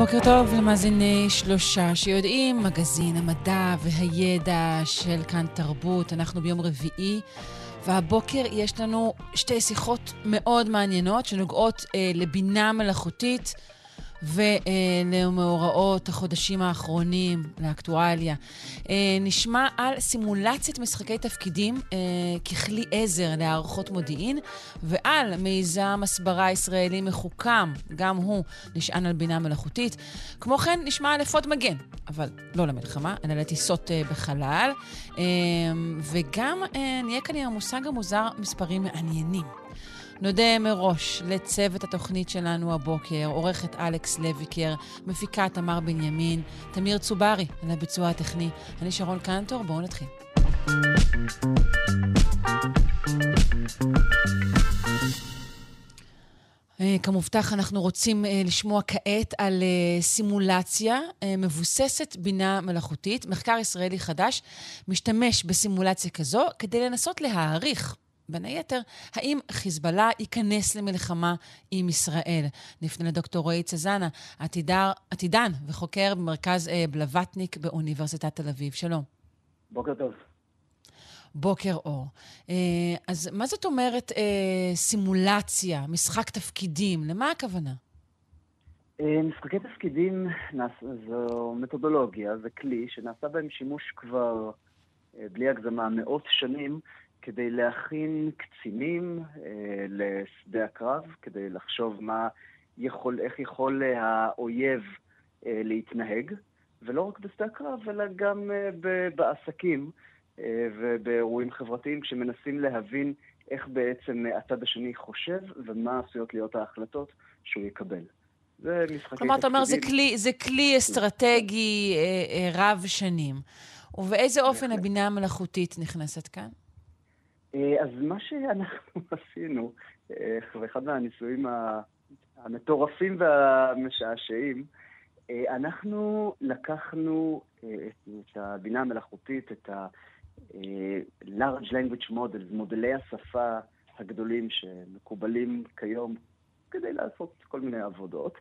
בוקר טוב למאזיני שלושה שיודעים, מגזין המדע והידע של כאן תרבות. אנחנו ביום רביעי, והבוקר יש לנו שתי שיחות מאוד מעניינות שנוגעות אה, לבינה מלאכותית. ולמאורעות החודשים האחרונים, לאקטואליה. אה, נשמע על סימולציית משחקי תפקידים אה, ככלי עזר להערכות מודיעין, ועל מיזם הסברה ישראלי מחוכם, גם הוא נשען על בינה מלאכותית. כמו כן, נשמע על אפוד מגן, אבל לא למלחמה, אלא לטיסות אה, בחלל. וגם נהיה כאן עם המושג המוזר מספרים מעניינים. נודה מראש לצוות התוכנית שלנו הבוקר, עורכת אלכס לויקר, מפיקה תמר בנימין, תמיר צוברי על הביצוע הטכני. אני שרון קנטור, בואו נתחיל. אה, כמובטח, אנחנו רוצים אה, לשמוע כעת על אה, סימולציה מבוססת בינה מלאכותית. מחקר ישראלי חדש משתמש בסימולציה כזו כדי לנסות להעריך בין היתר, האם חיזבאללה ייכנס למלחמה עם ישראל? נפנה לדוקטור רועי צזנה, עתידר, עתידן וחוקר במרכז אה, בלווטניק באוניברסיטת תל אביב. שלום. בוקר טוב. בוקר אור. אה, אז מה זאת אומרת אה, סימולציה, משחק תפקידים? למה הכוונה? אה, משחקי תפקידים זו מתודולוגיה, זה כלי שנעשה בהם שימוש כבר, אה, בלי הגזמה, מאות שנים, כדי להכין קצינים אה, לשדה הקרב, כדי לחשוב מה יכול, איך יכול אה, האויב אה, להתנהג, ולא רק בשדה הקרב, אלא גם אה, בעסקים אה, ובאירועים חברתיים, כשמנסים להבין איך בעצם הצד השני חושב ומה עשויות להיות ההחלטות שהוא יקבל. זה משחקי כלומר, אתה אומר, זה כלי, זה כלי אסטרטגי אה, אה, רב שנים. ובאיזה אופן הבינה המלאכותית נכנסת כאן? אה, אז מה שאנחנו עשינו, אה, באחד מהניסויים המטורפים והמשעשעים, אה, אנחנו לקחנו את הבינה המלאכותית, את ה-large language models, מודלי השפה הגדולים שמקובלים כיום כדי לעשות כל מיני עבודות,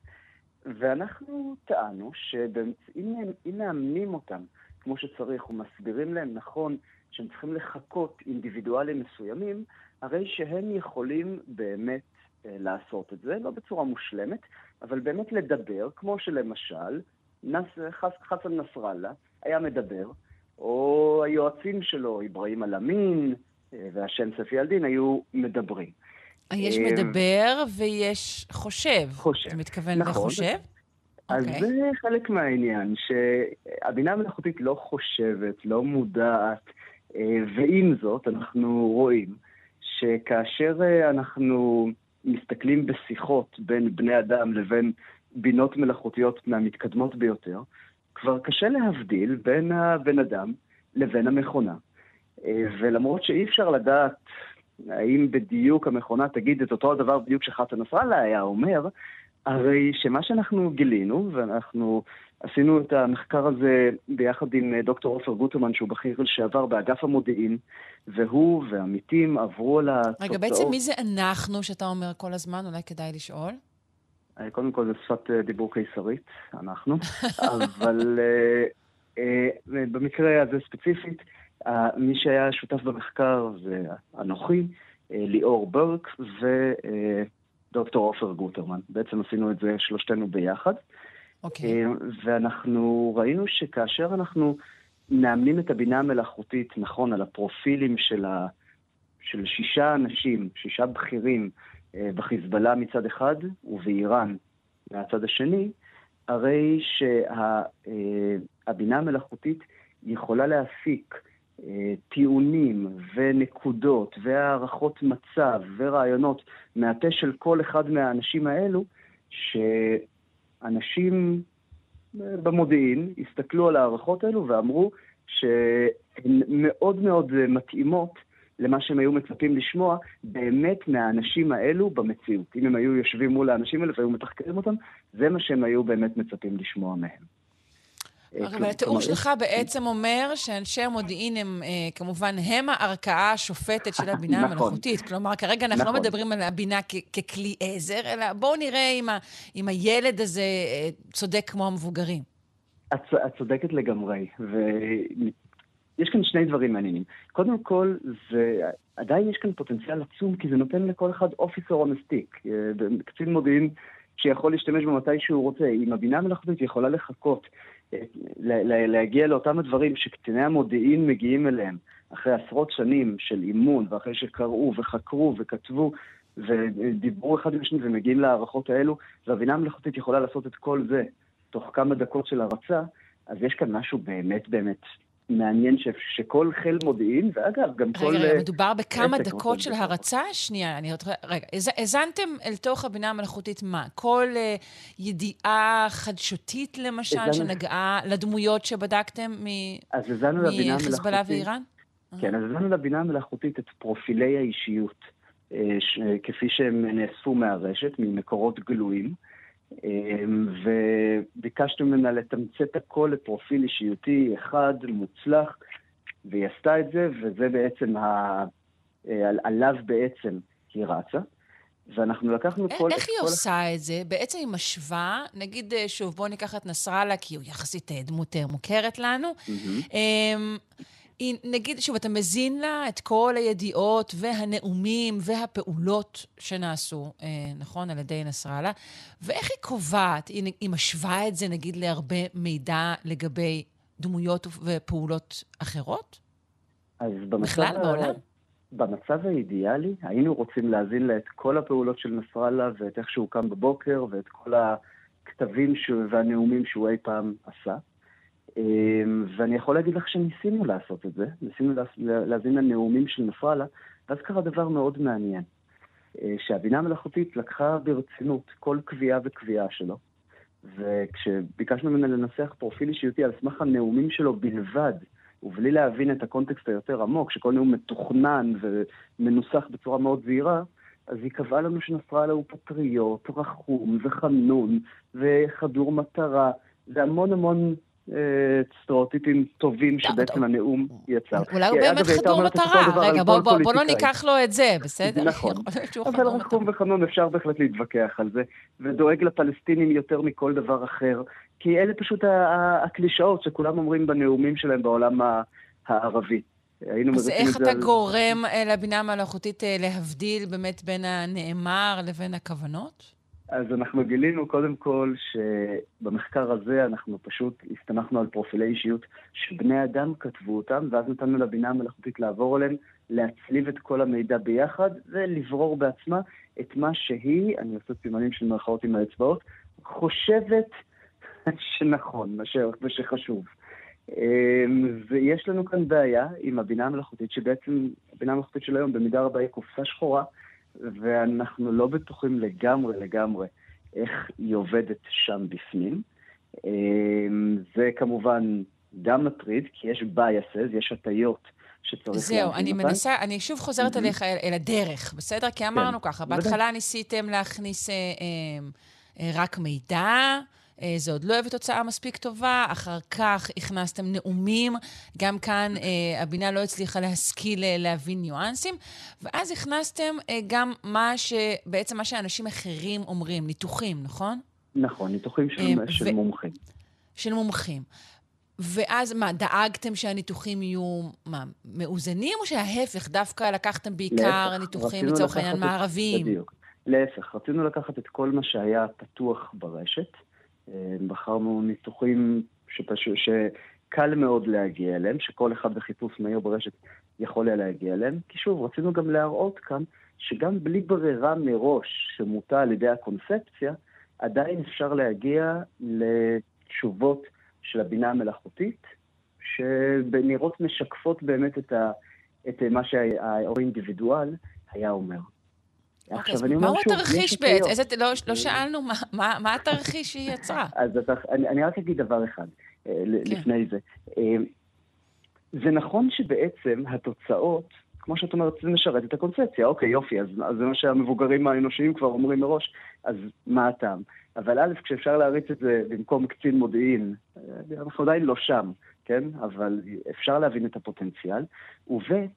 ואנחנו טענו שאם מאמנים אותם כמו שצריך ומסבירים להם נכון שהם צריכים לחכות אינדיבידואלים מסוימים, הרי שהם יכולים באמת אה, לעשות את זה, לא בצורה מושלמת, אבל באמת לדבר, כמו שלמשל, נס, חס, חסן נסראללה היה מדבר, או היועצים שלו, אברהים אל-אמין אה, והשם ספי אלדין, היו מדברים. יש אה, מדבר ויש חושב. חושב. אתה מתכוון נכון. לחושב? אז okay. אוקיי. זה חלק מהעניין, שהבינה המלאכותית לא חושבת, לא מודעת, ועם זאת, אנחנו רואים שכאשר אה, אנחנו מסתכלים בשיחות בין בני אדם לבין בינות מלאכותיות מהמתקדמות ביותר, כבר קשה להבדיל בין הבן אדם לבין המכונה. אה, ולמרות שאי אפשר לדעת האם בדיוק המכונה תגיד את אותו הדבר בדיוק שחסן נסראללה היה אומר, הרי שמה שאנחנו גילינו, ואנחנו עשינו את המחקר הזה ביחד עם אה, דוקטור עופר גוטרמן, שהוא בכיר לשעבר באגף המודיעין, והוא ועמיתים עברו על התוצאות. רגע, בעצם מי זה אנחנו שאתה אומר כל הזמן? אולי כדאי לשאול. אה, קודם כל זה שפת אה, דיבור קיסרית, אנחנו, אבל במקרה הזה ספציפית, מי שהיה שותף במחקר זה אנוכי, ליאור ברק ודוקטור עופר גוטרמן. בעצם עשינו את זה שלושתנו ביחד. אוקיי. Okay. אה, ואנחנו ראינו שכאשר אנחנו מאמנים את הבינה המלאכותית, נכון, על הפרופילים של, ה... של שישה אנשים, שישה בכירים אה, בחיזבאללה מצד אחד ובאיראן מהצד השני, הרי שהבינה שה... המלאכותית יכולה להפיק טיעונים ונקודות והערכות מצב ורעיונות מהפה של כל אחד מהאנשים האלו, ש... אנשים אה, במודיעין הסתכלו על ההערכות האלו ואמרו שהן מאוד מאוד מתאימות למה שהם היו מצפים לשמוע באמת מהאנשים האלו במציאות. אם הם היו יושבים מול האנשים האלה והיו מתחקרים אותם, זה מה שהם היו באמת מצפים לשמוע מהם. אה, אבל התיאור שלך בעצם אומר שאנשי המודיעין הם, אה, כמובן, הם הערכאה השופטת של הבינה נכון. המלאכותית. כלומר, כרגע אנחנו לא נכון. מדברים על הבינה ככלי עזר, אלא בואו נראה אם הילד הזה אה, צודק כמו המבוגרים. את צודקת לגמרי, ויש כאן שני דברים מעניינים. קודם כל, זה... עדיין יש כאן פוטנציאל עצום, כי זה נותן לכל אחד אופיסר או מסטיק. קצין מודיעין שיכול להשתמש בו מתי שהוא רוצה. אם הבינה המלאכותית יכולה לחכות להגיע לאותם הדברים שקציני המודיעין מגיעים אליהם אחרי עשרות שנים של אימון, ואחרי שקראו וחקרו וכתבו ודיברו אחד עם השני ומגיעים להערכות האלו, והבינה המלאכותית יכולה לעשות את כל זה תוך כמה דקות של הרצה, אז יש כאן משהו באמת באמת מעניין ש, שכל חיל מודיעין, ואגב, גם רגע, כל... רגע, רגע, מדובר בכמה דקות של הרצה? שנייה, אני עוד... רגע, האזנתם אל תוך הבינה המלאכותית מה? כל uh, ידיעה חדשותית, למשל, הזן... שנגעה לדמויות שבדקתם מחיזבאללה ואיראן? כן, אז הזנו לבינה המלאכותית את פרופילי האישיות, אה, ש... כפי שהם נאספו מהרשת, ממקורות גלויים. אמ, וביקשנו ממנה לתמצת הכל לפרופיל אישיותי אחד, מוצלח, והיא עשתה את זה, וזה בעצם, ה... אה, עליו בעצם היא רצה. ואנחנו לקחנו איך, כל... איך היא כל... עושה את זה? בעצם היא משווה, נגיד, אה, שוב, בואו ניקח את נסראללה, כי הוא יחסית אה, דמות מוכרת לנו. Mm-hmm. היא, נגיד, שוב, אתה מזין לה את כל הידיעות והנאומים והפעולות שנעשו, אה, נכון, על ידי נסראללה, ואיך היא קובעת, היא, היא משווה את זה, נגיד, להרבה מידע לגבי דמויות ופעולות אחרות? אז במצב... בכלל, בעולם? במצב האידיאלי, היינו רוצים להזין לה את כל הפעולות של נסראללה ואת איך שהוא קם בבוקר ואת כל הכתבים והנאומים שהוא אי פעם עשה. אמ, ואני יכול להגיד לך שניסינו לעשות את זה, ניסינו להזין לנאומים של נסראללה, ואז קרה דבר מאוד מעניין, אה, שהבינה המלאכותית לקחה ברצינות כל קביעה וקביעה שלו, וכשביקשנו ממנה לנסח פרופיל אישיותי על סמך הנאומים שלו בלבד, ובלי להבין את הקונטקסט היותר עמוק, שכל נאום מתוכנן ומנוסח בצורה מאוד זהירה, אז היא קבעה לנו שנסראללה הוא פטריוט, רחום וחנון וחדור מטרה, והמון המון סטריאוטיפים טובים שבעצם הנאום יצר. אולי הוא באמת חדור מטרה. רגע, בוא לא ניקח לו את זה, בסדר? נכון. אבל רחום וחנון אפשר בהחלט להתווכח על זה, ודואג לפלסטינים יותר מכל דבר אחר, כי אלה פשוט הקלישאות שכולם אומרים בנאומים שלהם בעולם הערבי. אז איך אתה גורם אה, לבינה המלאכותית אה, להבדיל באמת בין הנאמר לבין הכוונות? אז אנחנו גילינו קודם כל שבמחקר הזה אנחנו פשוט הסתמכנו על פרופילי אישיות שבני אדם כתבו אותם, ואז נתנו לבינה המלאכותית לעבור עליהם, להצליב את כל המידע ביחד ולברור בעצמה את מה שהיא, אני עושה סימנים של מרכאות עם האצבעות, חושבת שנכון ושחשוב. אמ, ויש לנו כאן בעיה עם הבינה המלאכותית, שבעצם הבינה המלאכותית של היום במידה רבה היא קופסה שחורה. ואנחנו לא בטוחים לגמרי לגמרי איך היא עובדת שם בפנים. אמ, זה כמובן גם מטריד, כי יש biases, יש הטיות שצריך זהו, אני מנסה, אני שוב חוזרת mm-hmm. אליך, אל, אל הדרך, בסדר? כי אמרנו כן. ככה, בהתחלה ניסיתם להכניס אה, אה, אה, רק מידע, אה, זה עוד לא הביא תוצאה מספיק טובה, אחר כך הכנסתם נאומים, גם כאן אה, הבינה לא הצליחה להשכיל אה, להבין ניואנסים, ואז הכנסתם גם מה ש... בעצם מה שאנשים אחרים אומרים, ניתוחים, נכון? נכון, ניתוחים של, של ו... מומחים. של מומחים. ואז מה, דאגתם שהניתוחים יהיו, מה, מאוזנים, או שההפך, דווקא לקחתם בעיקר להפך, ניתוחים, לצורך העניין, מערביים? בדיוק. להפך, רצינו לקחת את כל מה שהיה פתוח ברשת, אה, בחרנו ניתוחים שפשוט, שקל מאוד להגיע אליהם, שכל אחד בחיפוש מהיר ברשת יכול היה להגיע אליהם, כי שוב, רצינו גם להראות כאן שגם בלי ברירה מראש שמוטה על ידי הקונספציה, עדיין אפשר להגיע לתשובות של הבינה המלאכותית, שנראות משקפות באמת את, ה, את מה שהאינדיבידואל היה אומר. אוקיי, אז מהו התרחיש בעצם? לא, לא שאלנו מה, התרחיש שהיא יצרה. אז אני, אני רק אגיד דבר אחד אה, כן. לפני זה. אה, זה נכון שבעצם התוצאות, כמו שאת אומרת, זה משרת את הקונספציה. אוקיי, יופי, אז, אז זה מה שהמבוגרים האנושיים כבר אומרים מראש, אז מה הטעם? אבל א', כשאפשר להריץ את זה במקום קצין מודיעין, אה, אנחנו עדיין לא שם, כן? אבל אפשר להבין את הפוטנציאל. וב',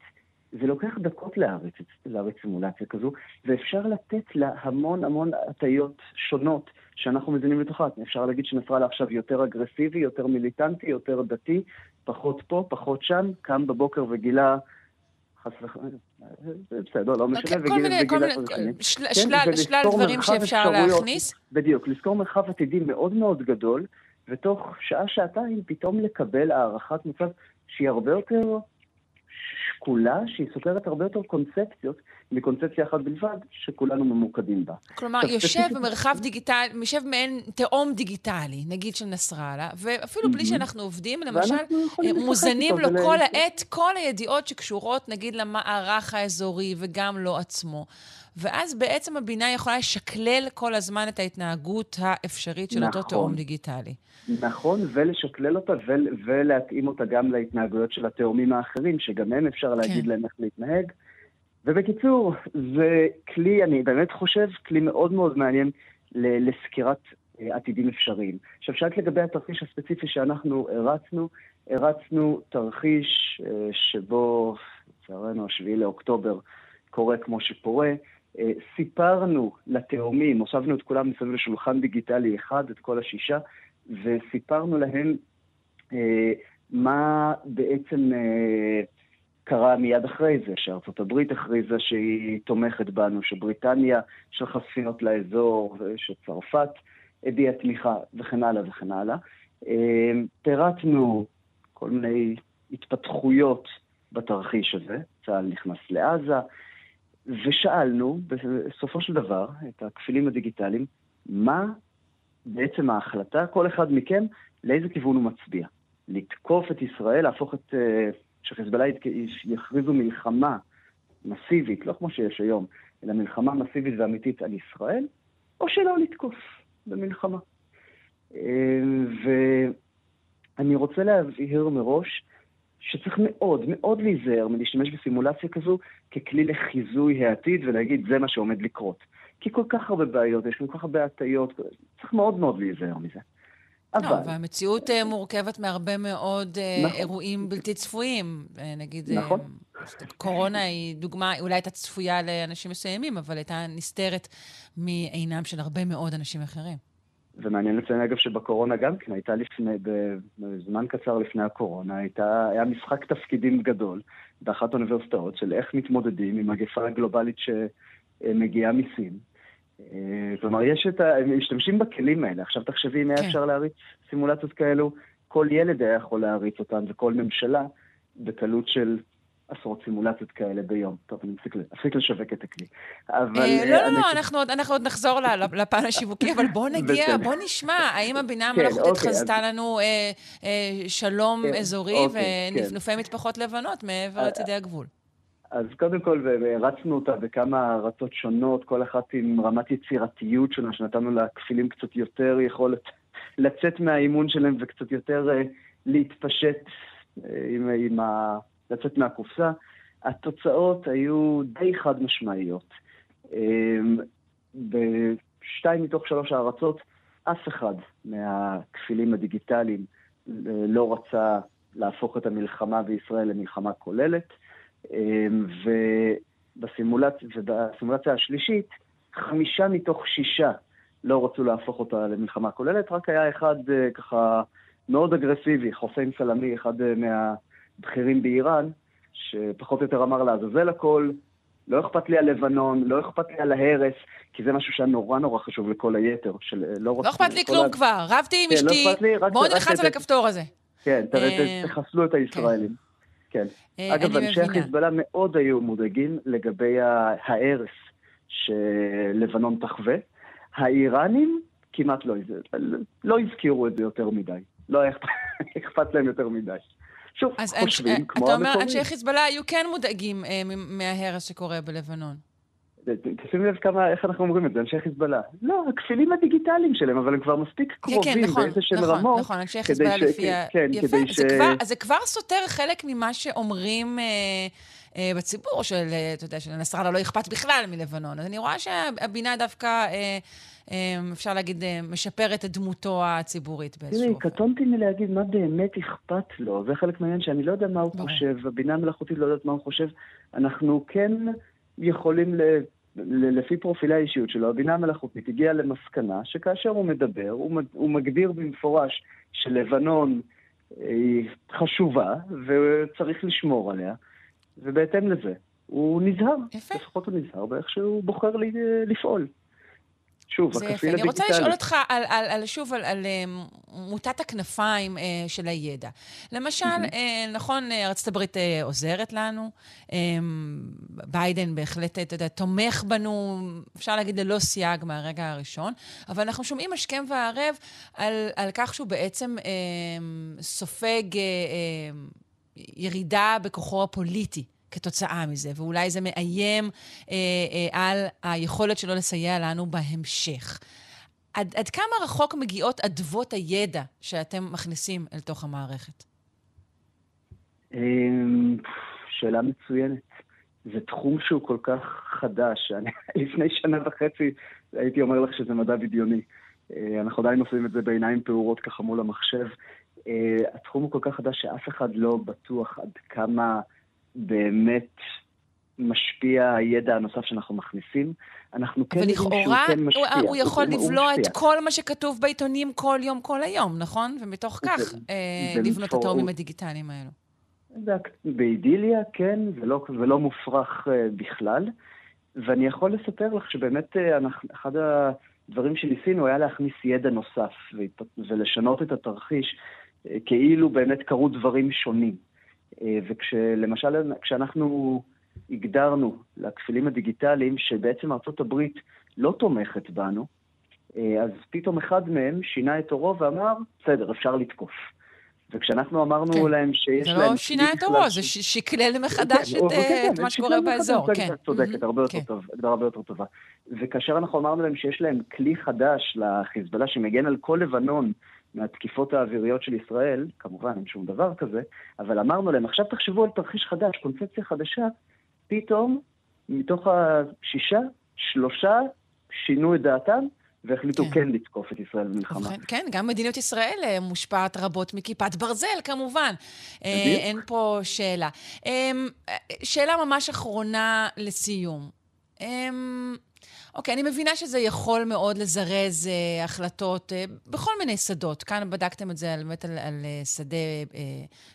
זה לוקח דקות להריץ, להריץ סימולציה כזו, ואפשר לתת לה המון המון הטיות שונות שאנחנו מזינים לתוכה. אפשר להגיד שנסראללה עכשיו יותר אגרסיבי, יותר מיליטנטי, יותר דתי, פחות פה, פחות שם, קם בבוקר וגילה... חס וחלילה, בסדר, לא משנה, אוקיי, וגילה כל מיני, כן, שלל דברים שאפשר להכניס. בדיוק, לזכור מרחב עתידי מאוד מאוד גדול, ותוך שעה-שעתיים פתאום לקבל הערכת מצב שהיא הרבה יותר שקולה, שהיא סוקרת הרבה יותר קונספציות מקונספציה אחת בלבד, שכולנו ממוקדים בה. כלומר, יושב במרחב דיגיטלי, יושב מעין תהום דיגיטלי, נגיד של נסראללה, ואפילו בלי שאנחנו עובדים, למשל, מוזנים לו כל העת כל הידיעות שקשורות, נגיד, למערך האזורי, וגם לו עצמו. ואז בעצם הבינה יכולה לשקלל כל הזמן את ההתנהגות האפשרית של נכון, אותו תאום דיגיטלי. נכון, ולשקלל אותה ולהתאים אותה גם להתנהגויות של התאומים האחרים, שגם הם אפשר להגיד כן. להם איך להתנהג. ובקיצור, זה כלי, אני באמת חושב, כלי מאוד מאוד מעניין לסקירת אה, עתידים אפשריים. עכשיו, שאלת לגבי התרחיש הספציפי שאנחנו הרצנו, הרצנו תרחיש אה, שבו, לצערנו, השביעי לאוקטובר קורה כמו שקורה. אה, סיפרנו לתאומים, הוספנו את כולם מסביב לשולחן דיגיטלי אחד, את כל השישה, וסיפרנו להם אה, מה בעצם אה, קרה מיד אחרי זה, שארצות הברית הכריזה שהיא תומכת בנו, שבריטניה שלחה ספינות לאזור, שצרפת הביעה תמיכה, וכן הלאה וכן הלאה. אה, פירטנו כל מיני התפתחויות בתרחיש הזה, צה"ל נכנס לעזה, ושאלנו בסופו של דבר את הכפילים הדיגיטליים, מה בעצם ההחלטה, כל אחד מכם, לאיזה כיוון הוא מצביע. לתקוף את ישראל, להפוך את... אה, שחיזבאללה יכריזו מלחמה מסיבית, לא כמו שיש היום, אלא מלחמה מסיבית ואמיתית על ישראל, או שלא לתקוף במלחמה. אה, ואני רוצה להבהיר מראש שצריך מאוד מאוד להיזהר מלהשתמש בסימולציה כזו ככלי לחיזוי העתיד ולהגיד זה מה שעומד לקרות. כי כל כך הרבה בעיות, יש כל כך הרבה הטיות, צריך מאוד מאוד להיזהר מזה. לא, אבל... לא, והמציאות uh, מורכבת מהרבה מאוד uh, נכון. אירועים בלתי צפויים. Uh, נגיד, נכון. קורונה היא דוגמה, אולי הייתה צפויה לאנשים מסוימים, אבל הייתה נסתרת מעינם של הרבה מאוד אנשים אחרים. ומעניין לציין אגב שבקורונה גם כן הייתה לפני, בזמן קצר לפני הקורונה, הייתה, היה משחק תפקידים גדול באחת האוניברסיטאות של איך מתמודדים עם מגפה גלובלית שמגיעה מסין. אה, כלומר, יש את ה... הם משתמשים בכלים האלה. עכשיו תחשבי אם היה כן. אפשר להריץ סימולציות כאלו, כל ילד היה יכול להריץ אותן וכל ממשלה בקלות של עשרות סימולציות כאלה ביום. טוב, אני אפסיק לשווק את הכלי. אבל... אה, לא, לא, לא, אנחנו עוד נחזור לפן השיווקי, אבל בוא נגיע, בוא נשמע, האם הבינה כן, המלאכותית אוקיי, חזתה לנו אה, שלום כן, אזורי אוקיי, ונפנופי מטפחות לבנות מעבר לצידי הגבול? אז קודם כל, הרצנו אותה בכמה ארצות שונות, כל אחת עם רמת יצירתיות שונה, שנתנו לה כפילים קצת יותר יכולת לצאת מהאימון שלהם וקצת יותר להתפשט עם, עם ה... לצאת מהקופסה. התוצאות היו די חד משמעיות. אמ, בשתיים מתוך שלוש הארצות, אף אחד מהכפילים הדיגיטליים אה, לא רצה להפוך את המלחמה בישראל למלחמה כוללת, אמ, ובסימולציה, השלישית, חמישה מתוך שישה לא רצו להפוך אותה למלחמה כוללת, רק היה אחד אה, ככה מאוד אגרסיבי, חוסיין סלמי, אחד אה, מה... בכירים באיראן, שפחות או יותר אמר לעזאזל הכל, לא אכפת לי על לבנון, לא אכפת לי על ההרס, כי זה משהו שהיה נורא נורא חשוב לכל היתר, של אה, לא, לא אכפת לי כלום כבר, רבתי עם כן, לא אשתי, בואו נלחץ על הכפתור הזה. כן, אה, תחסלו את הישראלים. כן. אה, אגב, אנשי החיזבאללה מאוד היו מודאגים לגבי ההרס שלבנון תחווה. האיראנים כמעט לא, לא הזכירו את זה יותר מדי. לא היה אכפת להם יותר מדי. שוב, אז חושבים אנ... כמו המקומיים. אתה אומר, אנשי חיזבאללה היו כן מודאגים אה, מההרס שקורה בלבנון. תשימי לב כמה, איך אנחנו אומרים את זה, אנשי חיזבאללה. לא, הכפילים הדיגיטליים שלהם, אבל הם כבר מספיק קרובים כן, כן, נכון, באיזה שהן נכון, רמות. נכון, אנשי חיזבאללה לפי ה... כן, יפה, כדי זה, כבר, זה כבר סותר חלק ממה שאומרים אה, אה, בציבור, של, אה, אתה יודע, שלנסראללה לא אכפת בכלל מלבנון. אז אני רואה שהבינה דווקא, אה, אה, אפשר להגיד, אה, משפרת את דמותו הציבורית באיזשהו תראי, אופן. קטונתי מלהגיד מה באמת אכפת לו, זה חלק מהעניין שאני לא יודע מה הוא. חושב, הבינה המלאכותית לא יודעת מה הוא חושב. אנחנו כן יכולים, לפי פרופילי האישיות שלו, הבינה המלאכותית הגיעה למסקנה שכאשר הוא מדבר, הוא, מגדיר במפורש שלבנון אה, היא חשובה וצריך לשמור עליה, ובהתאם לזה הוא נזהר. יפה. לפחות הוא נזהר באיך שהוא בוחר לפעול. שוב. הכפיל אני רוצה הדיגיטלי. לשאול אותך על, על, על, שוב על, על אה, מוטת הכנפיים אה, של הידע. למשל, אה, נכון, אה, הברית אה, עוזרת לנו, אה, ביידן בהחלט, אתה יודע, תומך בנו, אפשר להגיד ללא סייג מהרגע הראשון, אבל אנחנו שומעים השכם והערב על, על כך שהוא בעצם אה, סופג אה, אה, ירידה בכוחו הפוליטי. כתוצאה מזה, ואולי זה מאיים אה, אה, על היכולת שלו לסייע לנו בהמשך. עד, עד כמה רחוק מגיעות אדוות הידע שאתם מכניסים אל תוך המערכת? אמ, שאלה מצוינת. זה תחום שהוא כל כך חדש. אני, לפני שנה וחצי הייתי אומר לך שזה מדע בדיוני. אה, אנחנו עדיין עושים את זה בעיניים פעורות ככה מול המחשב. אה, התחום הוא כל כך חדש שאף אחד לא בטוח עד כמה באמת משפיע הידע הנוסף שאנחנו מכניסים. אנחנו כן יודעים שהוא כן משפיע. הוא יכול הוא- הוא לבלוע את. כל מה שכתוב בעיתונים כל יום, כל היום, נכון? ומתוך כך זה- אה, זה לבנות את. התאומים הדיגיטליים האלו. באידיליה, כן, זה לא, זה לא מופרך uh, בכלל. ואני יכול לספר לך שבאמת אנחנו, אחד הדברים שניסינו היה להכניס ידע נוסף ולשנות את התרחיש, uh, כאילו באמת קרו דברים שונים. Uh, וכשלמשל, כשאנחנו הגדרנו לכפילים הדיגיטליים שבעצם ארצות הברית לא תומכת בנו, uh, אז פתאום אחד מהם שינה את עורו ואמר, בסדר, אפשר לתקוף. וכשאנחנו אמרנו כן. להם שיש זה להם... לא שינה את עורו, זה ש- שקלל מחדש כן, את, אוקיי, אה, כן, את מה שקלל שקורה באזור. זה כן. קצת צודקת, מהמם. הרבה יותר כן. טוב, הגדרה הרבה יותר טובה. וכאשר אנחנו אמרנו להם שיש להם כלי חדש לחיזבאללה שמגן על כל לבנון מהתקיפות האוויריות של ישראל, כמובן אין שום דבר כזה, אבל אמרנו להם, עכשיו תחשבו על תרחיש חדש, קונספציה חדשה, פתאום מתוך השישה, שלושה שינו את דעתם והחליטו כן. כן לתקוף את ישראל במלחמה. ובכן, כן, גם מדיניות ישראל אה, מושפעת רבות מכיפת ברזל, כמובן. אה, בדיוק. אין פה שאלה. אמ, אה, שאלה ממש אחרונה לסיום. אוקיי, אני מבינה שזה יכול מאוד לזרז אה, החלטות אה, בכל מיני שדות. כאן בדקתם את זה על- באמת על, על אה, שדה אה,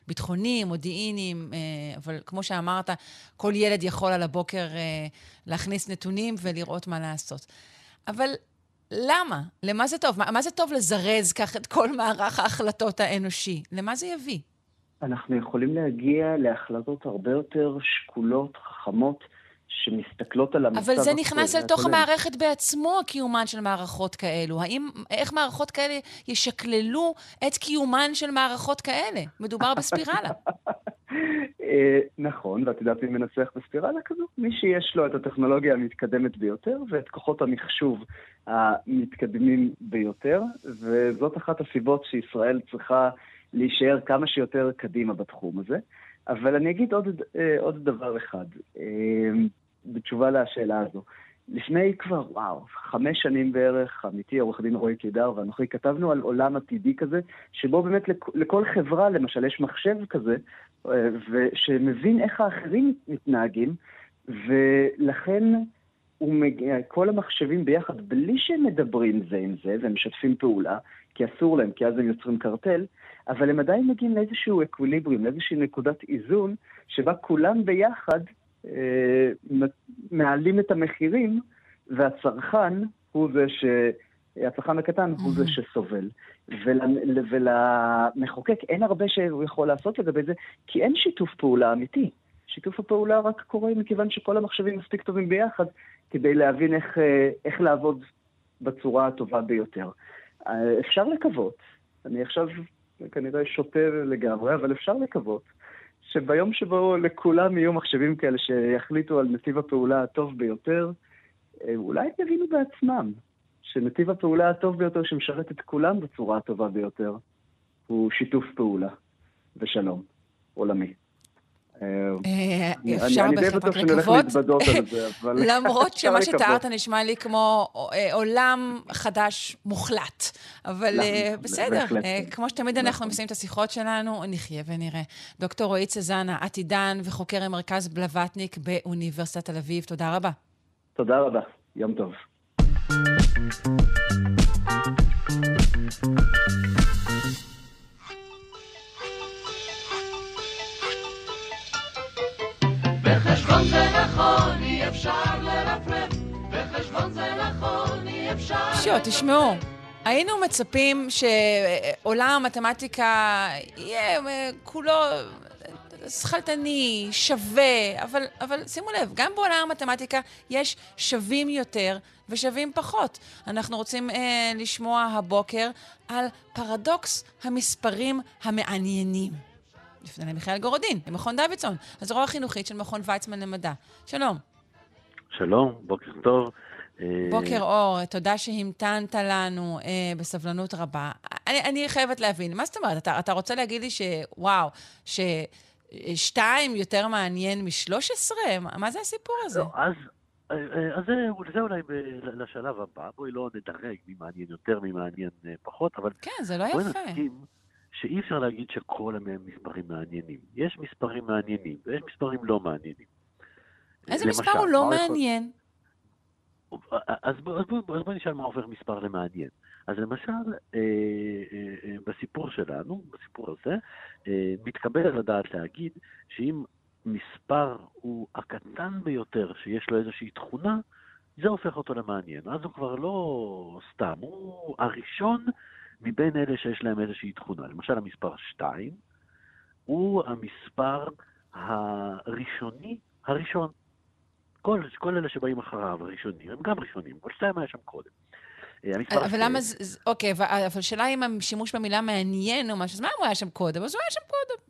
ביטחוני, מודיעיני, אה, אבל כמו שאמרת, כל ילד יכול על הבוקר אה, להכניס נתונים ולראות מה לעשות. אבל למה? למה זה טוב? מה, מה זה טוב לזרז כך את כל מערך ההחלטות האנושי? למה זה יביא? אנחנו יכולים להגיע להחלטות הרבה יותר שקולות, חכמות, שמסתכלות על המצב אבל זה נכנס אל תוך. המערכת בעצמו, קיומן של מערכות כאלו. האם, איך מערכות כאלה ישקללו את קיומן של מערכות כאלה? מדובר בספירלה. אה, נכון, ואת יודעת מי מנצח בספירלה כזו? מי שיש לו את הטכנולוגיה המתקדמת ביותר ואת כוחות המחשוב המתקדמים ביותר, וזאת אחת הסיבות שישראל צריכה להישאר כמה שיותר קדימה בתחום הזה. אבל אני אגיד עוד, אה, עוד דבר אחד, אה, בתשובה לשאלה הזו. לפני כבר, וואו, חמש שנים בערך, עמיתי עורך דין רועי קידר ואנוכי כתבנו על עולם עתידי כזה, שבו באמת לכ- לכל חברה, למשל, יש מחשב כזה, אה, ושמבין איך האחרים מתנהגים, ולכן הוא מגיע, כל המחשבים ביחד, בלי שהם מדברים זה עם זה, והם משתפים פעולה, כי אסור להם, כי אז הם יוצרים קרטל, אבל הם עדיין מגיעים לאיזשהו אקוויליבריום, לאיזושהי נקודת איזון, שבה כולם ביחד מעלים את המחירים, והצרכן הוא זה ש... הצרכן הקטן הוא זה שסובל. ול, ולמחוקק אין הרבה שהוא יכול לעשות לגבי זה, כי אין שיתוף פעולה אמיתי. שיתוף הפעולה רק קורה מכיוון שכל המחשבים מספיק טובים ביחד כדי להבין איך, אה, איך לעבוד בצורה הטובה ביותר. אה, אפשר לקוות, אני עכשיו כנראה שוטה לגמרי, אבל אפשר לקוות שביום שבו לכולם יהיו מחשבים כאלה שיחליטו על נתיב הפעולה הטוב ביותר, אולי הם יבינו בעצמם שנתיב הפעולה הטוב ביותר שמשרת את כולם בצורה הטובה ביותר הוא שיתוף פעולה ושלום עולמי. אה, אפשר בהחלט רק לקוות. למרות שמה שתיארת נשמע לי כמו אה, עולם חדש מוחלט. אבל אה, בסדר, כמו שתמיד אנחנו נכון. מסיימים את השיחות שלנו, נחיה ונראה. דוקטור רועי צזנה, עתידן וחוקר המרכז בלווטניק באוניברסיטת תל אביב, תודה רבה. תודה רבה, יום טוב. בחשבון זה נכון, אי אפשר לרפרף, בחשבון זה נכון, אי אפשר... שו, תשמעו. היינו מצפים שעולם המתמטיקה יהיה אה, כולו שכלתני, שווה, אבל, אבל שימו לב, גם בעולם המתמטיקה יש שווים יותר ושווים פחות. אנחנו רוצים אה, לשמוע הבוקר על פרדוקס המספרים המעניינים. נפנה למיכאל גורודין, למכון דוידסון, הזרוע החינוכית של מכון ויצמן למדע. שלום. שלום, בוקר טוב. אה, בוקר אור, תודה שהמתנת לנו אה, בסבלנות רבה. אני, אני חייבת להבין, מה זאת אומרת? אתה, אתה רוצה להגיד לי שוואו, ששתיים יותר מעניין מ-13? מה זה הסיפור הזה? לא, אז, אה, אה, אז זה, זה אולי ב, לשלב הבא. בואי לא נדרג מי מעניין יותר, מי מעניין פחות, אבל... כן, זה לא יפה. נסכים שאי אפשר להגיד שכל המספרים מעניינים. יש מספרים מעניינים ויש מספרים לא מעניינים. איזה למשל, מספר הוא לא מעניין? יכול... אז בוא, בוא, בוא נשאל מה עובר מספר למעניין. אז למשל, אה, אה, אה, בסיפור שלנו, בסיפור הזה, אה, מתקבל על הדעת להגיד שאם מספר הוא הקטן ביותר שיש לו איזושהי תכונה, זה הופך אותו למעניין. אז הוא כבר לא סתם, הוא הראשון מבין אלה שיש להם איזושהי תכונה. למשל, המספר 2 הוא המספר הראשוני הראשון. כל, כל אלה שבאים אחריו, הראשונים, הם גם ראשונים, אבל 2 היה שם קודם. אה, אבל למה זה, אוקיי, אבל השאלה אם השימוש במילה מעניין או משהו, אז מה הוא היה שם קודם? אז הוא היה שם קודם.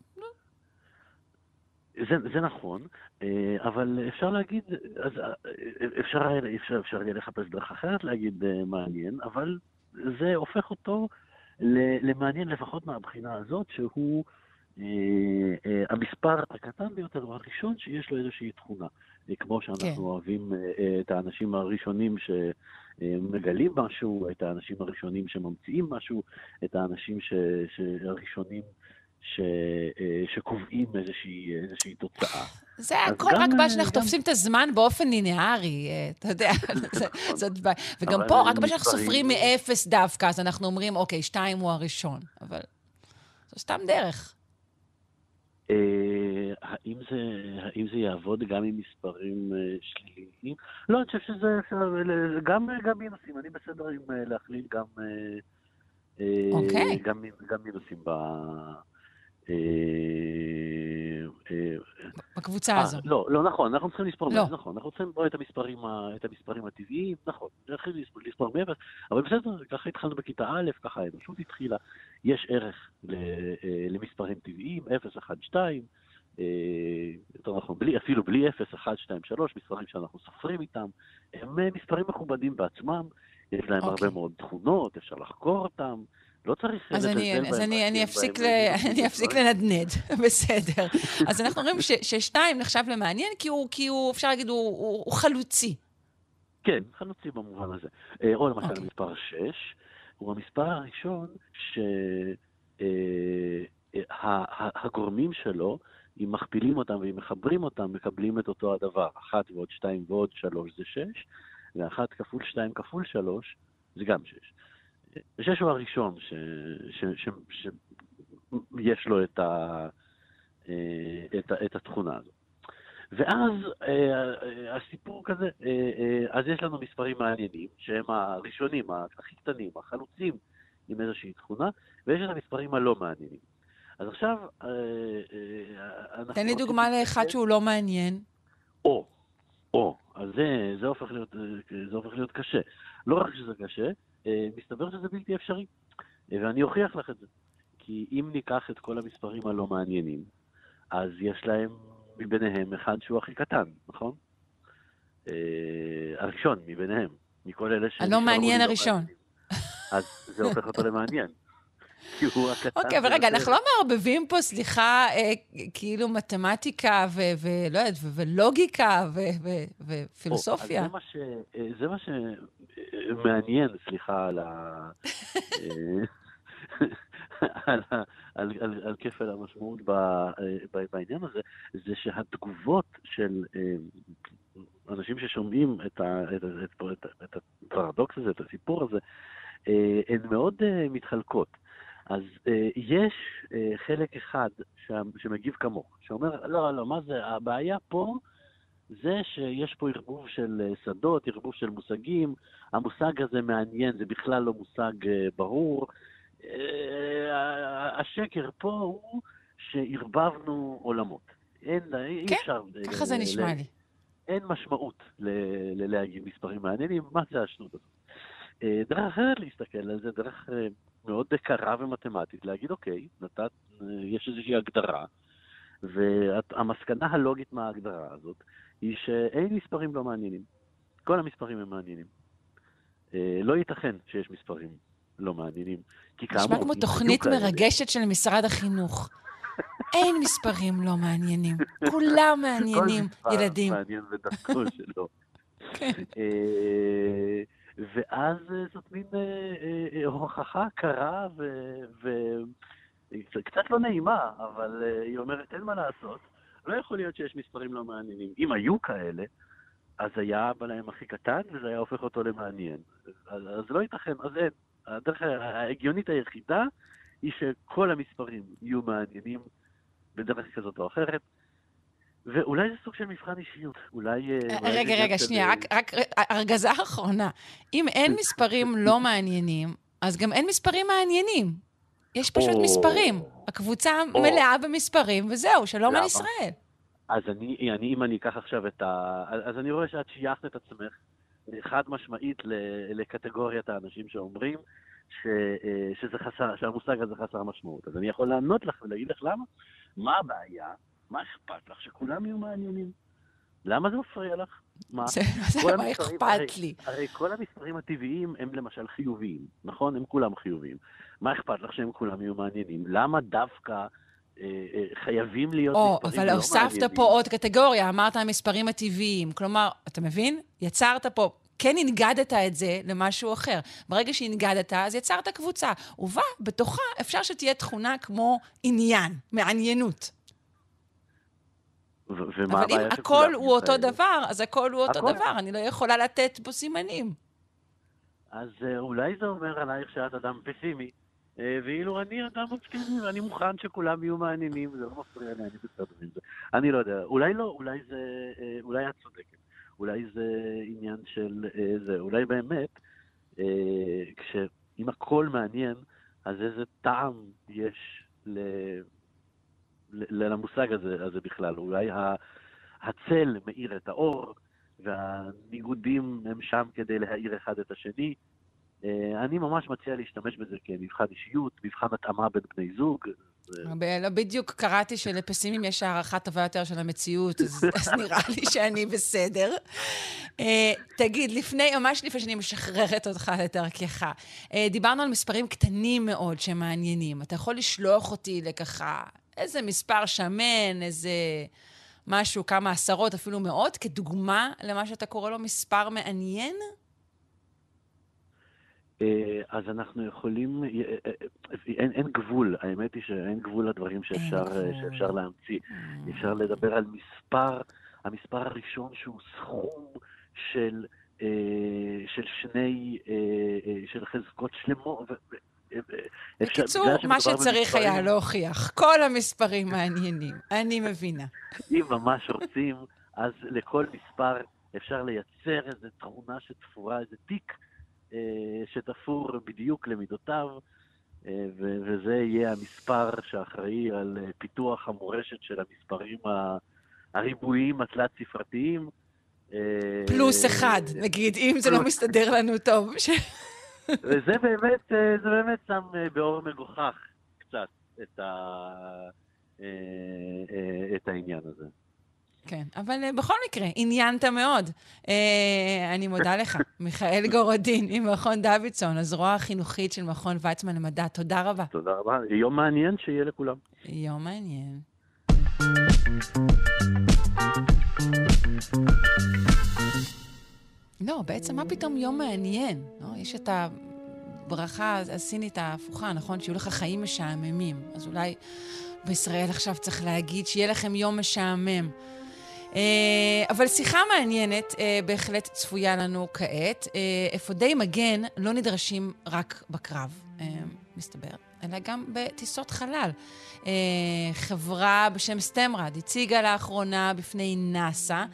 זה, זה נכון, אה, אבל אפשר להגיד, אז אה, אפשר, אפשר, אפשר לחפש דרך אחרת להגיד מעניין, אבל זה הופך אותו למעניין לפחות מהבחינה הזאת, שהוא אה, אה, המספר הקטן ביותר הראשון שיש לו איזושהי תכונה. אה, כמו שאנחנו כן. אוהבים אה, את האנשים הראשונים שמגלים משהו, את האנשים הראשונים שממציאים משהו, את האנשים ש, הראשונים ש, אה, שקובעים איזושהי, איזושהי תוצאה. זה הכל רק בעיה שאנחנו תופסים את הזמן באופן ליניארי, אה, אתה יודע, זאת בעיה. וגם פה, רק בעיה שאנחנו סופרים מאפס דווקא, אז אנחנו אומרים, אוקיי, שתיים הוא הראשון. אבל זו סתם דרך. אה, האם זה, האם זה יעבוד גם עם מספרים שליליים? לא, אני חושב שזה אפשר, גם, מינוסים. אני בסדר עם להכליל גם, אוקיי. גם, גם מינוסים ב... אה, אה, בקבוצה אה, הזו. לא, לא נכון, אנחנו צריכים לספור, לא. נכון, אנחנו צריכים לספור את המספרים, הטבעיים, נכון, צריכים לספור מאפס, אבל בסדר, ככה התחלנו בכיתה א', ככה האנושות התחילה, יש ערך למספרים טבעיים, 0, 1, 2, יותר נכון, בלי, אפילו בלי 0, 1, 2, 3, מספרים שאנחנו סופרים איתם, הם מספרים מכובדים בעצמם, יש להם okay. הרבה אוקיי. מאוד תכונות, אפשר לחקור אותם. לא צריך אז אני, אז אני, אני אפסיק, ל, אני אפסיק לנדנד, בסדר. אז אנחנו רואים ששתיים נחשב למעניין, כי הוא, כי הוא אפשר להגיד, הוא, הוא, הוא חלוצי. כן, חלוצי במובן הזה. אה, או למשל okay. אוקיי. מספר 6, הוא המספר הראשון שהגורמים אה, אה, שלו, אם מכפילים אותם ואם מחברים אותם, מקבלים את אותו הדבר. אחת ועוד שתיים ועוד שלוש זה שש, ואחת כפול שתיים כפול שלוש זה גם שש. הוא הראשון שיש לו את, ה, אה, את, את התכונה הזאת. ואז אה, הסיפור כזה, אה, אז יש לנו מספרים מעניינים, שהם הראשונים, הכי קטנים, החלוצים עם איזושהי תכונה, ויש את המספרים הלא מעניינים. אז עכשיו... תן לי דוגמה לאחד שהוא לא מעניין. או, או, אז זה, זה, הופך להיות, זה הופך להיות קשה. לא רק שזה קשה, אה, מסתבר שזה בלתי אפשרי. אה, ואני אוכיח לך את זה. כי אם ניקח את כל המספרים הלא מעניינים, אז יש להם מביניהם אחד שהוא הכי קטן, נכון? הראשון מביניהם, מכל אלה ש... הלא מעניין הראשון. אז זה הופך אותו למעניין. אוקיי, אבל רגע, אנחנו לא מערבבים פה, סליחה, אה, כאילו מתמטיקה ולא יודעת, ולוגיקה ופילוסופיה. אה, זה מה שמעניין, סליחה, על ה... על, על, על, על כפל המשמעות ב, ב, בעניין הזה, זה שהתגובות של אנשים ששומעים את, ה, את, את, את, את הפרדוקס הזה, את הסיפור הזה, הן מאוד מתחלקות. אז אה, יש אה, חלק אחד ש, שמגיב כמוך, שאומר, לא, לא, מה זה, הבעיה פה זה שיש פה ערבוב של אה, שדות, ערבוב של מושגים, המושג הזה מעניין, זה בכלל לא מושג אה, ברור. אה, השקר פה הוא שערבבנו עולמות. אין, כן, אי אפשר... כן, ככה זה נשמע לי. אין משמעות להגיד מספרים מעניינים, מה זה השטות הזאת? אה, דרך אחרת להסתכל על זה, דרך אה, מאוד קרה ומתמטית, להגיד, אוקיי, נתת, אה, יש איזושהי הגדרה, והמסקנה הלוגית מההגדרה הזאת היא שאין מספרים לא מעניינים. כל המספרים הם מעניינים. לא ייתכן שיש מספרים לא מעניינים, כי כאמור... נשמע כמו תוכנית מרגשת של משרד החינוך. אין מספרים לא מעניינים, כולם מעניינים, ילדים. כל מספר מעניין בדרכו שלו. ואז אה, זאת מין אה, אה, הוכחה קרה וקצת לא נעימה, אבל היא אומרת, אין מה לעשות, לא יכול להיות שיש מספרים לא מעניינים. אם היו כאלה, אז היה בלהם הכי קטן, וזה היה הופך אותו למעניין. אז, אז לא ייתכן, אז אין. הדרך ההגיונית היחידה היא שכל המספרים יהיו מעניינים בדרך כזאת או אחרת. ואולי זה סוג של מבחן אישיות, אולי... אה, אה, רגע, רגע, שנייה, רק, רק הרגזה אחרונה. אם אין מספרים לא מעניינים, אז גם אין מספרים מעניינים. יש פשוט מספרים. הקבוצה מלאה במספרים, וזהו, שלום על ישראל. אז אני, אני, אם אני אקח עכשיו את ה... אז אני רואה שאת שייכת את עצמך חד משמעית לקטגוריית האנשים שאומרים ש, אה, שזה חסר, שהמושג הזה חסר משמעות. אז אני יכול לענות לך ולהגיד לך למה. מה הבעיה מה אכפת לך? שכולם יהיו מעניינים. למה זה מפריע לך? מה? מה אכפת לי? הרי כל המספרים הטבעיים הם למשל חיוביים, נכון? הם כולם חיוביים. מה אכפת לך שהם כולם יהיו מעניינים? למה דווקא אה, אה, חייבים להיות או, מספרים לא מעניינים? אבל הוספת פה עוד קטגוריה, אמרת המספרים הטבעיים. כלומר, אתה מבין? יצרת פה כן הנגדת את זה למשהו אחר. ברגע שהנגדת, אז יצרת קבוצה. ובה, בתוכה, אפשר שתהיה תכונה כמו עניין, מעניינות. ומה הבעיה אבל אם הכל הוא אותו דבר, אז הכל הוא אותו. דבר, אני לא יכולה לתת בו סימנים. אז אה, אולי זה אומר עלייך שאת אדם פסימי, אה, ואילו אני אדם אופטימי, ואני מוכן שכולם יהיו מעניינים, זה לא מפריע לי, אני בסדר עם זה. אני לא יודע, אולי לא, אולי זה, אה, אולי את צודקת. אולי זה עניין של זה, אולי באמת, כשאם הכל מעניין, אז איזה טעם יש ל... למושג הזה, הזה בכלל. אולי הצל מאיר את האור, והניגודים הם שם כדי להאיר אחד את השני. אה, אני ממש מציע להשתמש בזה כמבחן אישיות, מבחן התאמה בין בני זוג. לא, בדיוק קראתי שלפסימים יש הערכה טובה יותר של המציאות, אז, אז נראה לי שאני בסדר. Uh, תגיד, לפני, ממש לפני שאני משחררת אותך לדרכך, uh, דיברנו על מספרים קטנים מאוד שמעניינים. אתה יכול לשלוח אותי לככה איזה מספר שמן, איזה משהו, כמה עשרות, אפילו מאות, כדוגמה למה שאתה קורא לו מספר מעניין? אה, אז אנחנו יכולים, אה, אה, אין, אין גבול, האמת היא שאין גבול לדברים שאפשר, שאפשר להמציא. Mm. אפשר לדבר על מספר, המספר הראשון שהוא סכום של, של שני, של חזקות שלמות, בקיצור, מה שצריך היה להוכיח. כל המספרים מעניינים, אני מבינה. אם ממש רוצים, אז לכל מספר אפשר לייצר איזו תכונה שתפורה, איזה תיק אה, שתפור בדיוק למידותיו, אה, וזה יהיה המספר שאחראי על אה, פיתוח המורשת של המספרים הריבועיים התלת-ספרתיים. פלוס אחד, נגיד, אם זה לא מסתדר לנו טוב. וזה באמת, אה, זה באמת שם אה, באור מגוחך קצת את, ה, אה, את העניין הזה. כן, אבל בכל מקרה, עניינת מאוד. אני מודה לך, מיכאל גורודין ממכון דוידסון, הזרוע החינוכית של מכון ויצמן למדע. תודה רבה. תודה רבה. יום מעניין שיהיה לכולם. יום מעניין. לא, בעצם מה פתאום יום מעניין? לא? יש את הברכה הסינית ההפוכה, נכון? שיהיו לך חיים משעממים. אז אולי בישראל עכשיו צריך להגיד שיהיה לכם יום משעמם. Uh, אבל שיחה מעניינת uh, בהחלט צפויה לנו כעת. Uh, אפודי מגן לא נדרשים רק בקרב, מסתבר, אלא גם בטיסות חלל. חברה בשם סטמרד הציגה לאחרונה בפני נאס"א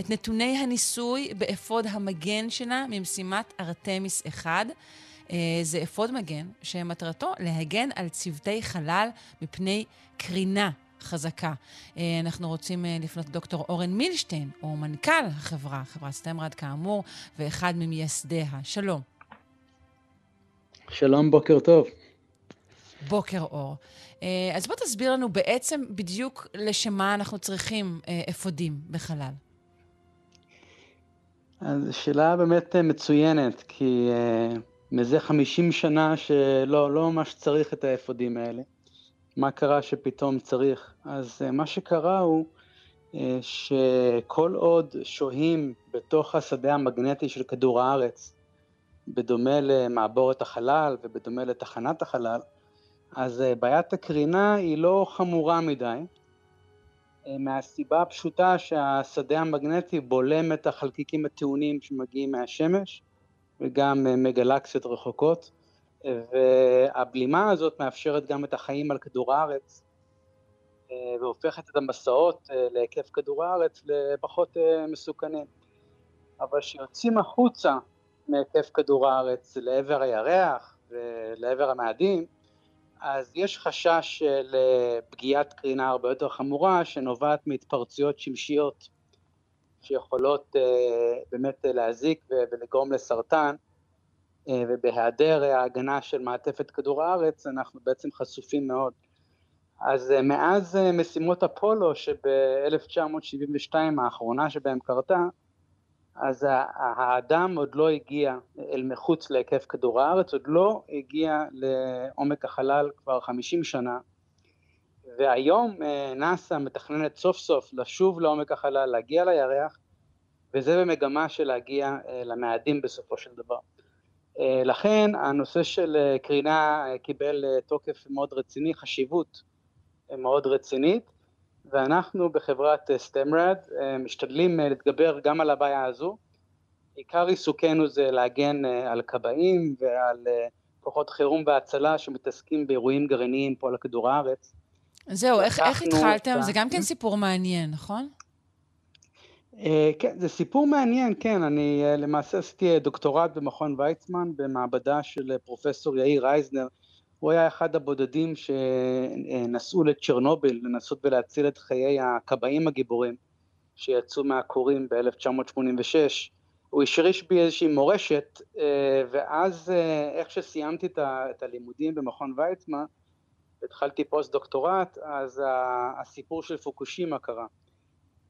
את נתוני הניסוי באפוד המגן שלה ממשימת ארתמיס 1. אה, זה אפוד מגן שמטרתו להגן על צוותי חלל מפני קרינה חזקה. אה, אנחנו רוצים אה, לפנות לדוקטור אורן מילשטיין, הוא מנכ"ל החברה, חברת סטמרד כאמור, ואחד ממייסדיה. שלום. שלום, בוקר טוב. בוקר אור. אה, אז בוא תסביר לנו בעצם בדיוק לשם מה אנחנו צריכים אפודים בחלל. אז שאלה באמת מצוינת, כי מזה 50 שנה שלא לא ממש צריך את האפודים האלה. מה קרה שפתאום צריך? אז אה, מה שקרה הוא אה, שכל עוד שוהים בתוך השדה המגנטי של כדור הארץ, בדומה למעבורת החלל ובדומה לתחנת החלל, אז אה, בעיית הקרינה היא לא חמורה מדי, מהסיבה הפשוטה שהשדה המגנטי בולם את החלקיקים הטעונים שמגיעים מהשמש וגם מגלקסיות רחוקות, והבלימה הזאת מאפשרת גם את החיים על כדור הארץ אה, והופכת את המסעות אה, להיקף כדור הארץ לפחות אה, מסוכנים. אבל כשיוצאים החוצה מהיקף כדור הארץ לעבר הירח ולעבר המאדים, אז יש חשש לפגיעת קרינה הרבה יותר חמורה שנובעת מהתפרצויות שמשיות שיכולות באמת להזיק ולגרום לסרטן אה, ובהיעדר ההגנה של מעטפת כדור הארץ אנחנו בעצם חשופים מאוד. אז אה, מאז אה, משימות אפולו שב-1972 האחרונה שבהם קרתה, אז האדם עוד לא הגיע אל מחוץ להיקף כדור הארץ, עוד לא הגיע לעומק החלל כבר 50 שנה, והיום נאס"א מתכננת סוף סוף לשוב לעומק החלל, להגיע לירח, וזה במגמה של להגיע למאדים בסופו של דבר. אה, לכן הנושא של אה, קרינה אה, קיבל תוקף מאוד רציני, חשיבות מאוד רצינית, ואנחנו בחברת סטמרד משתדלים להתגבר גם על הבעיה הזו. עיקר עיסוקנו זה להגן על כבאים ועל כוחות חירום והצלה שמתעסקים באירועים גרעיניים פה על כדור הארץ. זהו, איך, איך התחלתם? זה גם כן סיפור מעניין, נכון? אה, כן, זה סיפור מעניין, כן, אני אה, למעשה עשיתי דוקטורט במכון ויצמן במעבדה של פרופסור יאיר רייזנר, הוא היה אחד הבודדים שנסעו לצ'רנוביל לנסות ולהציל את חיי הכבאים הגיבורים שיצאו מהכורים ב-1986. הוא השריש בי איזושהי מורשת, אה, ואז איך שסיימתי את הלימודים במכון ויצמן, התחלתי פוסט דוקטורט, אז הסיפור של פוקושימה קרה.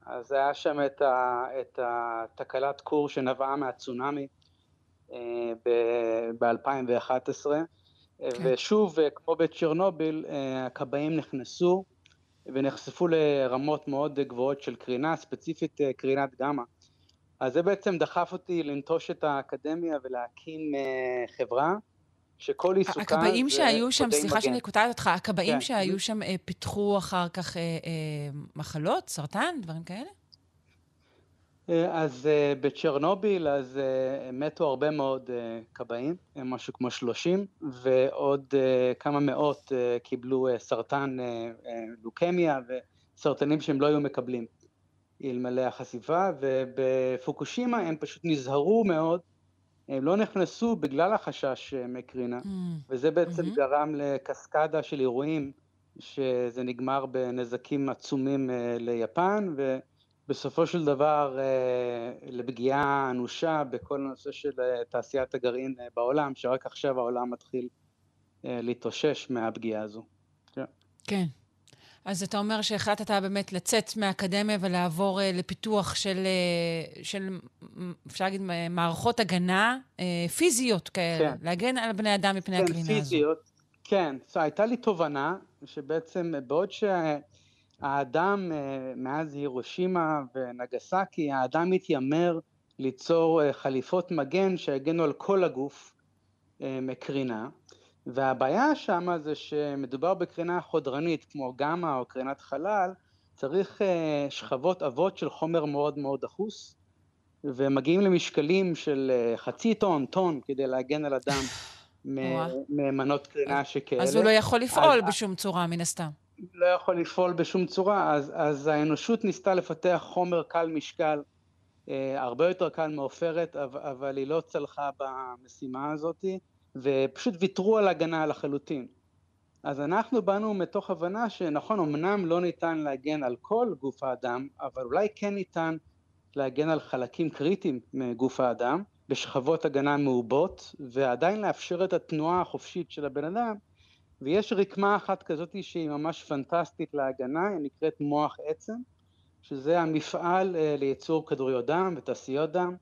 אז היה שם את, ה, את התקלת קור שנבעה מהצונאמי אה, ב-2011, כן. ושוב, אה, כמו בצ'רנוביל, אה, הכבאים נכנסו ונחשפו לרמות מאוד גבוהות של קרינה, ספציפית קרינת גמא. אז זה בעצם דחף אותי לנטוש את האקדמיה ולהקים חברה שכל עיסוקה הכבאים שהיו שם, סליחה שאני קוטעת אותך, הכבאים כן. שהיו שם אה, פיתחו אחר כך אה, אה, מחלות, סרטן, דברים כאלה? אה, אז אה, בצ'רנוביל, אז אה, מתו הרבה מאוד כבאים, משהו כמו 30, ועוד כמה מאות קיבלו סרטן לוקמיה וסרטנים שהם לא היו מקבלים אלמלא החשיפה, ובפוקושימה הם פשוט נזהרו מאוד הם לא נכנסו בגלל החשש מקרינה, mm. וזה בעצם mm-hmm. גרם לקסקדה של אירועים, שזה נגמר בנזקים עצומים ליפן, ובסופו של דבר אה, לפגיעה אנושה בכל הנושא של אה, תעשיית הגרעין בעולם, שרק עכשיו העולם מתחיל להתאושש מהפגיעה הזו. כן. אז אתה אומר שהחלטת באמת לצאת מהאקדמיה ולעבור לפיתוח של, של, אפשר להגיד, מערכות הגנה פיזיות כאלה, כן. להגן על בני אדם מפני כן, הקרינה פיזיות, הזו. פיזיות, כן. So, הייתה לי תובנה שבעצם בעוד שהאדם מאז הירושימה ונגסקי, האדם התיימר ליצור חליפות מגן שיגנו על כל הגוף מקרינה. והבעיה שם זה שמדובר בקרינה חודרנית כמו גמא או קרינת חלל, צריך אה, שכבות עבות של חומר מאוד מאוד דחוס, ומגיעים למשקלים של אה, חצי טון, טון, כדי להגן על אדם ממנות קרינה שכאלה. אז הוא לא יכול לפעול אז, בשום צורה, מן הסתם. לא יכול לפעול בשום צורה, אז, אז האנושות ניסתה לפתח חומר קל משקל, אה, הרבה יותר קל מעופרת, אבל, אבל היא לא צלחה במשימה הזאתי. ופשוט ויתרו על הגנה לחלוטין. אז אנחנו באנו מתוך הבנה שנכון, אמנם לא ניתן להגן על כל גוף האדם, אבל אולי כן ניתן להגן על חלקים קריטיים מגוף האדם, בשכבות הגנה מעובות, ועדיין לאפשר את התנועה החופשית של הבן אדם. ויש רקמה אחת כזאת שהיא ממש פנטסטית להגנה, היא נקראת מוח עצם, שזה המפעל אה, לייצור כדוריות דם ותעשיות דם.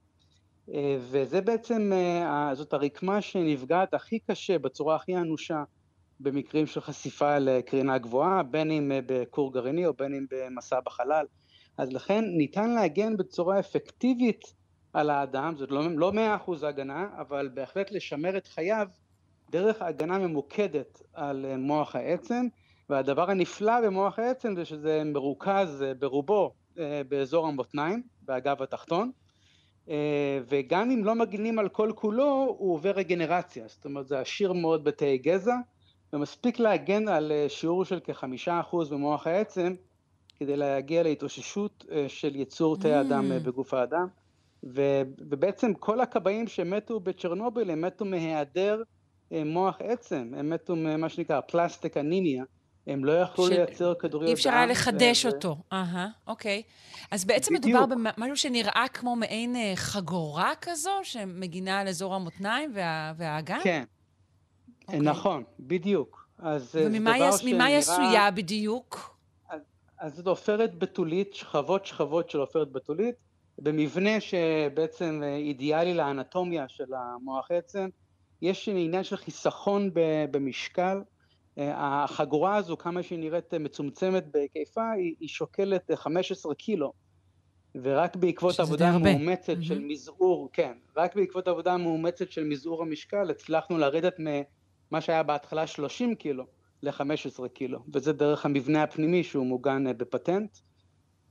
אה, וזה בעצם, אה, זאת הרקמה שנפגעת הכי קשה, בצורה הכי אנושה, במקרים של חשיפה לקרינה גבוהה, בין אם בכור גרעיני או בין אם במסע בחלל. אז לכן ניתן להגן בצורה אפקטיבית על האדם, זאת לא, לא 100% הגנה, אבל בהחלט לשמר את חייו דרך הגנה ממוקדת על מוח העצם, והדבר הנפלא במוח העצם זה שזה מרוכז ברובו באזור המותניים, באגב התחתון, אה, וגם אם לא מגינים על כל כולו, הוא עובר רגנרציה, זאת אומרת זה עשיר מאוד בתאי גזע, ומספיק להגן על אה, שיעור של כחמישה אחוז במוח העצם, כדי להגיע להתאוששות אה, של יצור תאי הדם mm. בגוף האדם. ובעצם כל הכבאים שמתו בצ'רנוביל הם מתו מהיעדר מוח עצם, הם מתו ממה שנקרא פלסטיק אנימיה, הם לא יכלו ש... לייצר כדוריות דם. אי אפשר היה לחדש ו... אותו. אהה, אוקיי. אז בעצם בדיוק. מדובר במשהו שנראה כמו מעין אה, חגורה כזו, שמגינה על אזור המותניים וה... והאגן? כן. אוקיי. נכון, בדיוק. אז אה, וממה היא שנראה... עשויה בדיוק? אז, אז זאת עופרת בתולית, שכבות שכבות של עופרת בתולית, במבנה שבעצם אה, אידיאלי לאנטומיה של המוח עצם. יש עניין של חיסכון במשקל. החגורה הזו, כמה שהיא נראית מצומצמת בהיקפה, היא, היא שוקלת 15 קילו. ורק בעקבות עבודה מאומצת mm-hmm. של מזעור, כן, רק בעקבות עבודה מאומצת של מזעור המשקל, הצלחנו לרדת ממה שהיה בהתחלה 30 קילו ל-15 קילו, וזה דרך המבנה הפנימי שהוא מוגן אה, בפטנט.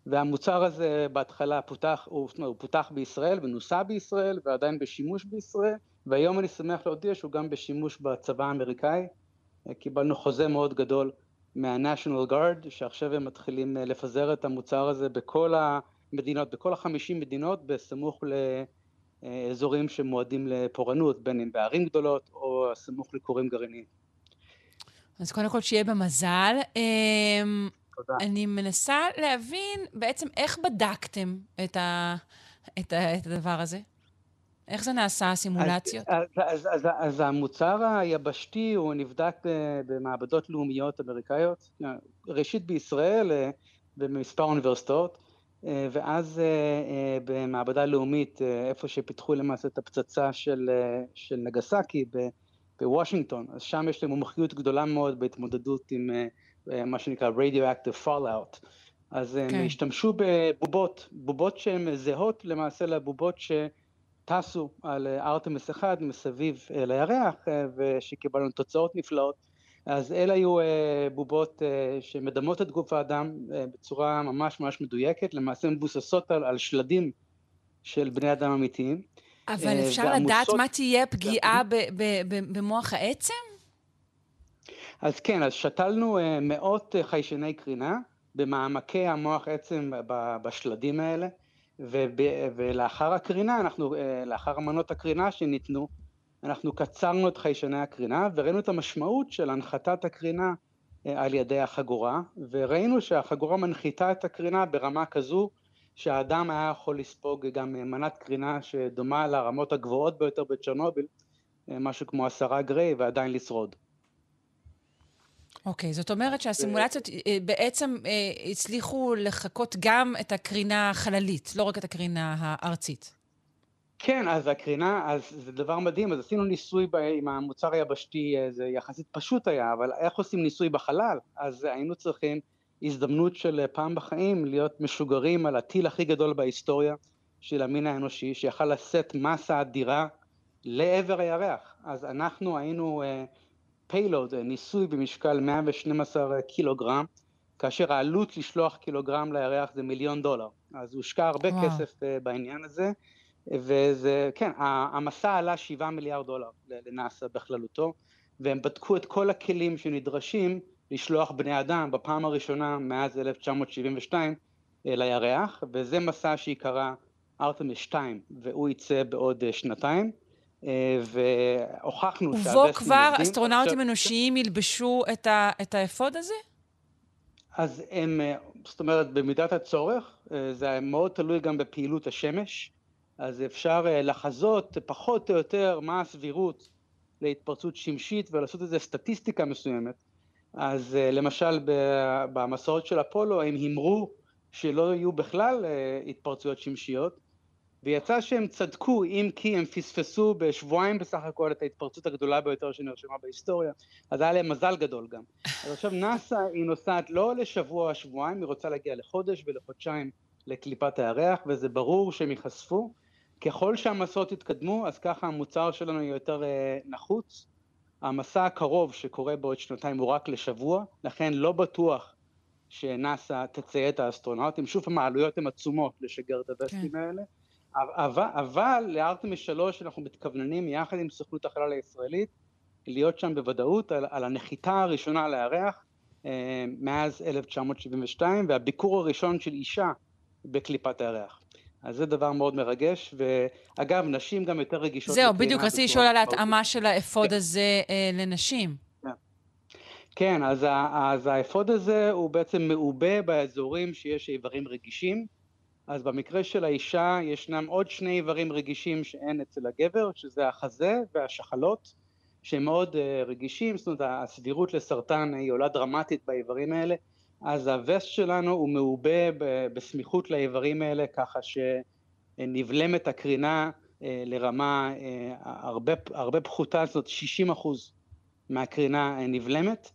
והמוצר הזה בהתחלה פותח, הוא, הוא פותח בישראל ונוסע בישראל ועדיין בשימוש בישראל, והיום אני שמח להודיע שהוא גם בשימוש בצבא האמריקאי. קיבלנו חוזה מאוד גדול מה-National Guard, שעכשיו הם מתחילים אה, לפזר את המוצר הזה בכל המדינות, בכל החמישים מדינות, בסמוך לאזורים שמועדים לפורענות, בין אם בערים גדולות או סמוך לכורים גרעיניים. אז קודם כל שיהיה במזל. אמ, תודה. אני מנסה להבין בעצם איך בדקתם את, ה, את, ה, את הדבר הזה. איך זה נעשה, הסימולציות? אז, אז, אז, אז המוצר היבשתי הוא נבדק במעבדות לאומיות אמריקאיות, ראשית בישראל, אה, במספר אוניברסיטאות, אה, ואז אה, במעבדה לאומית, איפה שפיתחו למעשה את הפצצה של, של נגסקי בוושינגטון, אז שם יש להם מומחיות גדולה מאוד בהתמודדות עם מה שנקרא Radioactive Fallout. אז הם כן. השתמשו בבובות, בובות שהן זהות למעשה לבובות ש... טסו על אה, ארתמס אחד מסביב אה, לירח אה, ושקיבלנו תוצאות נפלאות. אז אלה היו בובות שמדמות את גוף האדם בצורה ממש ממש מדויקת, למעשה מבוססות על, על שלדים של בני אדם אמיתיים. אבל אפשר והמוסות... לדעת מה תהיה פגיעה במוח העצם? אז כן, אז שתלנו מאות חיישני קרינה במעמקי המוח עצם בשלדים האלה. וב, ולאחר הקרינה, אנחנו, אה, לאחר אמנות הקרינה שניתנו, אנחנו קצרנו את חיישני הקרינה וראינו את המשמעות של הנחתת הקרינה אה, על ידי החגורה, וראינו שהחגורה מנחיתה את הקרינה ברמה כזו שהאדם היה יכול לספוג גם מנת קרינה שדומה לרמות הגבוהות ביותר בצ'רנוביל, אה, משהו כמו עשרה גריי, ועדיין לשרוד. אוקיי, okay, זאת אומרת שהסימולציות אה, בעצם אה, הצליחו לחקות גם את הקרינה החללית, לא רק את הקרינה הארצית. כן, אז הקרינה, אז זה דבר מדהים, אז עשינו ניסוי ב, עם המוצר היבשתי, אה, זה יחסית פשוט היה, אבל איך עושים ניסוי בחלל? אז היינו צריכים הזדמנות של פעם בחיים להיות משוגרים על הטיל הכי גדול בהיסטוריה של המין האנושי, שיכל לשאת מסה אדירה לעבר הירח. אז אנחנו היינו פיילוד, uh, ניסוי במשקל 112 קילוגרם, כאשר העלות לשלוח קילוגרם לירח זה מיליון דולר. אז הושקע הרבה וואו. כסף uh, בעניין הזה, וזה, כן, המסע עלה 7 מיליארד דולר לנאסא בכללותו, והם בדקו את כל הכלים שנדרשים לשלוח בני אדם בפעם הראשונה מאז 1972 אה, לירח, וזה מסע שיקרא ארתמיס 2, והוא יצא בעוד שנתיים. אה, והוכחנו שהווסטים ובו כבר אסטרונאוטים אנושיים ילבשו את האפוד הזה? אז הם, אה, זאת אומרת, במידת הצורך, אה, זה מאוד תלוי גם בפעילות השמש, אז אפשר לחזות פחות או יותר מה הסבירות להתפרצות שמשית ולעשות איזה סטטיסטיקה מסוימת. אז למשל במסורת של אפולו הם הימרו שלא יהיו בכלל התפרצויות שמשיות, ויצא שהם צדקו, אם כי הם פספסו בשבועיים בסך הכל את ההתפרצות הגדולה ביותר שנרשמה בהיסטוריה, אז היה להם מזל גדול גם. אז עכשיו נאס"א היא נוסעת לא לשבוע או שבועיים, היא רוצה להגיע לחודש ולחודשיים לקליפת הירח, וזה ברור שהם ייחשפו. ככל שהמסעות יתקדמו, אז ככה המוצר שלנו יהיה יותר אה, נחוץ. המסע הקרוב שקורה בעוד שנתיים הוא רק לשבוע, לכן לא בטוח שנאס"א תציית האסטרונאוטים. שוב פעם העלויות הן עצומות לשגר את הווסטים כן. האלה. אבל, אבל לארטמיס 3 אנחנו מתכווננים יחד עם סוכנות החלל הישראלית להיות שם בוודאות על, על הנחיתה הראשונה על הירח אה, מאז 1972 והביקור הראשון של אישה בקליפת הירח. אז זה דבר מאוד מרגש, ואגב, נשים גם יותר רגישות. זהו, בדיוק, רציתי לשאול על ההתאמה של האפוד כן. הזה אה, לנשים. כן, כן אז, אז האפוד הזה הוא בעצם מעובה באזורים שיש איברים רגישים, אז במקרה של האישה ישנם עוד שני איברים רגישים שאין אצל הגבר, שזה החזה והשחלות, שהם מאוד uh, רגישים, זאת אומרת הסבירות לסרטן היא עולה דרמטית באיברים האלה, אז הווסט שלנו הוא מעובה בסמיכות לאיברים האלה, ככה שנבלמת הקרינה uh, לרמה uh, הרבה, הרבה פחותה, זאת אומרת 60 אחוז מהקרינה נבלמת,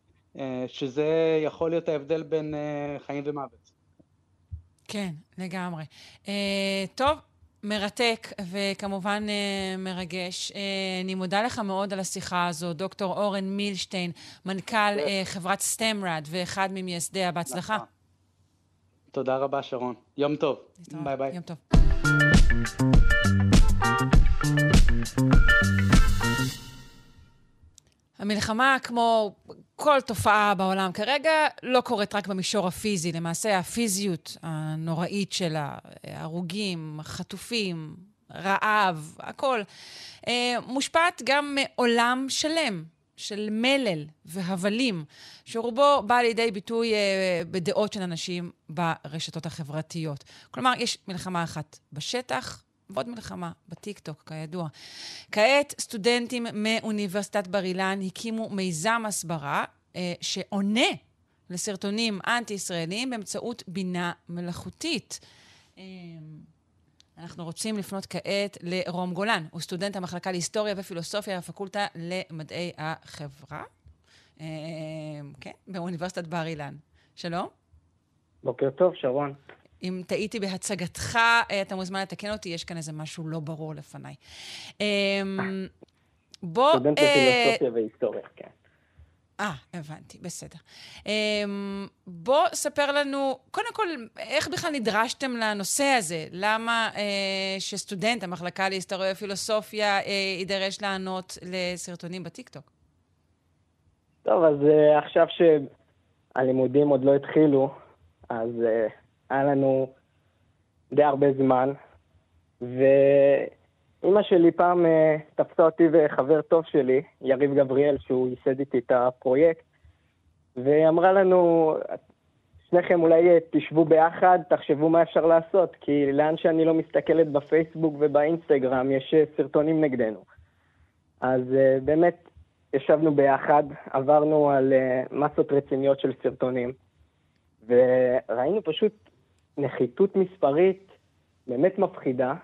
שזה יכול להיות ההבדל בין חיים ומוות. כן, לגמרי. Uh, טוב, מרתק וכמובן uh, מרגש. Uh, אני מודה לך מאוד על השיחה הזו, דוקטור אורן מילשטיין, מנכ"ל אה, חברת סטמרד ואחד ממייסדיה. בהצלחה. נכון. תודה רבה, שרון. יום טוב. ביי ביי. יום טוב. המלחמה, כמו כל תופעה בעולם כרגע, לא קורית רק במישור הפיזי. למעשה, הפיזיות הנוראית שלה, הרוגים, חטופים, רעב, הכל, אה, מושפעת גם מעולם שלם של מלל והבלים, שרובו בא לידי ביטוי אה, בדעות של אנשים ברשתות החברתיות. כלומר, יש מלחמה אחת בשטח, ועוד מלחמה בטיקטוק, כידוע. כעת סטודנטים מאוניברסיטת בר אילן הקימו מיזם הסברה אה, שעונה לסרטונים אנטי-ישראליים באמצעות בינה מלאכותית. אה, אנחנו רוצים לפנות כעת לרום גולן, הוא סטודנט המחלקה להיסטוריה ופילוסופיה בפקולטה למדעי החברה, אה, כן, באוניברסיטת בר אילן. שלום. בוקר טוב, שרון. אם טעיתי בהצגתך, אה, אתה מוזמן לתקן אותי, יש כאן איזה משהו לא ברור לפניי. אמ, בוא... סטודנט לפילוסופיה אה, והיסטוריה, כן. אה, הבנתי, בסדר. אמ, בוא ספר לנו, קודם כל, איך בכלל נדרשתם לנושא הזה? למה אה, שסטודנט, המחלקה להיסטוריה ופילוסופיה, יידרש לענות לסרטונים בטיקטוק? טוב, אז עכשיו שהלימודים עוד לא התחילו, אז היה לנו די הרבה זמן, ואימא שלי פעם uh, תפסה אותי וחבר טוב שלי, יריב גבריאל, שהוא ייסד איתי את הפרויקט, והיא אמרה לנו, שניכם אולי תשבו ביחד, תחשבו מה אפשר לעשות, כי לאן שאני לא מסתכלת בפייסבוק ובאינסטגרם, יש אה, סרטונים נגדנו. אז באמת ישבנו ביחד, עברנו על מסות רציניות של סרטונים, וראינו פשוט נחיתות מספרית באמת מפחידה,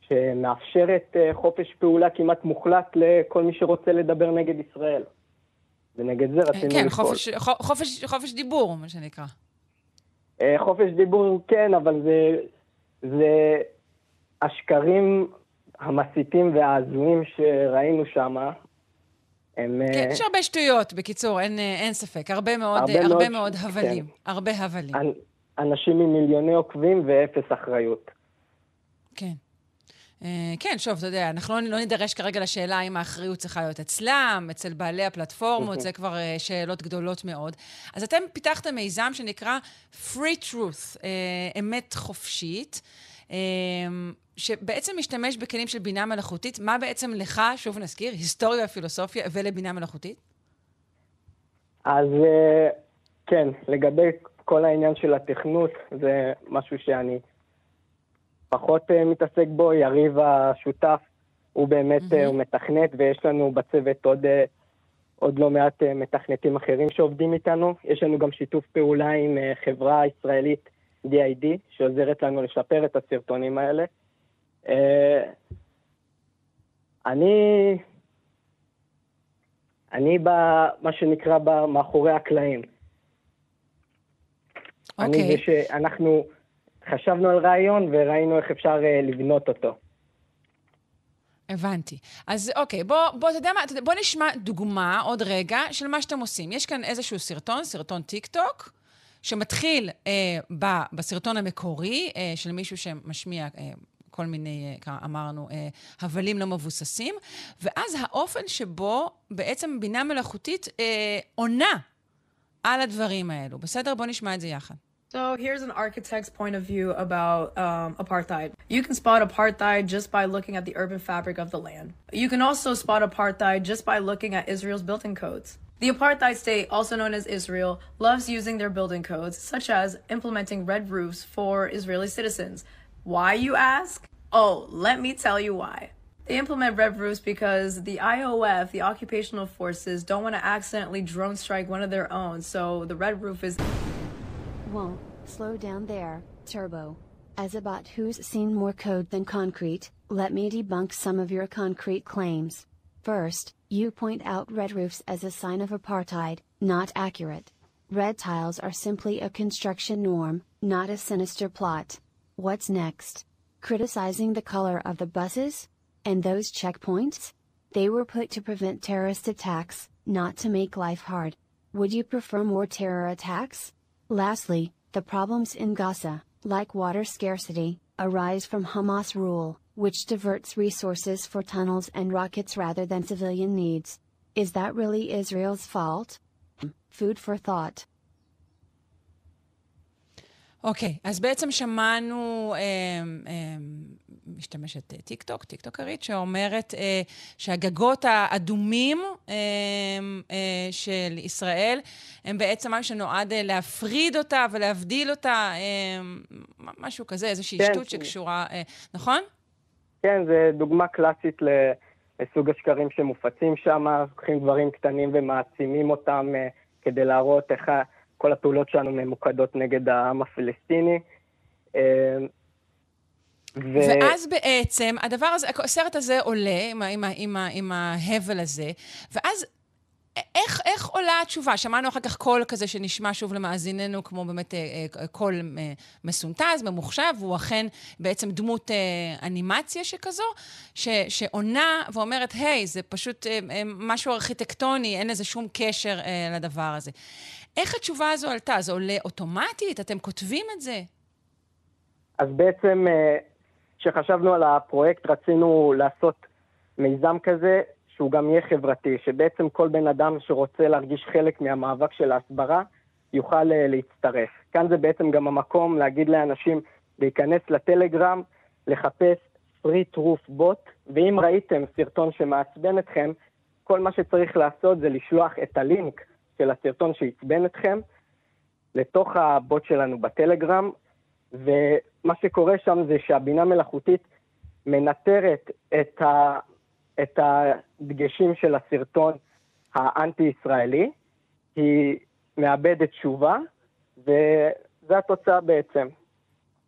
שמאפשרת uh, חופש פעולה כמעט מוחלט לכל מי שרוצה לדבר נגד ישראל. ונגד זה רצינו כן, לפעול. חופש, חופש, חופש דיבור, מה שנקרא. Uh, חופש דיבור כן, אבל זה, זה השקרים המסיתים וההזויים שראינו שם, הם... כן, אה, יש הרבה שטויות, בקיצור, אין, אה, אין ספק. הרבה מאוד, הרבה הרבה מאוד, מאוד הבלים. כן. הרבה הבלים. אנשים עם מיליוני עוקבים ואפס אחריות. כן. Uh, כן, שוב, אתה יודע, אנחנו לא, לא נידרש כרגע לשאלה אם האחריות צריכה להיות אצלם, אצל בעלי הפלטפורמות, זה כבר uh, שאלות גדולות מאוד. אז אתם פיתחתם מיזם שנקרא Free Truth, uh, אמת חופשית. שבעצם משתמש בכלים של בינה מלאכותית. מה בעצם לך, שוב נזכיר, היסטוריה ופילוסופיה ולבינה מלאכותית? אז אה, כן, לגבי כל העניין של התכנות, זה משהו שאני פחות אה, מתעסק בו. יריב השותף, הוא באמת, mm-hmm. הוא מתכנת, ויש לנו בצוות עוד, עוד לא מעט מתכנתים אחרים שעובדים איתנו. יש לנו גם שיתוף פעולה עם חברה ישראלית, DID, שעוזרת לנו לשפר את הסרטונים האלה. אה, אני, אני במה שנקרא מאחורי הקלעים. Okay. אני זה אוקיי. שאנחנו חשבנו על רעיון וראינו איך אפשר uh, לבנות אותו. הבנתי. אז אוקיי, בוא, בוא, אתה יודע מה, בוא נשמע דוגמה עוד רגע של מה שאתם עושים. יש כאן איזשהו סרטון, סרטון טיק טוק, שמתחיל אה, ב, בסרטון המקורי אה, של מישהו שמשמיע אה, כל מיני, אה, אמרנו, אה, הבלים לא מבוססים, ואז האופן שבו בעצם בינה מלאכותית אה, עונה על הדברים האלו. בסדר? בואו נשמע את זה יחד. So here's an architect's point of view about um, apartheid. You can spot apartheid just by looking at the urban fabric of the land. You can also spot apartheid just by looking at Israel's building codes. The apartheid state, also known as Israel, loves using their building codes, such as implementing red roofs for Israeli citizens, why, you ask? Oh, let me tell you why. They implement red roofs because the IOF, the occupational forces, don't want to accidentally drone strike one of their own, so the red roof is. Whoa, slow down there, Turbo. As a bot who's seen more code than concrete, let me debunk some of your concrete claims. First, you point out red roofs as a sign of apartheid, not accurate. Red tiles are simply a construction norm, not a sinister plot. What's next? Criticizing the color of the buses? And those checkpoints? They were put to prevent terrorist attacks, not to make life hard. Would you prefer more terror attacks? Lastly, the problems in Gaza, like water scarcity, arise from Hamas rule, which diverts resources for tunnels and rockets rather than civilian needs. Is that really Israel's fault? Food for thought. אוקיי, okay, אז בעצם שמענו אה, אה, משתמשת אה, טיק טוק, טיק טוקרית, שאומרת אה, שהגגות האדומים אה, אה, של ישראל הם בעצם משהו שנועד אה, להפריד אותה ולהבדיל אותה, אה, משהו כזה, איזושהי כן, שטות שקשורה, אה, נכון? כן, זו דוגמה קלאסית לסוג השקרים שמופצים שם, לוקחים דברים קטנים ומעצימים אותם אה, כדי להראות איך... כל הפעולות שלנו ממוקדות נגד העם הפלסטיני. אה, ו... ואז בעצם, הדבר הזה, הסרט הזה עולה עם, עם, עם, עם ההבל הזה, ואז איך, איך עולה התשובה? שמענו אחר כך קול כזה שנשמע שוב למאזיננו כמו באמת אה, אה, קול מסונטז, ממוחשב, והוא אכן בעצם דמות אנימציה שכזו, ש, שעונה ואומרת, היי, זה פשוט משהו ארכיטקטוני, אין לזה שום קשר לדבר הזה. איך התשובה הזו עלתה? זה עולה אוטומטית? אתם כותבים את זה? אז בעצם, אה, כשחשבנו על הפרויקט, רצינו לעשות מיזם כזה, שהוא גם יהיה חברתי, שבעצם כל בן אדם שרוצה להרגיש חלק מהמאבק של ההסברה, יוכל אה, להצטרף. כאן זה בעצם גם המקום להגיד לאנשים להיכנס לטלגרם, לחפש free truth bot, ואם ראיתם סרטון שמעצבן אתכם, כל מה שצריך לעשות זה לשלוח את הלינק של הסרטון שעצבן אתכם לתוך הבוט שלנו בטלגרם, ומה שקורה שם זה שהבינה מלאכותית מנטרת את, ה, את הדגשים של הסרטון האנטי-ישראלי, היא מאבדת תשובה, וזו התוצאה בעצם.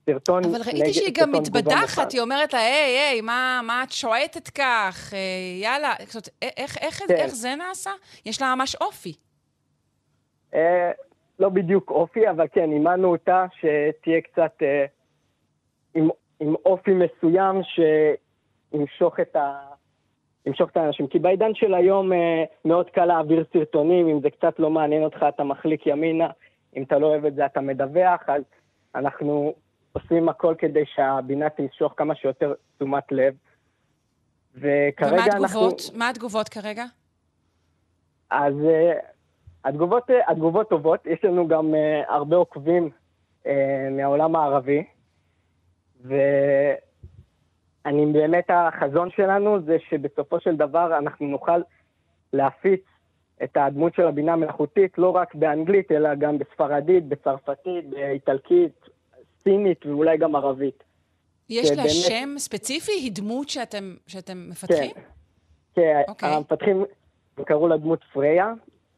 סרטון אבל ראיתי שהיא גם מתבדחת, היא אומרת לה, היי, היי, מה, מה את שועטת כך? אה, יאללה. זאת, איך, איך, כן. איך זה נעשה? יש לה ממש אופי. אה, לא בדיוק אופי, אבל כן, אימנו אותה שתהיה קצת אה, עם, עם אופי מסוים שימשוך את, ה, ימשוך את האנשים. כי בעידן של היום אה, מאוד קל להעביר סרטונים, אם זה קצת לא מעניין אותך, אתה מחליק ימינה, אם אתה לא אוהב את זה, אתה מדווח, אז אנחנו עושים הכל כדי שהבינה תמשוך כמה שיותר תשומת לב. וכרגע ומה התגובות? אנחנו... מה התגובות כרגע? אז uh, התגובות, uh, התגובות טובות, יש לנו גם uh, הרבה עוקבים uh, מהעולם הערבי, ואני באמת, החזון שלנו זה שבסופו של דבר אנחנו נוכל להפיץ את הדמות של הבינה המלאכותית לא רק באנגלית, אלא גם בספרדית, בצרפתית, באיטלקית, סינית ואולי גם ערבית. יש לה שם ספציפי? היא דמות שאתם, שאתם מפתחים? כן, כן. Okay. אוקיי. המפתחים קראו לה דמות פריה,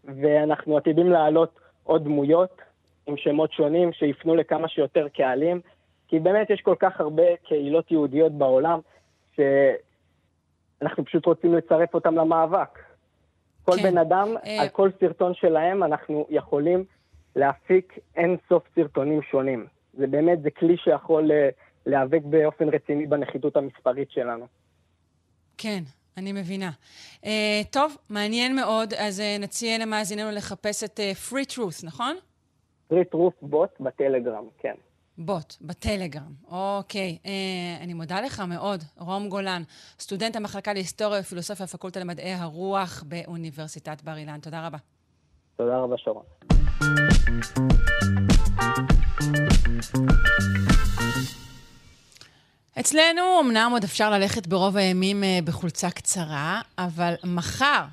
ואנחנו עתידים להעלות עוד דמויות עם שמות שונים שיפנו לכמה שיותר קהלים, כי באמת יש כל כך הרבה קהילות יהודיות בעולם, שאנחנו פשוט רוצים לצרף אותם למאבק. כל כן. בן אדם, אה... על כל סרטון שלהם אנחנו יכולים להפיק אין סוף סרטונים שונים. זה באמת, זה כלי שיכול אה, להיאבק באופן רציני בנחיתות המספרית שלנו. כן, אני מבינה. Uh, טוב, מעניין מאוד, אז uh, נציע למאזיננו לחפש את uh, Free Truth, נכון? Free Truth בוט בטלגרם, כן. בוט, בטלגרם. אוקיי. Uh, אני מודה לך מאוד, רום גולן, סטודנט המחלקה להיסטוריה ופילוסופיה, הפקולטה למדעי הרוח באוניברסיטת בר אילן. תודה רבה. תודה רבה, שרון. אצלנו אמנם עוד אפשר ללכת ברוב הימים אה, בחולצה קצרה, אבל מחר,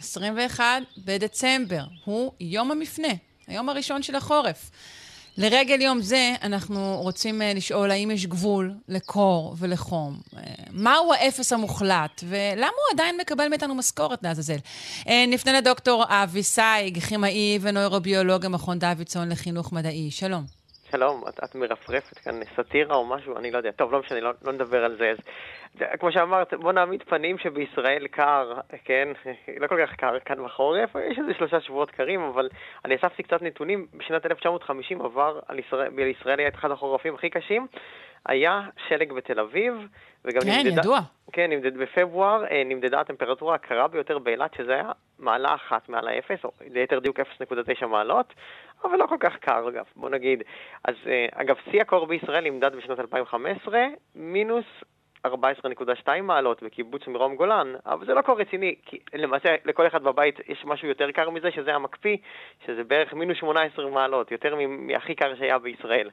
21 בדצמבר, הוא יום המפנה, היום הראשון של החורף. לרגל יום זה, אנחנו רוצים אה, לשאול האם יש גבול לקור ולחום. אה, מהו האפס המוחלט, ולמה הוא עדיין מקבל מאיתנו משכורת לעזאזל? נפנה לדוקטור אבי סייג, כימאי ונוירוביולוג במכון דוידסון לחינוך מדעי. שלום. שלום, את, את מרפרפת כאן סאטירה או משהו? אני לא יודע. טוב, לא משנה, לא, לא נדבר על זה. אז, כמו שאמרת, בוא נעמיד פנים שבישראל קר, כן? לא כל כך קר כאן בחורף, יש איזה שלושה שבועות קרים, אבל אני אספתי קצת נתונים. בשנת 1950 עבר על ישראל, בישראל היה את אחד החורפים הכי קשים. היה שלג בתל אביב, וגם כן, נמדדה... ידוע. כן, נמדד, בפברואר אה, נמדדה הטמפרטורה הקרה ביותר באילת, שזה היה מעלה אחת מעל האפס, או ליתר דיוק 0.9 מעלות, אבל לא כל כך קר, אגב, בוא נגיד. אז אה, אגב, שיא הקור בישראל נמדד בשנת 2015, מינוס 14.2 מעלות בקיבוץ מרום גולן, אבל זה לא קור רציני, כי למעשה לכל אחד בבית יש משהו יותר קר מזה, שזה המקפיא, שזה בערך מינוס 18 מעלות, יותר מהכי קר שהיה בישראל.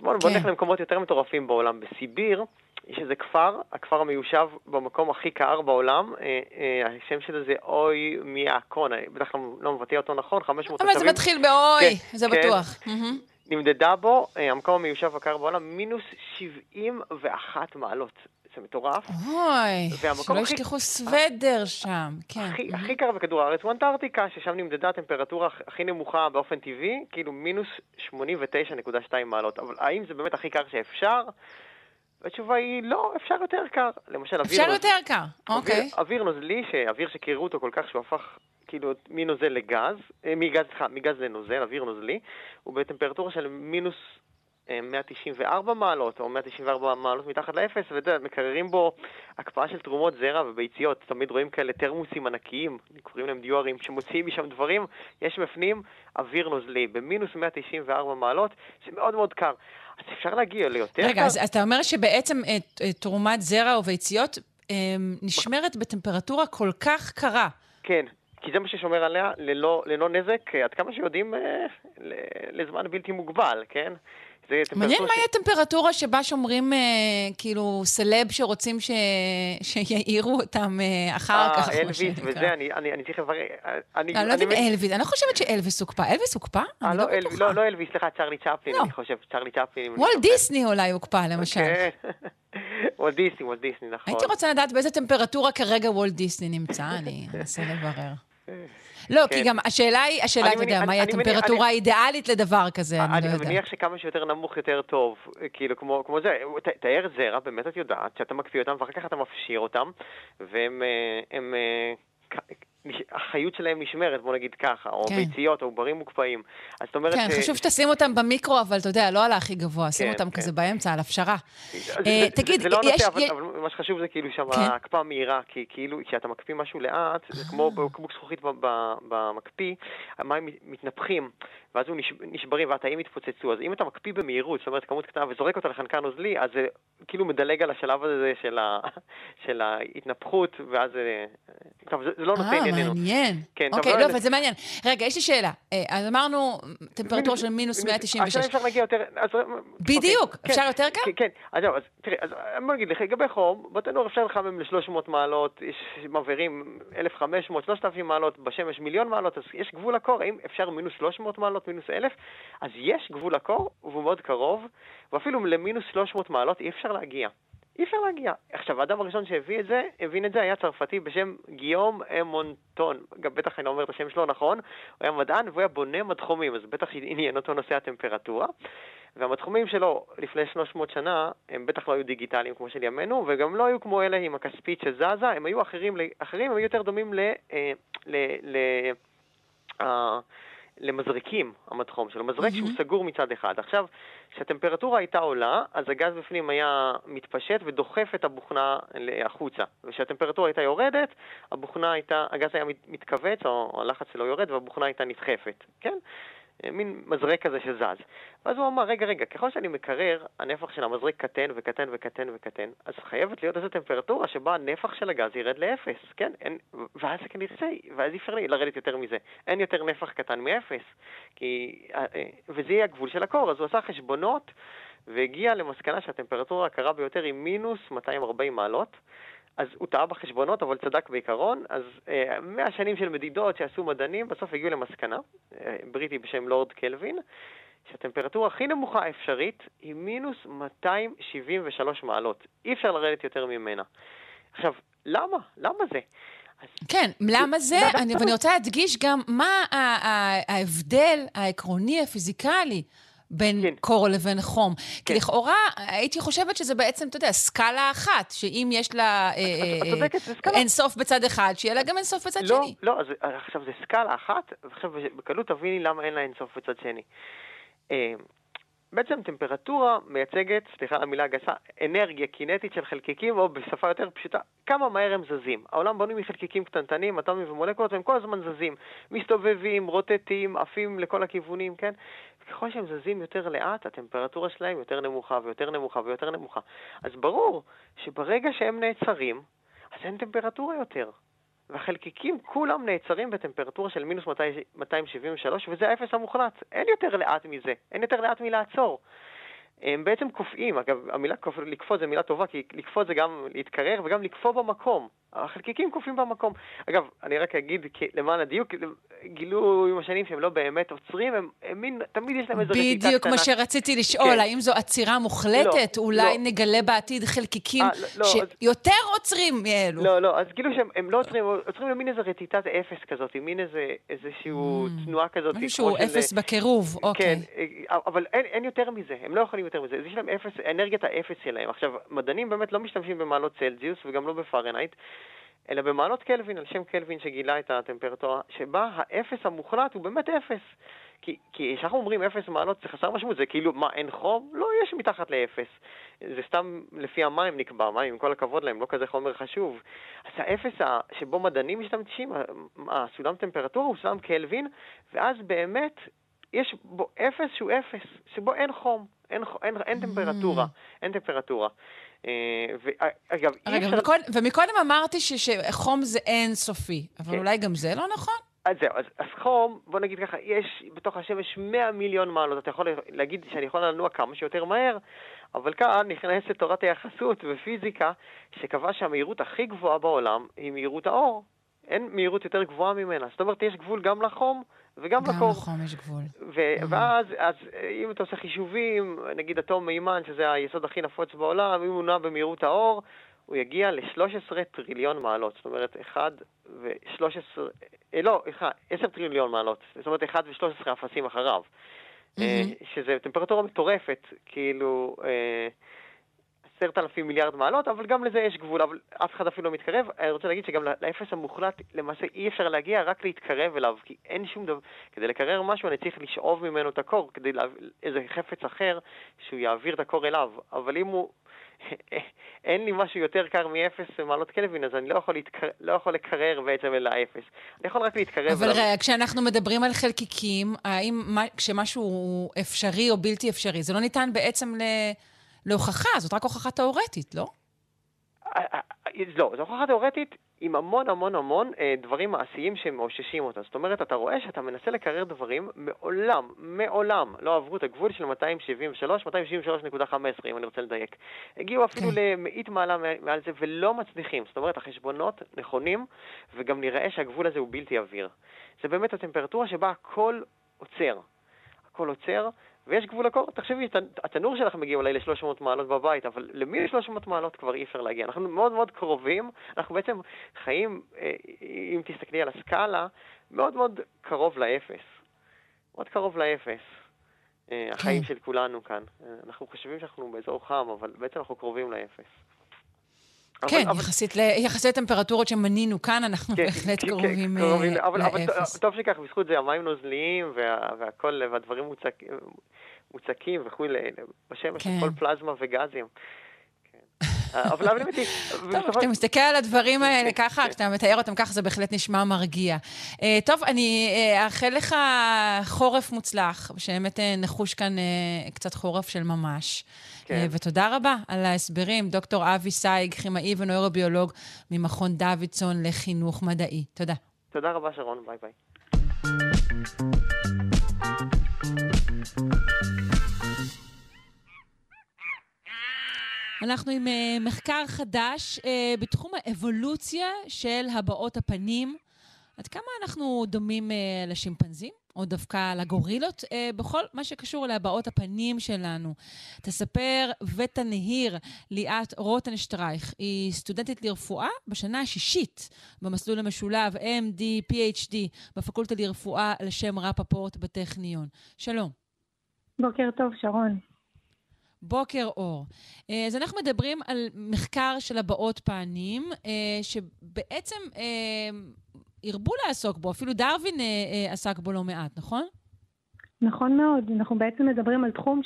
בואו כן. נלך למקומות יותר מטורפים בעולם. בסיביר יש איזה כפר, הכפר המיושב במקום הכי קר בעולם, אה, אה, השם שלו זה אוי מיאקון, אני בטח לא, לא מבטא אותו נכון, 500 תושבים. אבל זה מתחיל באוי, כן, זה כן. בטוח. נמדדה בו, אה, המקום המיושב הקר בעולם, מינוס 71 מעלות. זה מטורף. אוי, שלא ישכחו סוודר שם, כן. הכי, הכי קר בכדור הארץ הוא אנטארקטיקה, ששם נמדדה הטמפרטורה הכי נמוכה באופן טבעי, כאילו מינוס 89.2 מעלות. אבל האם זה באמת הכי קר שאפשר? התשובה היא לא, אפשר יותר קר. למשל, אוויר... אפשר יותר קר, אוקיי. אוויר נוזלי, שאוויר שקירו אותו כל כך שהוא הפך כאילו מנוזל לגז, אה, מגז, סליחה, מגז לנוזל, אוויר נוזלי, הוא בטמפרטורה של מינוס 194 מעלות, או 194 מעלות מתחת לאפס, ומקררים בו הקפאה של תרומות זרע וביציות. תמיד רואים כאלה תרמוסים ענקיים, קוראים להם דיוארים, שמוציאים משם דברים, יש בפנים אוויר נוזלי. במינוס 194 מעלות, זה מאוד קר. אז אפשר להגיע ליותר רגע, קר. אז אתה אומר שבעצם את, את תרומת זרע או ביציות אה, נשמרת בטמפרטורה כל כך קרה. כן, כי זה מה ששומר עליה ללא, ללא נזק, עד כמה שיודעים, אה, לזמן בלתי מוגבל, כן? מעניין מהי הטמפרטורה שבה שומרים, אה, כאילו, סלב שרוצים ש... שיעירו אותם אה, אחר כך, אה, אלוויס וזה, אני, אני, אני צריך לברר... אני לא יודעת אם אלוויס, אני לא חושבת שאלוויס הוקפא. אלוויס הוקפא? אני לא, לא בטוחה. לא, לא אלוויס, סליחה, צ'רלי צ'פלין, לא. אני חושב, צ'רלי צ'פלין. וולט דיסני אולי הוקפא, למשל. כן. וולט דיסני, וולט דיסני, נכון. הייתי רוצה לדעת באיזה טמפרטורה כרגע וולט דיסני נמצא, אני אנסה לברר. לא, כי כן. גם השאלה היא, השאלה, אני אתה יודע, מהי אני הטמפרטורה אני- האידיאלית לדבר כזה, אני לא אני יודעת. מניח שכמה שיותר נמוך יותר טוב, כאילו כמו, כמו זה, ת- תאר זרע, באמת את יודעת, שאתה מקפיא אותם ואחר כך אתה מפשיר אותם, והם, אה, הם, אה, כ- נש- החיות שלהם נשמרת, בוא נגיד ככה, או כן. ביציות או עוברים מוקפאים. אז זאת אומרת... כן, אה, חשוב שתשים אותם במיקרו, אבל אתה יודע, לא על הכי גבוה, שים כן, אותם כן. כזה באמצע, על הפשרה. זה- אה, זה- תגיד, זה לא יש- הנושא, אבל, יש- אבל מה שחשוב זה כאילו שם כן. ההקפאה מהירה, כי כאילו כשאתה מקפיא משהו לאט, זה כמו בקבוק זכוכית ב- ב- במקפיא, המים מתנפחים, ואז הם נש- נשברים והתאים יתפוצצו. אז אם אתה מקפיא במהירות, זאת אומרת כמות קטנה, וזורק אותה לחנקן נוזלי, אז זה כאילו מדלג על השלב הזה של, ה... של ההתנפחות, ואז... אה, טוב, זה, זה לא נושא אה. מעניין. כן, אוקיי, לא לא. אבל זה מעניין. רגע, יש לי שאלה. אה, אז אמרנו, טמפרטורה של מינוס 196. עכשיו אפשר להגיע יותר... אז, בדיוק, אוקיי, אפשר כן, יותר קל? כן, כן. אז זהו, אז תראי, אז בוא נגיד לך, לגבי חום, בתנור אפשר לחמם ל-300 מעלות, יש מבערים 1,500, 3,000 מעלות, בשמש מיליון מעלות, אז יש גבול לקור, האם אפשר מינוס 300 מעלות, מינוס 1,000? אז יש גבול לקור, והוא מאוד קרוב, ואפילו למינוס 300 מעלות אי אפשר להגיע. אי אפשר להגיע. עכשיו, האדם הראשון שהביא את זה, הבין את זה, היה צרפתי בשם גיום אמונטון. גם בטח אני לא אומר את השם שלו נכון, הוא היה מדען והוא היה בונה מדחומים, אז בטח עניין אותו נושא הטמפרטורה. והמדחומים שלו לפני 300 שנה, הם בטח לא היו דיגיטליים כמו של ימינו, וגם לא היו כמו אלה עם הכספית שזזה, הם היו אחרים, אחרים הם היו יותר דומים ל... אה, ל, ל אה, למזרקים, המדחום שלו. מזרק שהוא סגור מצד אחד. עכשיו, כשהטמפרטורה הייתה עולה, אז הגז בפנים היה מתפשט ודוחף את הבוכנה החוצה. וכשהטמפרטורה הייתה יורדת, הבוכנה הייתה, הגז היה מת- מתכווץ, או הלחץ שלו יורד, והבוכנה הייתה נדחפת. כן? מין מזרק כזה שזז. ואז הוא אמר, רגע, רגע, ככל שאני מקרר, הנפח של המזרק קטן וקטן וקטן וקטן, אז חייבת להיות איזו טמפרטורה שבה הנפח של הגז ירד לאפס, כן? אין, ואז כנראה, ואז אי אפשר לרדת יותר מזה. אין יותר נפח קטן מאפס. כי, אה, אה, וזה יהיה הגבול של הקור. אז הוא עשה חשבונות והגיע למסקנה שהטמפרטורה הקרה ביותר היא מינוס 240 מעלות. אז הוא טעה בחשבונות, אבל צדק בעיקרון. אז אה, מאה שנים של מדידות שעשו מדענים, בסוף הגיעו למסקנה, אה, בריטי בשם לורד קלווין, שהטמפרטורה הכי נמוכה האפשרית היא מינוס 273 מעלות. אי אפשר לרדת יותר ממנה. עכשיו, למה? למה זה? כן, למה זה? אני- ואני רוצה להדגיש גם מה ההבדל העקרוני, הפיזיקלי, בין כן. קור לבין חום. כי כן. לכאורה, הייתי חושבת שזה בעצם, אתה יודע, סקאלה אחת, שאם יש לה אה, אה. אין סוף בצד אחד, שיהיה לה גם אין סוף בצד לא, שני. לא, אז אה, עכשיו זה סקאלה אחת, ועכשיו בקלות תביני למה אין לה אינסוף בצד שני. בעצם טמפרטורה מייצגת, סליחה על המילה הגסה, אנרגיה קינטית של חלקיקים, או בשפה יותר פשוטה, כמה מהר הם זזים. העולם בנוי מחלקיקים קטנטנים, אטומים ומולקולות, והם כל הזמן זזים. מסתובבים, רוטטים, עפים לכל הכיוונים, כן? ככל שהם זזים יותר לאט, הטמפרטורה שלהם יותר נמוכה ויותר נמוכה ויותר נמוכה. אז ברור שברגע שהם נעצרים, אז אין טמפרטורה יותר. והחלקיקים כולם נעצרים בטמפרטורה של מינוס 273, וזה האפס המוחלט. אין יותר לאט מזה, אין יותר לאט מלעצור. הם בעצם קופאים, אגב, המילה. לקפוא זה מילה טובה, כי לקפוא זה גם להתקרר וגם לקפוא במקום. החלקיקים קופאים במקום. אגב, אני רק אגיד למען הדיוק, גילו עם השנים שהם לא באמת עוצרים, הם, הם מין, תמיד יש להם איזו רטיטה קטנה. בדיוק מה שרציתי לשאול, כן. האם זו עצירה מוחלטת? לא, אולי לא. נגלה בעתיד חלקיקים אה, לא, לא, אז- שיותר עוצרים מאלו. לא, לא, אז כאילו שהם הם לא עוצרים, עוצרים למין איזה רטיטת אפס כזאת, מין איזה, איזשהו תנועה כזאת. משהו שהוא כמו של- אפס בקירוב, אוקיי. כן, אה, אבל אין, אין יותר מזה, הם לא יכולים יותר מזה, יש להם אפס, אנרגיית האפס שלהם. עכשיו, מדענים באמת לא משתמשים במעלות צלזיוס וגם לא בפרנהייט, אלא במעלות קלווין, על שם קלווין שגילה את הטמפרטורה, שבה האפס המוחלט הוא באמת אפס. כי כי כשאנחנו אומרים אפס מעלות זה חסר משמעות, זה כאילו, מה, אין חום? לא, יש מתחת לאפס. זה סתם לפי המים נקבע, מים, עם כל הכבוד להם, לא כזה חומר חשוב. אז האפס שבו מדענים משתמשים, הסולם טמפרטורה הוא סולם קלווין, ואז באמת יש בו אפס שהוא אפס, שבו אין חום, אין, אין, אין טמפרטורה, אין טמפרטורה. אה, ואגב, אי אפשר... ומקודם- ומקודם אמרתי ש- שחום זה אינסופי, אבל כן. אולי גם זה לא נכון? אז זהו, אז, אז חום, בוא נגיד ככה, יש בתוך השמש 100 מיליון מעלות, אתה יכול להגיד שאני יכול לנוע כמה שיותר מהר, אבל כאן נכנסת תורת היחסות ופיזיקה, שקבעה שהמהירות הכי גבוהה בעולם היא מהירות האור. אין מהירות יותר גבוהה ממנה. זאת אומרת, יש גבול גם לחום וגם גם לקור. גם לחום יש גבול. ו- mm. ואז, אז, אם אתה עושה חישובים, נגיד אטום מימן, שזה היסוד הכי נפוץ בעולם, אם הוא נע במהירות האור, הוא יגיע ל-13 טריליון מעלות. זאת אומרת, 1 ו-13, אה, לא, 10 טריליון מעלות. זאת אומרת, 1 ו-13 אפסים אחריו. Mm-hmm. שזה טמפרטורה מטורפת, כאילו... עשרת אלפים מיליארד מעלות, אבל גם לזה יש גבול, אבל אף אחד אפילו לא מתקרב. אני רוצה להגיד שגם לאפס המוחלט, למעשה אי אפשר להגיע, רק להתקרב אליו, כי אין שום דבר... כדי לקרר משהו אני צריך לשאוב ממנו את הקור, כדי להב... איזה חפץ אחר שהוא יעביר את הקור אליו. אבל אם הוא... אין לי משהו יותר קר מאפס מעלות קלווין, אז אני לא יכול, להתקר... לא יכול לקרר בעצם אל האפס. אני יכול רק להתקרב אבל רגע, כשאנחנו מדברים על חלקיקים, האם כשמשהו הוא אפשרי או בלתי אפשרי, זה לא ניתן בעצם ל... להוכחה, זאת רק הוכחה תאורטית, לא? אה, אה, אה, לא, זו הוכחה תאורטית עם המון המון המון אה, דברים מעשיים שמאוששים אותה. זאת אומרת, אתה רואה שאתה מנסה לקרר דברים, מעולם, מעולם לא עברו את הגבול של 273, 273.15, אם אני רוצה לדייק. הגיעו אפילו כן. למאית מעלה מעל זה ולא מצליחים. זאת אומרת, החשבונות נכונים, וגם נראה שהגבול הזה הוא בלתי עביר. זה באמת הטמפרטורה שבה הכל עוצר. הכל עוצר, ויש גבול לקור. תחשבי, התנור שלך מגיע אולי ל-300 מעלות בבית, אבל למי 300 מעלות כבר אי אפשר להגיע. אנחנו מאוד מאוד קרובים, אנחנו בעצם חיים, אה, אם תסתכלי על הסקאלה, מאוד מאוד קרוב לאפס. מאוד קרוב לאפס. אה, החיים כן. של כולנו כאן. אה, אנחנו חושבים שאנחנו באזור חם, אבל בעצם אנחנו קרובים לאפס. כן, אבל, יחסית, ל, יחסית לטמפרטורות שמנינו כאן, אנחנו כן, בהחלט כן, קרובים, כן, קרובים אבל, לאפס. אבל טוב שכך, בזכות זה המים נוזליים וה, והכל, והדברים מוצק, מוצקים וכולי, בשמש, כן. הכל פלזמה וגזים. כן. אבל האמת היא... טוב, כשאתה מסתכל על הדברים האלה ככה, כשאתה מתאר אותם ככה, זה בהחלט נשמע מרגיע. אה, טוב, אני אה, אאחל לך חורף מוצלח, שבאמת אה, נחוש כאן קצת חורף של ממש. כן. ותודה רבה על ההסברים, דוקטור אבי סייג, כימאי ונוירוביולוג ממכון דוידסון לחינוך מדעי. תודה. תודה רבה, שרון, ביי ביי. אנחנו עם uh, מחקר חדש uh, בתחום האבולוציה של הבעות הפנים. עד כמה אנחנו דומים uh, לשימפנזים? או דווקא לגורילות, אה, בכל מה שקשור להבעות הפנים שלנו. תספר ותנהיר ליאת רוטנשטרייך. היא סטודנטית לרפואה בשנה השישית במסלול המשולב MD, PhD, בפקולטה לרפואה לשם רפפורט בטכניון. שלום. בוקר טוב, שרון. בוקר אור. אה, אז אנחנו מדברים על מחקר של הבעות פנים, אה, שבעצם אה, הרבו לעסוק בו, אפילו דרווין עסק בו לא מעט, נכון? נכון מאוד. אנחנו בעצם מדברים על תחום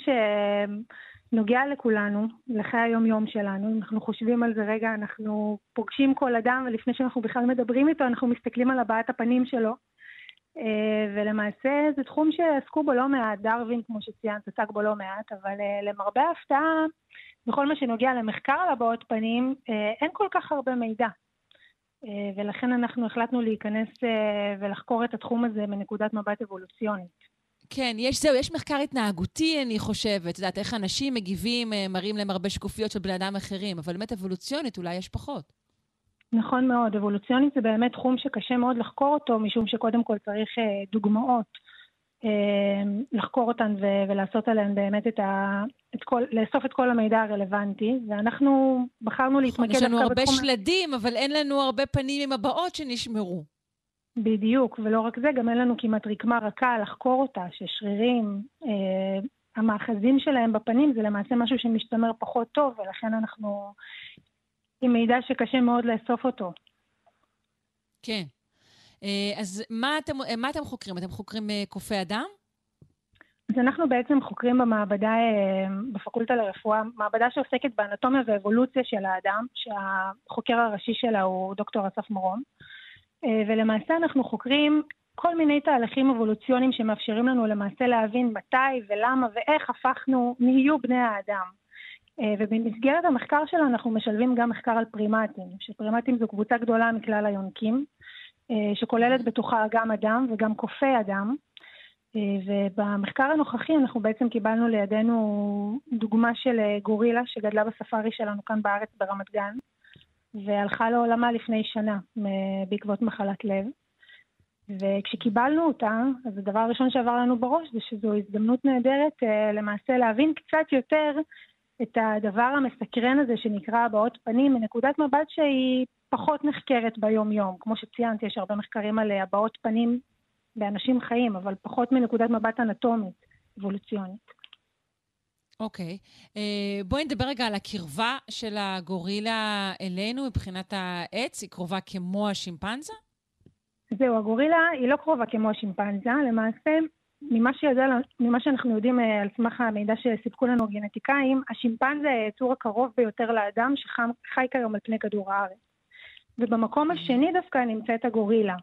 שנוגע לכולנו, לחיי היום-יום שלנו. אם אנחנו חושבים על זה רגע, אנחנו פוגשים כל אדם, ולפני שאנחנו בכלל מדברים איתו, אנחנו מסתכלים על הבעת הפנים שלו. אה, ולמעשה זה תחום שעסקו בו לא מעט, דרווין, כמו שציינת, עסק בו לא מעט, אבל אה, למרבה ההפתעה, בכל מה שנוגע למחקר על הבעות פנים, אה, אין כל כך הרבה מידע. ולכן אנחנו החלטנו להיכנס ולחקור את התחום הזה מנקודת מבט אבולוציונית. כן, יש זהו, יש מחקר התנהגותי, אני חושבת. את יודעת, איך אנשים מגיבים, מראים להם הרבה שקופיות של בני אדם אחרים, אבל באמת אבולוציונית אולי יש פחות. נכון מאוד, אבולוציונית זה באמת תחום שקשה מאוד לחקור אותו, משום שקודם כל צריך אה, דוגמאות אה, לחקור אותן ו- ולעשות עליהן באמת את ה... את כל, לאסוף את כל המידע הרלוונטי, ואנחנו בחרנו להתמקד דווקא בתחום... יש לנו הרבה בתחום... שלדים, אבל אין לנו הרבה פנים עם הבאות שנשמרו. בדיוק, ולא רק זה, גם אין לנו כמעט רקמה רכה לחקור אותה, ששרירים, אה, המאחזים שלהם בפנים זה למעשה משהו שמשתמר פחות טוב, ולכן אנחנו עם מידע שקשה מאוד לאסוף אותו. כן. אה, אז מה אתם, אה, מה אתם חוקרים? אתם חוקרים אה, קופי אדם? אז אנחנו בעצם חוקרים במעבדה, בפקולטה לרפואה, מעבדה שעוסקת באנטומיה ואבולוציה של האדם, שהחוקר הראשי שלה הוא דוקטור אסף מרום. ולמעשה אנחנו חוקרים כל מיני תהליכים אבולוציוניים שמאפשרים לנו למעשה להבין מתי ולמה ואיך הפכנו, נהיו בני האדם. אה, ובמסגרת המחקר שלנו אנחנו משלבים גם מחקר על פרימטים, שפרימטים זו קבוצה גדולה מכלל היונקים, אה, שכוללת בתוכה גם אדם וגם קופי אדם. אה, ובמחקר הנוכחי אנחנו בעצם קיבלנו לידינו דוגמה של גורילה שגדלה בספארי שלנו כאן בארץ ברמת גן. והלכה לעולמה לפני שנה בעקבות מחלת לב. וכשקיבלנו אותה, אז הדבר הראשון שעבר לנו בראש זה שזו הזדמנות נהדרת למעשה להבין קצת יותר את הדבר המסקרן הזה שנקרא הבעות פנים מנקודת מבט שהיא פחות נחקרת ביום-יום. כמו שציינתי, יש הרבה מחקרים על הבעות פנים באנשים חיים, אבל פחות מנקודת מבט אנטומית, אבולוציונית. אוקיי. Okay. Uh, בואי נדבר רגע על הקרבה של הגורילה אלינו מבחינת העץ. היא קרובה כמו השימפנזה? זהו, הגורילה היא לא קרובה כמו השימפנזה. למעשה, ממה, שידע, ממה שאנחנו יודעים אה, על סמך המידע שסיפקו לנו גנטיקאים, השימפנזה היא היצור הקרוב ביותר לאדם שחי כיום על פני כדור הארץ. ובמקום השני דווקא נמצאת הגורילה.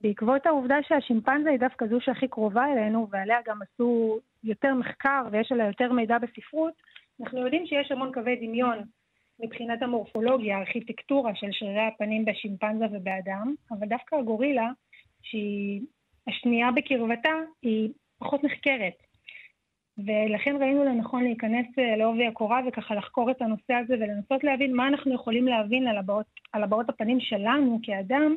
בעקבות העובדה שהשימפנזה היא דווקא זו שהכי קרובה אלינו, ועליה גם עשו יותר מחקר ויש עליה יותר מידע בספרות, אנחנו יודעים שיש המון קווי דמיון מבחינת המורפולוגיה, הארכיטקטורה של שרירי הפנים בשימפנזה ובאדם, אבל דווקא הגורילה, שהיא השנייה בקרבתה, היא פחות נחקרת. ולכן ראינו לנכון להיכנס אה, לעובי הקורה וככה לחקור את הנושא הזה ולנסות להבין מה אנחנו יכולים להבין על הבעות, על הבעות הפנים שלנו כאדם,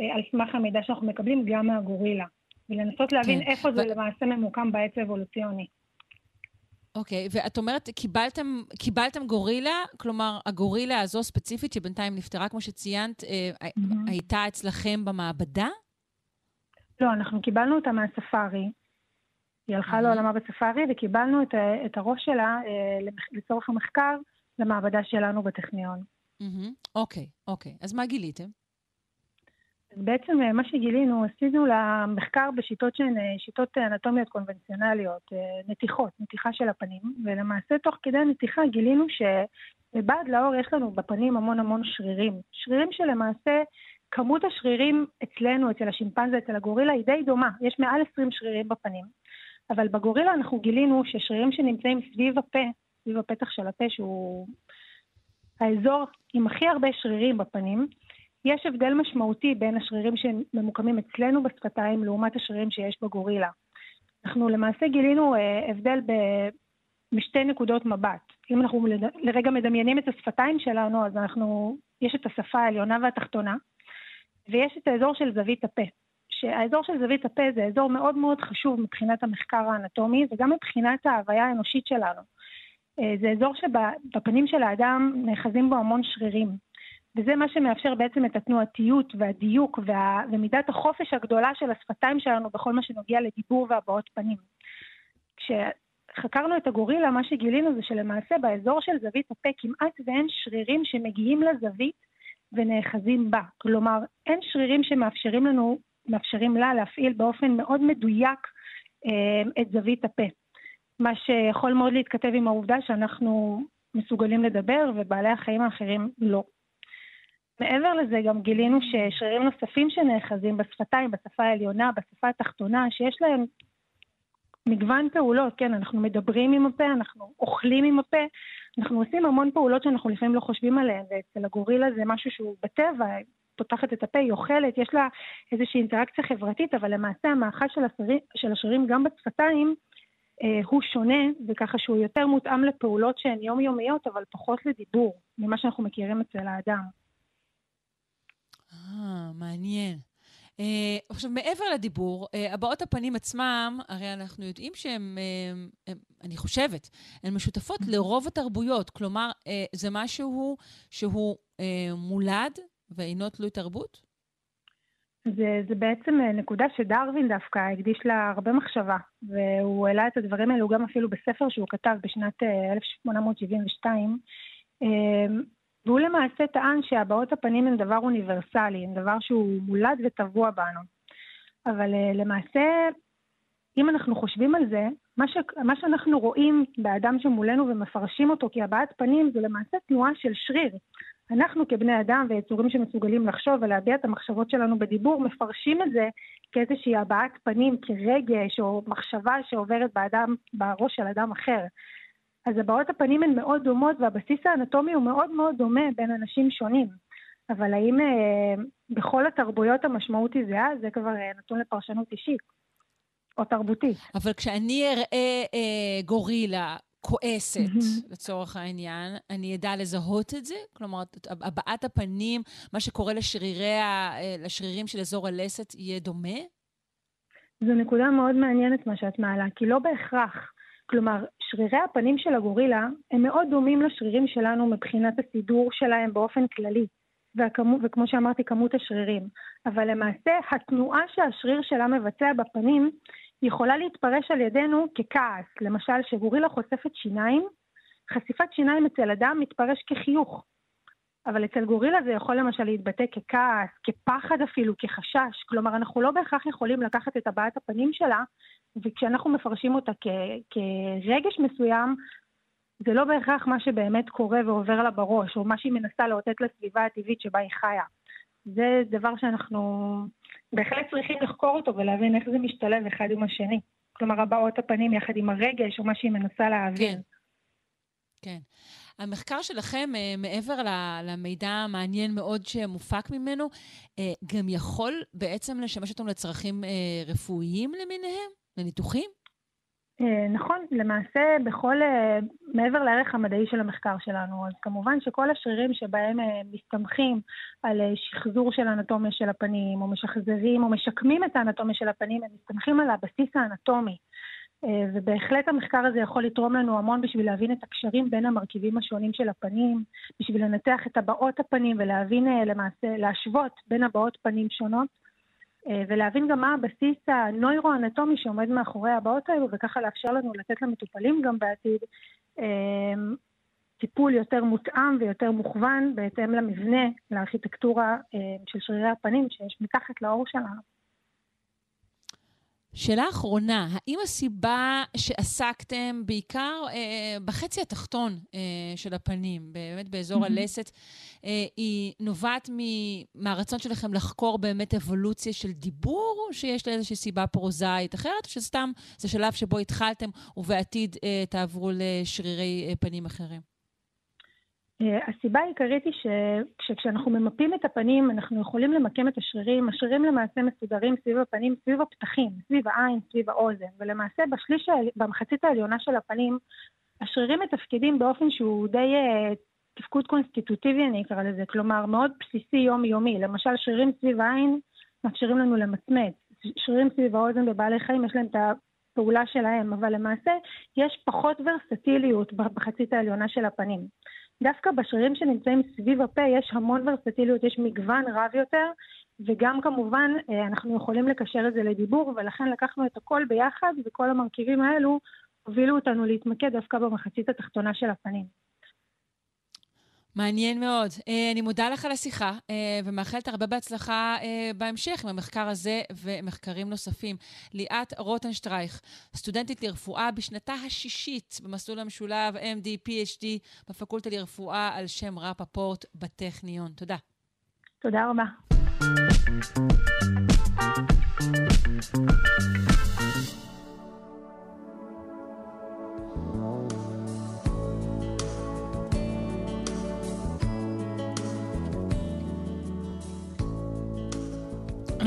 אה, על סמך המידע שאנחנו מקבלים גם מהגורילה. ולנסות להבין כן. איפה ו... זה למעשה ממוקם בעץ האבולוציוני. אוקיי, okay, ואת אומרת, קיבלתם, קיבלתם גורילה, כלומר, הגורילה הזו ספציפית, שבינתיים נפטרה, כמו שציינת, mm-hmm. הייתה אצלכם במעבדה? לא, אנחנו קיבלנו אותה מהספארי. היא הלכה. לעולמה בספארי, וקיבלנו את, את הראש שלה אה, לצורך המחקר למעבדה שלנו בטכניון. אוקיי. אוקיי. Okay, okay. אז מה גיליתם? בעצם אה, מה שגילינו, עשינו למחקר בשיטות שהן אה, שיטות אנטומיות קונבנציונליות, נתיחות, נתיחה של הפנים, ולמעשה תוך כדי הנתיחה גילינו שבעד לאור יש לנו בפנים המון המון שרירים. שרירים שלמעשה כמות השרירים אצלנו, אצל השימפנזה, אצל הגורילה, היא די דומה, יש מעל 20 שרירים בפנים. אבל בגורילה אנחנו גילינו ששרירים שנמצאים סביב הפה, סביב הפתח של הפה, שהוא האזור עם הכי הרבה שרירים בפנים, יש הבדל משמעותי בין השרירים שממוקמים אצלנו בשפתיים לעומת השרירים שיש בגורילה. אנחנו למעשה גילינו אה, הבדל ב... משתי נקודות מבט. אם אנחנו לרגע מדמיינים את השפתיים שלנו, אז אנחנו, יש את השפה העליונה והתחתונה, ויש את האזור של זווית הפה. שהאזור של זווית הפה זה אזור מאוד מאוד חשוב מבחינת המחקר האנטומי וגם מבחינת ההוויה האנושית שלנו. אה, זה אזור שבפנים של האדם נאחזים בו המון שרירים. וזה מה שמאפשר בעצם את התנועתיות והדיוק וה... ומידת החופש הגדולה של השפתיים שלנו בכל מה שנוגע לדיבור והבעות פנים. כשחקרנו את הגורילה, מה שגילינו זה שלמעשה באזור של זווית הפה כמעט ואין שרירים שמגיעים לזווית ונאחזים בה. כלומר, אין שרירים שמאפשרים לנו, מאפשרים לה להפעיל באופן מאוד מדויק אה, את זווית הפה. מה שיכול מאוד להתכתב עם העובדה שאנחנו מסוגלים לדבר ובעלי החיים האחרים לא. מעבר לזה גם גילינו ששרירים נוספים שנאחזים בשפתיים, בשפה העליונה, בשפה התחתונה, שיש להם מגוון פעולות, כן, אנחנו מדברים עם הפה, אנחנו אוכלים עם הפה, אנחנו עושים המון פעולות שאנחנו לפעמים לא חושבים עליהן, ואצל הגורילה זה משהו שהוא בטבע, פותחת את הפה, היא אוכלת, יש לה איזושהי אינטראקציה חברתית, אבל למעשה המאכל של, של השרירים גם בשפתיים אה, הוא שונה, וככה שהוא יותר מותאם לפעולות שהן יומיומיות, אבל פחות לדיבור, ממה שאנחנו מכירים אצל האדם. אה, מעניין. Uh, עכשיו, מעבר לדיבור, uh, הבעות הפנים עצמם, הרי אנחנו יודעים שהן, uh, אני חושבת, הן משותפות לרוב התרבויות. כלומר, זה משהו שהוא מולד ואינו תלוי תרבות? זה, זה בעצם נקודה שדרווין דווקא הקדיש לה הרבה מחשבה, והוא העלה את הדברים האלו גם אפילו בספר שהוא כתב בשנת 1872. והוא למעשה טען שהבעות הפנים הן דבר אוניברסלי, הן דבר שהוא מולד וטבוע בנו. אבל אה, למעשה, אם אנחנו חושבים על זה, מה, ש... מה שאנחנו רואים באדם שמולנו ומפרשים אותו כהבעת פנים זה למעשה תנועה של שריר. אנחנו כבני אדם ויצורים שמסוגלים לחשוב ולהביע את המחשבות שלנו בדיבור, מפרשים את זה כאיזושהי הבעת פנים, כרגש או מחשבה שעוברת באדם, בראש של אדם אחר. אז הבעות הפנים הן מאוד דומות והבסיס האנטומי הוא מאוד מאוד דומה בין אנשים שונים. אבל האם אה, בכל התרבויות המשמעות היא זהה, זה כבר אה, נתון לפרשנות אישית או תרבותית. אבל כשאני אראה אה, גורילה כועסת, לצורך העניין, אני אדע לזהות את זה? כלומר, הבעת הפנים, מה שקורה לשרירי ה... לשרירים של אזור הלסת, יהיה דומה? זו נקודה מאוד מעניינת מה שאת מעלה, כי לא בהכרח. כלומר, שרירי הפנים של הגורילה הם מאוד דומים לשרירים שלנו מבחינת הסידור שלהם באופן כללי. והכמו, וכמו שאמרתי, כמות השרירים. אבל למעשה, התנועה שהשריר שלה מבצע בפנים יכולה להתפרש על ידינו ככעס. למשל, שגורילה חושפת שיניים, חשיפת שיניים אצל אדם מתפרש כחיוך. אבל אצל גורילה זה יכול למשל להתבטא ככעס, כפחד אפילו, כחשש. כלומר, אנחנו לא בהכרח יכולים לקחת את הבעת הפנים שלה, וכשאנחנו מפרשים אותה כ- כרגש מסוים, זה לא בהכרח מה שבאמת קורה ועובר לה בראש, או מה שהיא מנסה לאותת לסביבה הטבעית שבה היא חיה. זה דבר שאנחנו בהחלט צריכים לחקור אותו ולהבין איך זה משתלב אחד עם השני. כלומר, הבעות הפנים יחד עם הרגש, או מה שהיא מנסה להבין. כן. כן. המחקר שלכם, אה, מעבר למידע המעניין מאוד שמופק ממנו, אה, גם יכול בעצם לשמש אותנו לצרכים אה, רפואיים למיניהם? לניתוחים? נכון, למעשה בכל, מעבר לערך המדעי של המחקר שלנו, אז כמובן שכל השרירים שבהם מסתמכים על שחזור של האנטומיה של הפנים, או משחזרים או משקמים את האנטומיה של הפנים, הם מסתמכים על הבסיס האנטומי. אה, ובהחלט המחקר הזה יכול לתרום לנו המון בשביל להבין את הקשרים בין המרכיבים השונים של הפנים, בשביל לנתח את הבעות הפנים ולהבין אה, למעשה, להשוות בין הבעות פנים שונות, אה, ולהבין גם מה הבסיס הנוירו-אנטומי שעומד מאחורי הבעות האלו, וככה לאפשר לנו לתת למטופלים גם בעתיד טיפול יותר מותאם ויותר מוכוון בהתאם למבנה, לארכיטקטורה של שרירי הפנים שיש מתחת לאור שלנו. שאלה אחרונה, האם הסיבה שעסקתם בעיקר אה, בחצי התחתון אה, של הפנים, באמת באזור mm-hmm. הלסת, אה, היא נובעת מהרצון שלכם לחקור באמת אבולוציה של דיבור, או שיש לה איזושהי סיבה פרוזאית אחרת, או שסתם זה שלב שבו התחלתם ובעתיד אה, תעברו לשרירי אה, פנים אחרים? אה, הסיבה העיקרית היא שכשאנחנו ממפים את הפנים, אנחנו יכולים למקם את השרירים. השרירים למעשה מסודרים סביב הפנים, סביב הפתחים, סביב העין, סביב האוזן. ולמעשה בשליש, במחצית העליונה של הפנים, השרירים מתפקדים באופן שהוא די uh, תפקוד קונסטיטוטיבי, אני אקרא לזה. כלומר, מאוד בסיסי יומיומי. למשל, שרירים סביב העין מאפשרים לנו למצמץ. שרירים סביב האוזן בבעלי חיים, יש להם את הפעולה שלהם, אבל למעשה יש פחות ורסטיליות בחצית העליונה של הפנים. דווקא בשרירים שנמצאים סביב הפה יש המון ורסטיליות, יש מגוון רב יותר, וגם כמובן אה, אנחנו יכולים לקשר את זה לדיבור, ולכן לקחנו את הכל ביחד, וכל המרכיבים האלו הובילו אותנו להתמקד דווקא במחצית התחתונה של הפנים. מעניין מאוד. Uh, אני מודה לך על השיחה, uh, ומאחלת הרבה בהצלחה uh, בהמשך עם המחקר הזה ומחקרים נוספים. ליאת רוטנשטרייך, סטודנטית לרפואה בשנתה השישית במסלול המשולב MD-PhD בפקולטה לרפואה על שם רפפורט בטכניון. תודה. תודה רבה.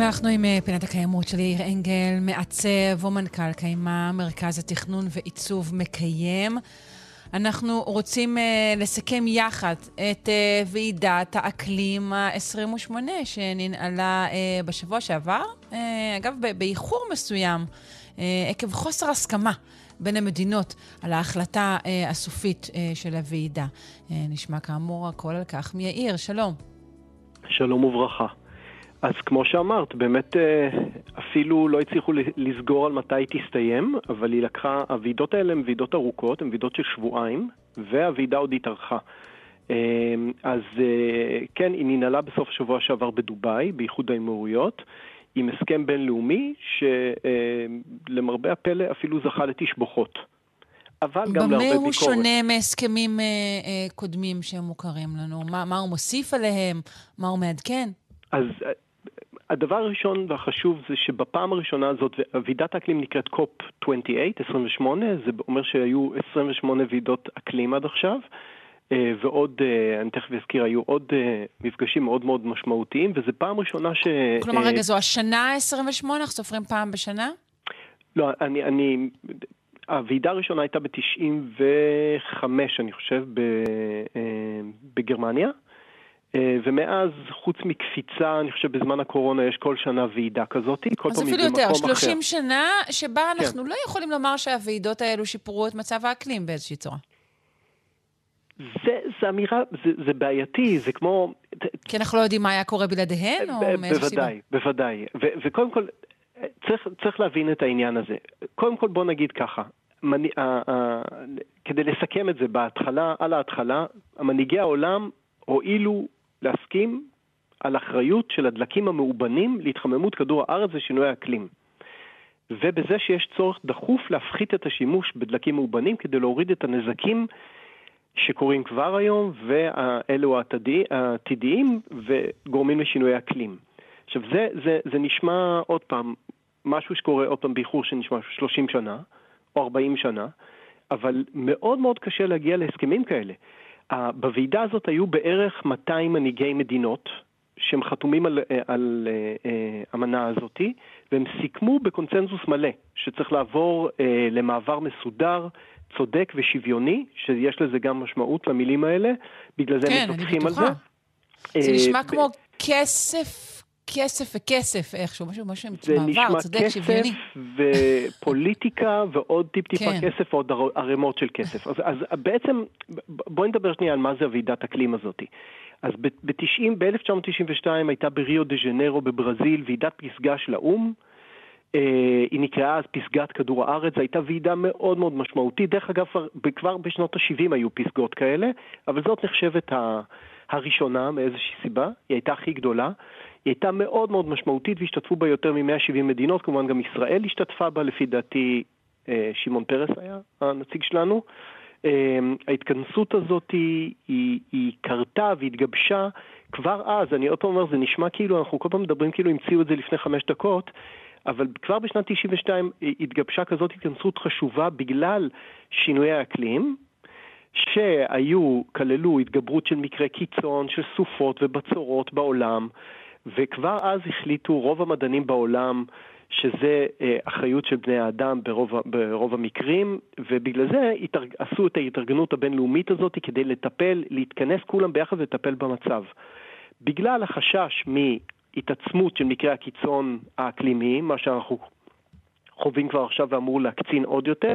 אנחנו עם אה, פינת הקיימות של יאיר אנגל, מעצב ומנכ"ל קיימה, מרכז התכנון ועיצוב מקיים. אנחנו רוצים uh, לסכם יחד את uh, ועידת האקלים ה-28 שננעלה uh, בשבוע שעבר, uh, אגב, באיחור מסוים, uh, עקב חוסר הסכמה בין המדינות על ההחלטה uh, הסופית uh, של הוועידה. Uh, נשמע כאמור הכל על כך מיאיר, שלום. שלום וברכה. אז כמו שאמרת, באמת אה, אפילו לא הצליחו לסגור על מתי היא תסתיים, אבל היא לקחה, הוועידות האלה הן ועידות ארוכות, הן ועידות של שבועיים, והוועידה עוד התארכה. אה, אז אה, כן, היא ננעלה בסוף השבוע שעבר בדובאי, באיחוד האמירויות, עם הסכם בינלאומי שלמרבה הפלא אפילו זכה לתשבוכות. אבל גם להרבה ביקורת. במה הוא שונה מהסכמים אה, אה, קודמים שהם מוכרים לנו? מה, מה הוא מוסיף עליהם? מה הוא מעדכן? אז הדבר הראשון והחשוב זה שבפעם הראשונה הזאת, ועידת האקלים נקראת קופ 28, 28, זה אומר שהיו 28 ועידות אקלים עד עכשיו, אה, ועוד, אה, אני תכף אזכיר, היו עוד אה, מפגשים מאוד מאוד משמעותיים, וזו פעם ראשונה ש... כלומר, רגע, זו השנה ה-28? אנחנו סופרים פעם בשנה? לא, אני, אני, הוועידה הראשונה הייתה ב-95, אני חושב, בגרמניה. אה, ומאז, חוץ מקפיצה, אני חושב בזמן הקורונה יש כל שנה ועידה כזאת, כל פעם במקום אחר. אז אפילו יותר, 30 שנה שבה כן. אנחנו לא יכולים לומר שהוועידות האלו שיפרו את מצב האקלים באיזושהי צורה. זה, זה אמירה, זה, זה בעייתי, זה כמו... כי אנחנו לא יודעים מה היה קורה בלעדיהן, או מאיזו סיבה? בוודאי, בוודאי. ו- וקודם כל, צריך, צריך להבין את העניין הזה. קודם כל בוא נגיד ככה, מנ... ה- ה- כדי לסכם את זה בהתחלה, על ההתחלה, מנהיגי העולם הואילו להסכים על אחריות של הדלקים המאובנים להתחממות כדור הארץ ושינוי האקלים. ובזה שיש צורך דחוף להפחית את השימוש בדלקים מאובנים כדי להוריד את הנזקים שקורים כבר היום, ואלו העתידיים, וגורמים לשינוי אקלים. עכשיו, זה, זה, זה נשמע עוד פעם, משהו שקורה עוד פעם באיחור שנשמע 30 שנה, או 40 שנה, אבל מאוד מאוד קשה להגיע להסכמים כאלה. בוועידה הזאת היו בערך 200 מנהיגי מדינות שהם חתומים על, על uh, אמנה הזאתי, והם סיכמו בקונצנזוס מלא שצריך לעבור למעבר מסודר, צודק ושוויוני, שיש לזה גם משמעות למילים האלה, בגלל זה כן, הם מתווכחים על זה. זה נשמע כמו כסף כסף וכסף איכשהו, משהו, משהו מעבר, צודק, שוויוני. זה נשמע כסף ופוליטיקה ועוד טיפ-טיפה כן. כסף ועוד ערימות של כסף. אז, אז בעצם, בואי נדבר שנייה על מה זה הוועידת אקלים הזאתי. אז ב-90, ב-1992 הייתה בריו דה ז'נרו בברזיל ועידת פסגה של האו"ם. Uh, היא נקראה אז פסגת כדור הארץ, זו הייתה ועידה מאוד מאוד משמעותית. דרך אגב, כבר בשנות ה-70 היו פסגות כאלה, אבל זאת נחשבת ה... הראשונה מאיזושהי סיבה, היא הייתה הכי גדולה. היא הייתה מאוד מאוד משמעותית והשתתפו בה יותר מ-170 מדינות, כמובן גם ישראל השתתפה בה, לפי דעתי אה, שמעון פרס היה הנציג שלנו. אה, ההתכנסות הזאת היא, היא, היא קרתה והתגבשה כבר אז, אני עוד פעם אומר, זה נשמע כאילו, אנחנו כל פעם מדברים כאילו המציאו את זה לפני חמש דקות, אבל כבר בשנת 92 התגבשה כזאת התכנסות חשובה בגלל שינויי האקלים, שהיו, כללו התגברות של מקרי קיצון, של סופות ובצורות בעולם, וכבר אז החליטו רוב המדענים בעולם שזה אה, אחריות של בני האדם ברוב, ברוב המקרים, ובגלל זה התארג, עשו את ההתארגנות הבינלאומית הזאת כדי לטפל, להתכנס כולם ביחד ולטפל במצב. בגלל החשש מהתעצמות של מקרי הקיצון האקלימיים, מה שאנחנו חווים כבר עכשיו ואמור להקצין עוד יותר,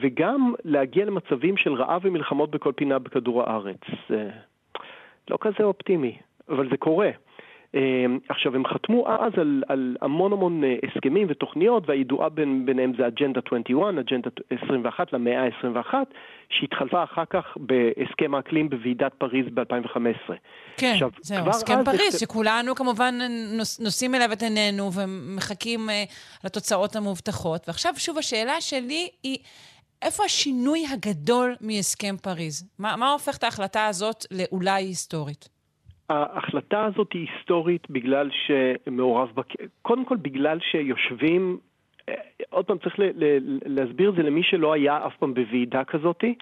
וגם להגיע למצבים של רעב ומלחמות בכל פינה בכדור הארץ. אה, לא כזה אופטימי. אבל זה קורה. אמ, עכשיו, הם חתמו אז על, על המון המון אה, הסכמים ותוכניות, והידועה בין, ביניהם זה אג'נדה 21, אג'נדה 21 למאה ה-21, שהתחלפה אחר כך בהסכם האקלים בוועידת פריז ב-2015. כן, עכשיו, זהו, הסכם פריז, זה... שכולנו כמובן נוש, נושאים אליו את עינינו ומחכים uh, לתוצאות המובטחות. ועכשיו, שוב, השאלה שלי היא... איפה השינוי הגדול מהסכם פריז? מה, מה הופך את ההחלטה הזאת לאולי היסטורית? ההחלטה הזאת היא היסטורית בגלל שמעורב, בק... קודם כל בגלל שיושבים, אה, עוד פעם צריך ל- ל- להסביר את זה למי שלא היה אף פעם בוועידה כזאתי.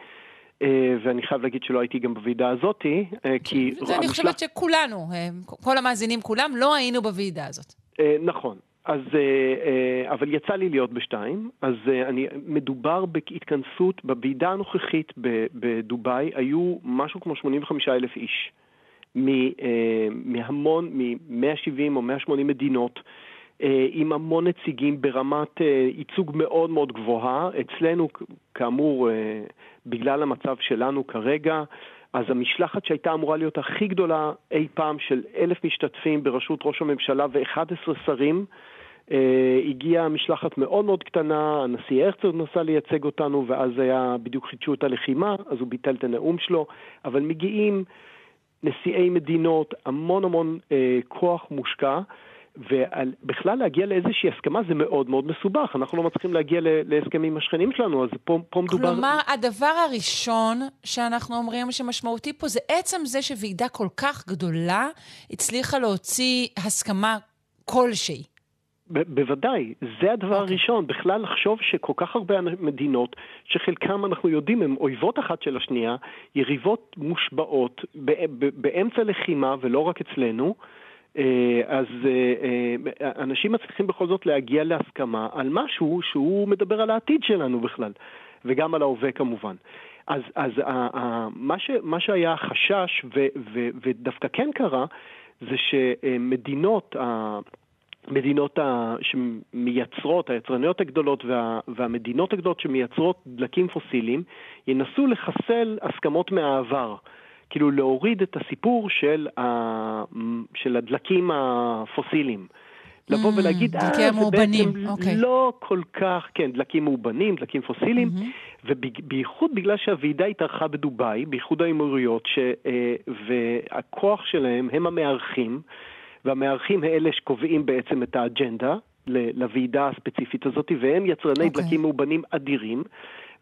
אה, ואני חייב להגיד שלא הייתי גם בוועידה הזאתי, אה, כי... זה אני חושבת שכולנו, כל המאזינים כולם, לא היינו בוועידה הזאת. נכון. אז, אבל יצא לי להיות בשתיים, אז אני, מדובר בהתכנסות, בוועידה הנוכחית בדובאי היו משהו כמו 85 אלף איש. אה, מהמון, מ-170 או 180 מדינות, אה, עם המון נציגים ברמת אה, ייצוג מאוד מאוד גבוהה. אצלנו, כאמור, בגלל המצב שלנו כרגע, אז המשלחת שהייתה אמורה להיות הכי גדולה אי פעם של אלף משתתפים בראשות ראש הממשלה ו-11 שרים, הגיעה משלחת מאוד מאוד קטנה, הנשיא הרצוג נסע לייצג אותנו ואז היה, בדיוק חידשו את הלחימה, אז הוא ביטל את הנאום שלו, אבל מגיעים נשיאי מדינות, המון המון אה, כוח מושקע. ובכלל להגיע לאיזושהי הסכמה זה מאוד מאוד מסובך, אנחנו לא מצליחים להגיע להסכמים עם השכנים שלנו, אז פה, פה מדובר... כלומר, הדבר הראשון שאנחנו אומרים שמשמעותי פה זה עצם זה שוועידה כל כך גדולה הצליחה להוציא הסכמה כלשהי. בוודאי, זה הדבר okay. אוקיי. הראשון, בכלל לחשוב שכל כך הרבה מדינות, שחלקם אנחנו יודעים הן אויבות אחת של השנייה, יריבות מושבעות באמצע לחימה ולא רק אצלנו, אז אנשים מצליחים בכל זאת להגיע להסכמה על משהו שהוא מדבר על העתיד שלנו בכלל, וגם על ההווה כמובן. אז, אז מה, ש, מה שהיה החשש, ו, ו, ודווקא כן קרה, זה שמדינות, המדינות שמייצרות, היצרניות הגדולות וה, והמדינות הגדולות שמייצרות דלקים פוסיליים, ינסו לחסל הסכמות מהעבר. כאילו להוריד את הסיפור של, ה, של הדלקים הפוסיליים. לבוא mm, ולהגיד, אה, זה בעצם אוקיי. לא כל כך, כן, דלקים מאובנים, דלקים פוסיליים, mm-hmm. ובייחוד בגלל שהוועידה התארחה בדובאי, באיחוד האמירויות, ש, אה, והכוח שלהם הם המארחים, והמארחים האלה שקובעים בעצם את האג'נדה לוועידה הספציפית הזאת, והם יצרני אוקיי. אוקיי. דלקים מאובנים אדירים.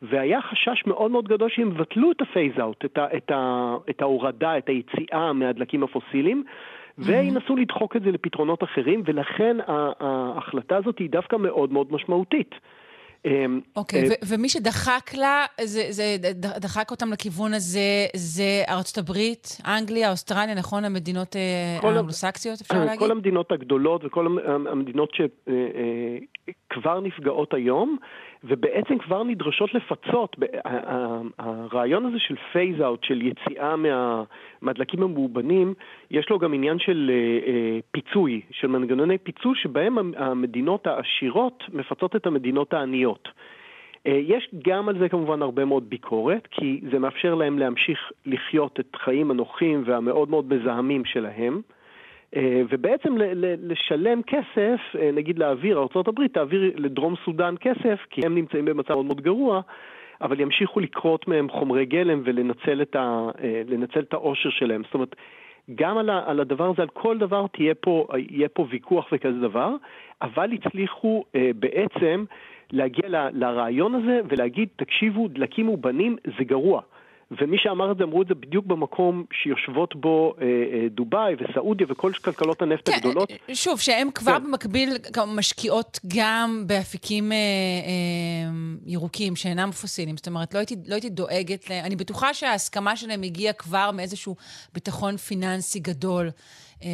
והיה חשש מאוד מאוד גדול שהם יבטלו את ה phase-out, את, את, את ההורדה, את היציאה מהדלקים הפוסיליים, וינסו לדחוק את זה לפתרונות אחרים, ולכן ההחלטה הזאת היא דווקא מאוד מאוד משמעותית. אמ, אוקיי, אוקיי, אה, ומי שדחק לה, זה, זה דחק אותם לכיוון הזה, זה ארצות הברית, אנגליה, אוסטרליה, נכון? המדינות אה, האנגלוסקסיות, אפשר להגיד? כל המדינות הגדולות וכל המדינות שכבר אה, נפגעות היום, ובעצם כבר נדרשות לפצות. הרעיון הזה של phase-out, של יציאה מה, מהדלקים המאובנים, יש לו גם עניין של אה, אה, פיצוי, של מנגנוני פיצוי שבהם המדינות העשירות מפצות את המדינות העניות. אה, יש גם על זה כמובן הרבה מאוד ביקורת, כי זה מאפשר להם להמשיך לחיות את חיים הנוחים והמאוד מאוד מזהמים שלהם. אה, ובעצם לשלם כסף, אה, נגיד להעביר, ארה"ב תעביר לדרום סודאן כסף, כי הם נמצאים במצב מאוד מאוד גרוע, אבל ימשיכו לקרות מהם חומרי גלם ולנצל את, אה, את העושר שלהם. זאת אומרת, גם על, הדבר הזה, על כל דבר תהיה פה, יהיה פה ויכוח וכזה דבר, אבל הצליחו בעצם להגיע לרעיון הזה ולהגיד, תקשיבו, דלקים ובנים זה גרוע. ומי שאמר את זה, אמרו את זה בדיוק במקום שיושבות בו אה, אה, דובאי וסעודיה וכל כלכלות הנפט כן, הגדולות. אה, שוב, שהן כבר כן. במקביל משקיעות גם באפיקים אה, אה, ירוקים שאינם פוסיליים. זאת אומרת, לא הייתי, לא הייתי דואגת, לה... אני בטוחה שההסכמה שלהם הגיעה כבר מאיזשהו ביטחון פיננסי גדול. אה,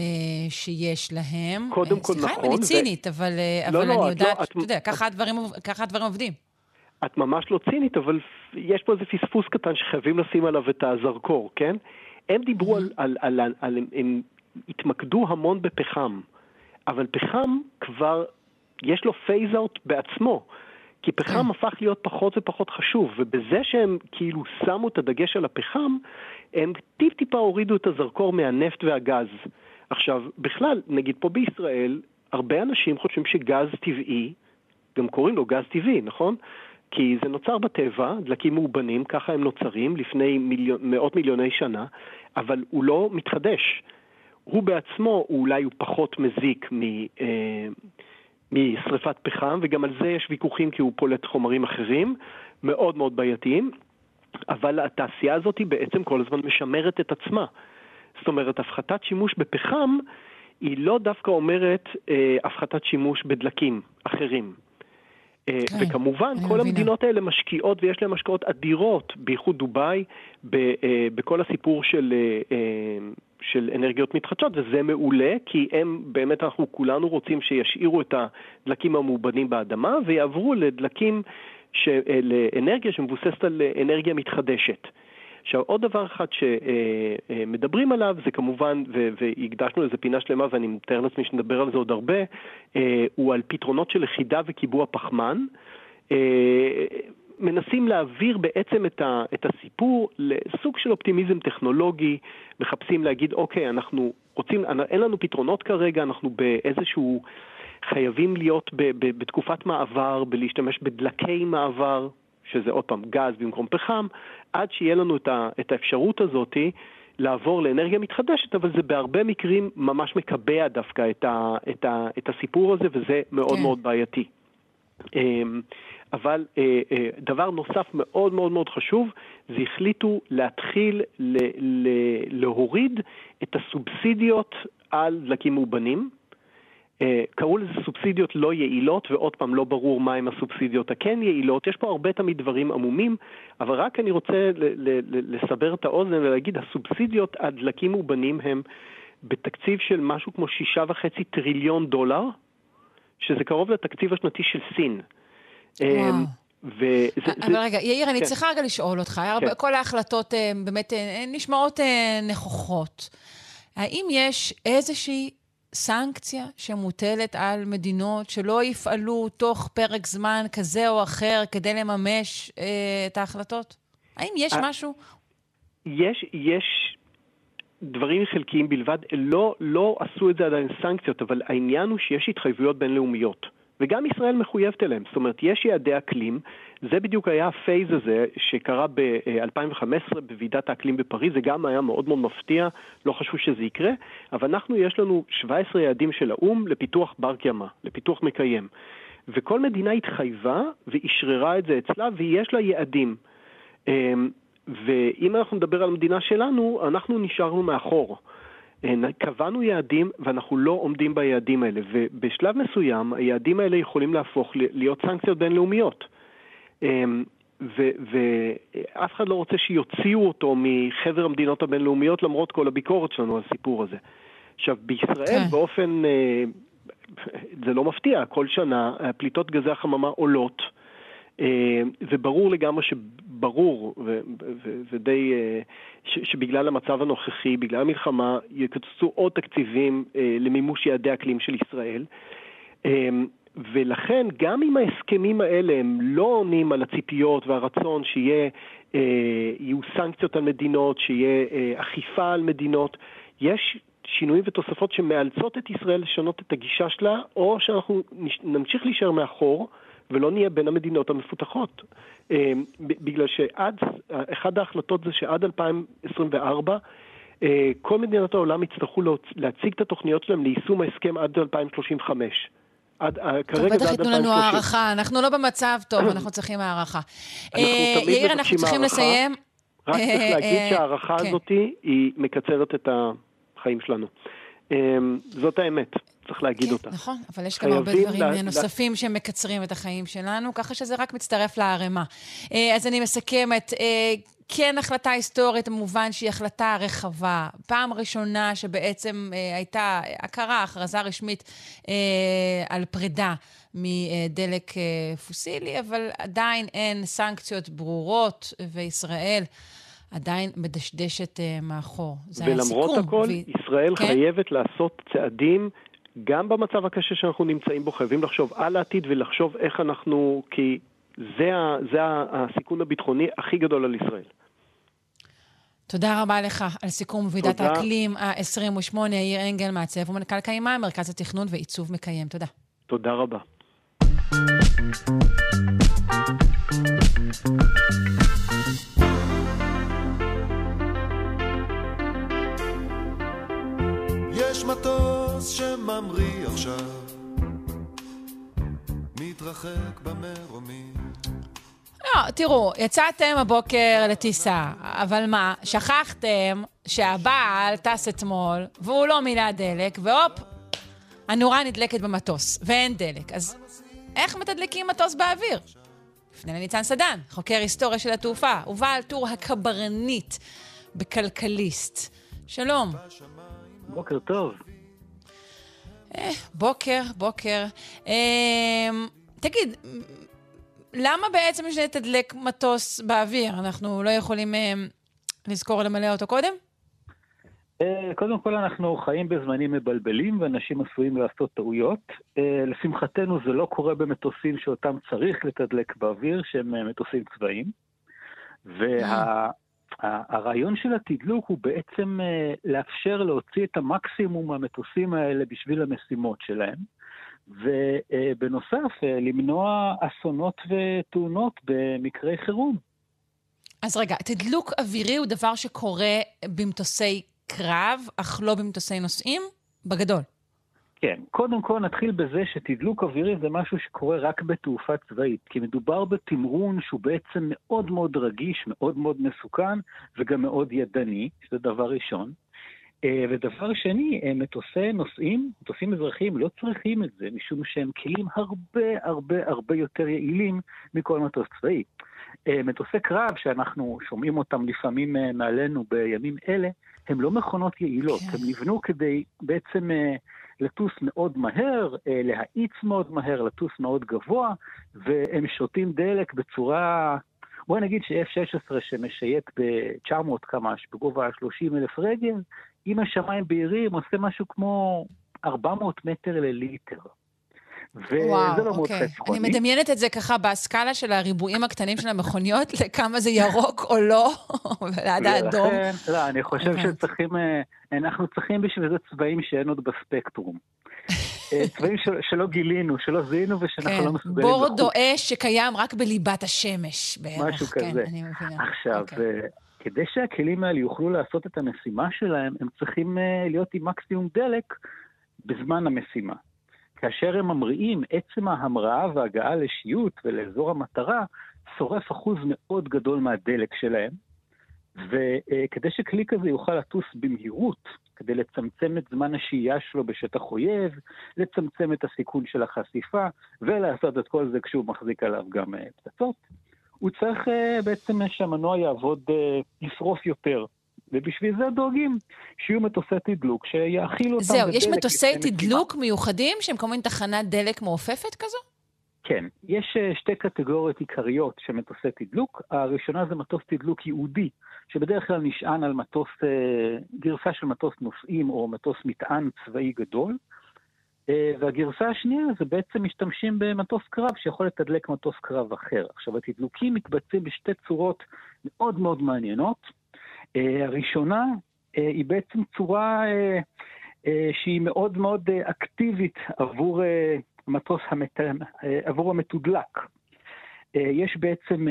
שיש להם. קודם כל, נכון. סליחה אם אני צינית, ו... אבל, לא, אבל לא, אני יודעת, לא, אתה את... יודע, ככה הדברים, ככה הדברים עובדים. את ממש לא צינית, אבל יש פה איזה פספוס קטן שחייבים לשים עליו את הזרקור, כן? הם דיברו על, על, על, על, על הם התמקדו המון בפחם, אבל פחם כבר, יש לו phase-out בעצמו. כי פחם כן. הפך להיות פחות ופחות חשוב, ובזה שהם כאילו שמו את הדגש על הפחם, הם טיפ-טיפה הורידו את הזרקור מהנפט והגז. עכשיו, בכלל, נגיד פה בישראל, הרבה אנשים חושבים שגז טבעי, גם קוראים לו גז טבעי, נכון? כי זה נוצר בטבע, דלקים מאובנים, ככה הם נוצרים לפני מיליון, מאות מיליוני שנה, אבל הוא לא מתחדש. הוא בעצמו, הוא אולי הוא פחות מזיק מ, אה, משרפת פחם, וגם על זה יש ויכוחים כי הוא פולט חומרים אחרים, מאוד מאוד בעייתיים, אבל התעשייה הזאת היא בעצם כל הזמן משמרת את עצמה. זאת אומרת, הפחתת שימוש בפחם היא לא דווקא אומרת אה, הפחתת שימוש בדלקים אחרים. אה, כן, וכמובן, כל מבינה. המדינות האלה משקיעות ויש להן השקעות אדירות, בייחוד דובאי, אה, בכל הסיפור של, אה, של אנרגיות מתחדשות, וזה מעולה, כי הם, באמת אנחנו כולנו רוצים שישאירו את הדלקים המאובנים באדמה ויעברו לדלקים, ש, לאנרגיה שמבוססת על אנרגיה מתחדשת. עכשיו, עוד דבר אחד שמדברים עליו, זה כמובן, והקדשנו לזה פינה שלמה ואני מתאר לעצמי שנדבר על זה עוד הרבה, אה, הוא על פתרונות של לכידה וקיבוע פחמן. אה, מנסים להעביר בעצם את, ה, את הסיפור לסוג של אופטימיזם טכנולוגי, מחפשים להגיד, אוקיי, אנחנו רוצים, אין לנו פתרונות כרגע, אנחנו באיזשהו, חייבים להיות ב, ב, בתקופת מעבר, בלהשתמש בדלקי מעבר, שזה עוד פעם גז במקום פחם, עד שיהיה לנו את, ה, את האפשרות הזאת לעבור לאנרגיה מתחדשת, אבל זה בהרבה מקרים ממש מקבע דווקא את, ה, את, ה, את הסיפור הזה, וזה מאוד כן. מאוד בעייתי. אמ, אבל אה, אה, דבר נוסף מאוד מאוד מאוד חשוב, זה החליטו להתחיל ל, ל, להוריד את הסובסידיות על דלקים מאובנים. אה, קראו לזה סובסידיות לא יעילות, ועוד פעם, לא ברור מהם הסובסידיות הכן יעילות. יש פה הרבה תמיד דברים עמומים, אבל רק אני רוצה לסבר את האוזן ולהגיד, הסובסידיות על דלקים מאובנים הם בתקציב של משהו כמו שישה וחצי טריליון דולר, שזה קרוב לתקציב השנתי של סין. וזה, אבל רגע, יאיר, אני כן. צריכה רגע לשאול אותך. כן. כל ההחלטות אה, באמת אה, נשמעות אה, נכוחות. האם יש איזושהי סנקציה שמוטלת על מדינות שלא יפעלו תוך פרק זמן כזה או אחר כדי לממש אה, את ההחלטות? האם יש אה, משהו? יש, יש דברים חלקיים בלבד, לא, לא עשו את זה עדיין סנקציות, אבל העניין הוא שיש התחייבויות בינלאומיות. וגם ישראל מחויבת אליהם. זאת אומרת, יש יעדי אקלים, זה בדיוק היה הפייז הזה שקרה ב-2015 בוועידת האקלים בפריז, זה גם היה מאוד מאוד מפתיע, לא חשבו שזה יקרה, אבל אנחנו, יש לנו 17 יעדים של האו"ם לפיתוח בר קיימא, לפיתוח מקיים. וכל מדינה התחייבה ואשררה את זה אצלה, ויש לה יעדים. אמ, ואם אנחנו נדבר על המדינה שלנו, אנחנו נשארנו מאחור. קבענו יעדים ואנחנו לא עומדים ביעדים האלה, ובשלב מסוים היעדים האלה יכולים להפוך להיות סנקציות בינלאומיות. אמ, ואף אחד לא רוצה שיוציאו אותו מחבר המדינות הבינלאומיות למרות כל הביקורת שלנו על הסיפור הזה. עכשיו, בישראל כן. באופן, אה, זה לא מפתיע, כל שנה פליטות גזי החממה עולות. אה, וברור לגמרי שברור, ודי, אה, שבגלל המצב הנוכחי, בגלל המלחמה, יקצצו עוד תקציבים אה, למימוש יעדי אקלים של ישראל. אה, ולכן, גם אם ההסכמים האלה הם לא עונים על הציפיות והרצון שיהיה, אה, סנקציות על מדינות, שיהיה אה, אכיפה על מדינות, יש שינויים ותוספות שמאלצות את ישראל לשנות את הגישה שלה, או שאנחנו נמשיך להישאר מאחור. ולא נהיה בין המדינות המפותחות. אה, בגלל שעד, אחת ההחלטות זה שעד 2024, אה, כל מדינות העולם יצטרכו להציג את התוכניות שלהם ליישום ההסכם עד 2035. עד, אה, כרגע בטח ייתנו לנו 2030. הערכה, אנחנו לא במצב טוב, אנחנו צריכים הערכה. יאיר, אנחנו צריכים. לסיים. רק צריך להגיד שההערכה כן. הזאת היא מקצרת את החיים שלנו. זאת האמת, צריך להגיד אותה. נכון, אבל יש גם הרבה דברים לה- אה, נוספים שמקצרים את החיים שלנו, ככה שזה רק מצטרף לערימה. אה, אז אני מסכמת. אה, כן החלטה היסטורית, במובן שהיא החלטה רחבה. פעם ראשונה שבעצם אה, הייתה הכרה, הכרזה רשמית אה, על פרידה מדלק אה, פוסילי, אבל עדיין אין סנקציות ברורות, וישראל עדיין מדשדשת אה, מאחור. זה היה ולמרות סיכום. הכל, ו- ישראל כן? חייבת לעשות צעדים, גם במצב הקשה שאנחנו נמצאים בו, חייבים לחשוב על העתיד ולחשוב איך אנחנו, כי זה, זה הסיכון הביטחוני הכי גדול על ישראל. תודה רבה לך על סיכום ועידת. האקלים ה-28, יאיר אנגל, מעצב ומנכ"ל קיימה, מרכז התכנון ועיצוב מקיים. תודה. תודה רבה. מטוס שממריא עכשיו, מתרחק במרומים. לא, תראו, יצאתם הבוקר לטיסה, אבל מה, שכחתם שהבעל טס אתמול, והוא לא מילא דלק, והופ, הנורה נדלקת במטוס, ואין דלק. אז איך מתדלקים מטוס באוויר? נפנה לניצן סדן, חוקר היסטוריה של התעופה, ובעל טור הקברניט בכלכליסט. שלום. בוקר טוב. אה, בוקר, בוקר. אה, תגיד, למה בעצם יש לתדלק מטוס באוויר? אנחנו לא יכולים אה, לזכור למלא אותו קודם? קודם כל, אנחנו חיים בזמנים מבלבלים, ואנשים עשויים לעשות טעויות. לשמחתנו, זה לא קורה במטוסים שאותם צריך לתדלק באוויר, שהם מטוסים צבאיים. והרעיון של התדלוק הוא בעצם אה, לאפשר להוציא את המקסימום מהמטוסים האלה בשביל המשימות שלהם. ובנוסף, אה, למנוע אסונות ותאונות במקרי חירום. אז רגע, תדלוק אווירי הוא דבר שקורה במטוסי קרב, אך לא במטוסי נוסעים? בגדול. כן, קודם כל נתחיל בזה שתדלוק אווירי זה משהו שקורה רק בתעופה צבאית, כי מדובר בתמרון שהוא בעצם מאוד מאוד רגיש, מאוד מאוד מסוכן וגם מאוד ידני, שזה דבר ראשון. אה, ודבר שני, אה, מטוסי נוסעים, מטוסים אזרחיים לא צריכים את זה, משום שהם כלים הרבה הרבה הרבה יותר יעילים מכל מטוס צבאי. אה, מטוסי קרב, שאנחנו שומעים אותם לפעמים מעלינו בימים אלה, הן לא מכונות יעילות, הן נבנו כדי בעצם לטוס מאוד מהר, אה, להאיץ מאוד מהר, לטוס מאוד גבוה, והם שותים דלק בצורה... בואי נגיד ש-F-16 שמשייט ב-900 קמ"ש בגובה 30 אלף רגל, אם השמיים בהירים עושה משהו כמו 400 מטר לליטר. וזה לא מאוד אוקיי. חסכוני. אני מדמיינת את זה ככה בסקאלה של הריבועים הקטנים של המכוניות, לכמה זה ירוק או לא, ועד האדום. ולכן, לא, אני חושב. שצריכים, אה, אנחנו צריכים בשביל זה צבעים שאין עוד בספקטרום. אה, צבעים של- שלא גילינו, שלא זיהינו ושאנחנו כן, לא מסוגלים בורדו. אש שקיים רק בליבת השמש בערך. משהו כן, כזה. אני מבינה. עכשיו, אוקיי. אה, כדי שהכלים האלה יוכלו לעשות את המשימה שלהם, הם צריכים להיות עם מקסימום דלק בזמן המשימה. כאשר הם ממריאים, עצם ההמראה וההגעה לשיוט ולאזור המטרה שורף אחוז מאוד גדול מהדלק שלהם, וכדי שכלי כזה יוכל לטוס במהירות, כדי לצמצם את זמן השהייה שלו בשטח אויב, לצמצם את הסיכון של החשיפה, ולעשות את כל זה כשהוא מחזיק עליו גם אה, פצצות, הוא צריך אה, בעצם שהמנוע יעבוד, אה, ישרוף יותר. ובשביל זה דואגים שיהיו מטוסי תדלוק שיאכילו אותם זהו, יש מטוסי. תדלוק מיוחדים שהם כמו מין תחנת דלק מעופפת כזו? כן, יש אה, שתי קטגוריות עיקריות של מטוסי תדלוק. הראשונה זה מטוס תדלוק ייעודי, שבדרך כלל נשען על מטוס, אה, גרסה של מטוס נוסעים או מטוס מטען צבאי גדול. אה, והגרסה השנייה זה בעצם משתמשים במטוס קרב שיכול לתדלק מטוס קרב אחר. עכשיו, התדלוקים מתבצעים בשתי צורות מאוד מאוד מעניינות. אה, הראשונה אה, היא בעצם צורה אה, שהיא מאוד מאוד אקטיבית עבור המטוס המת... עבור המתודלק. יש בעצם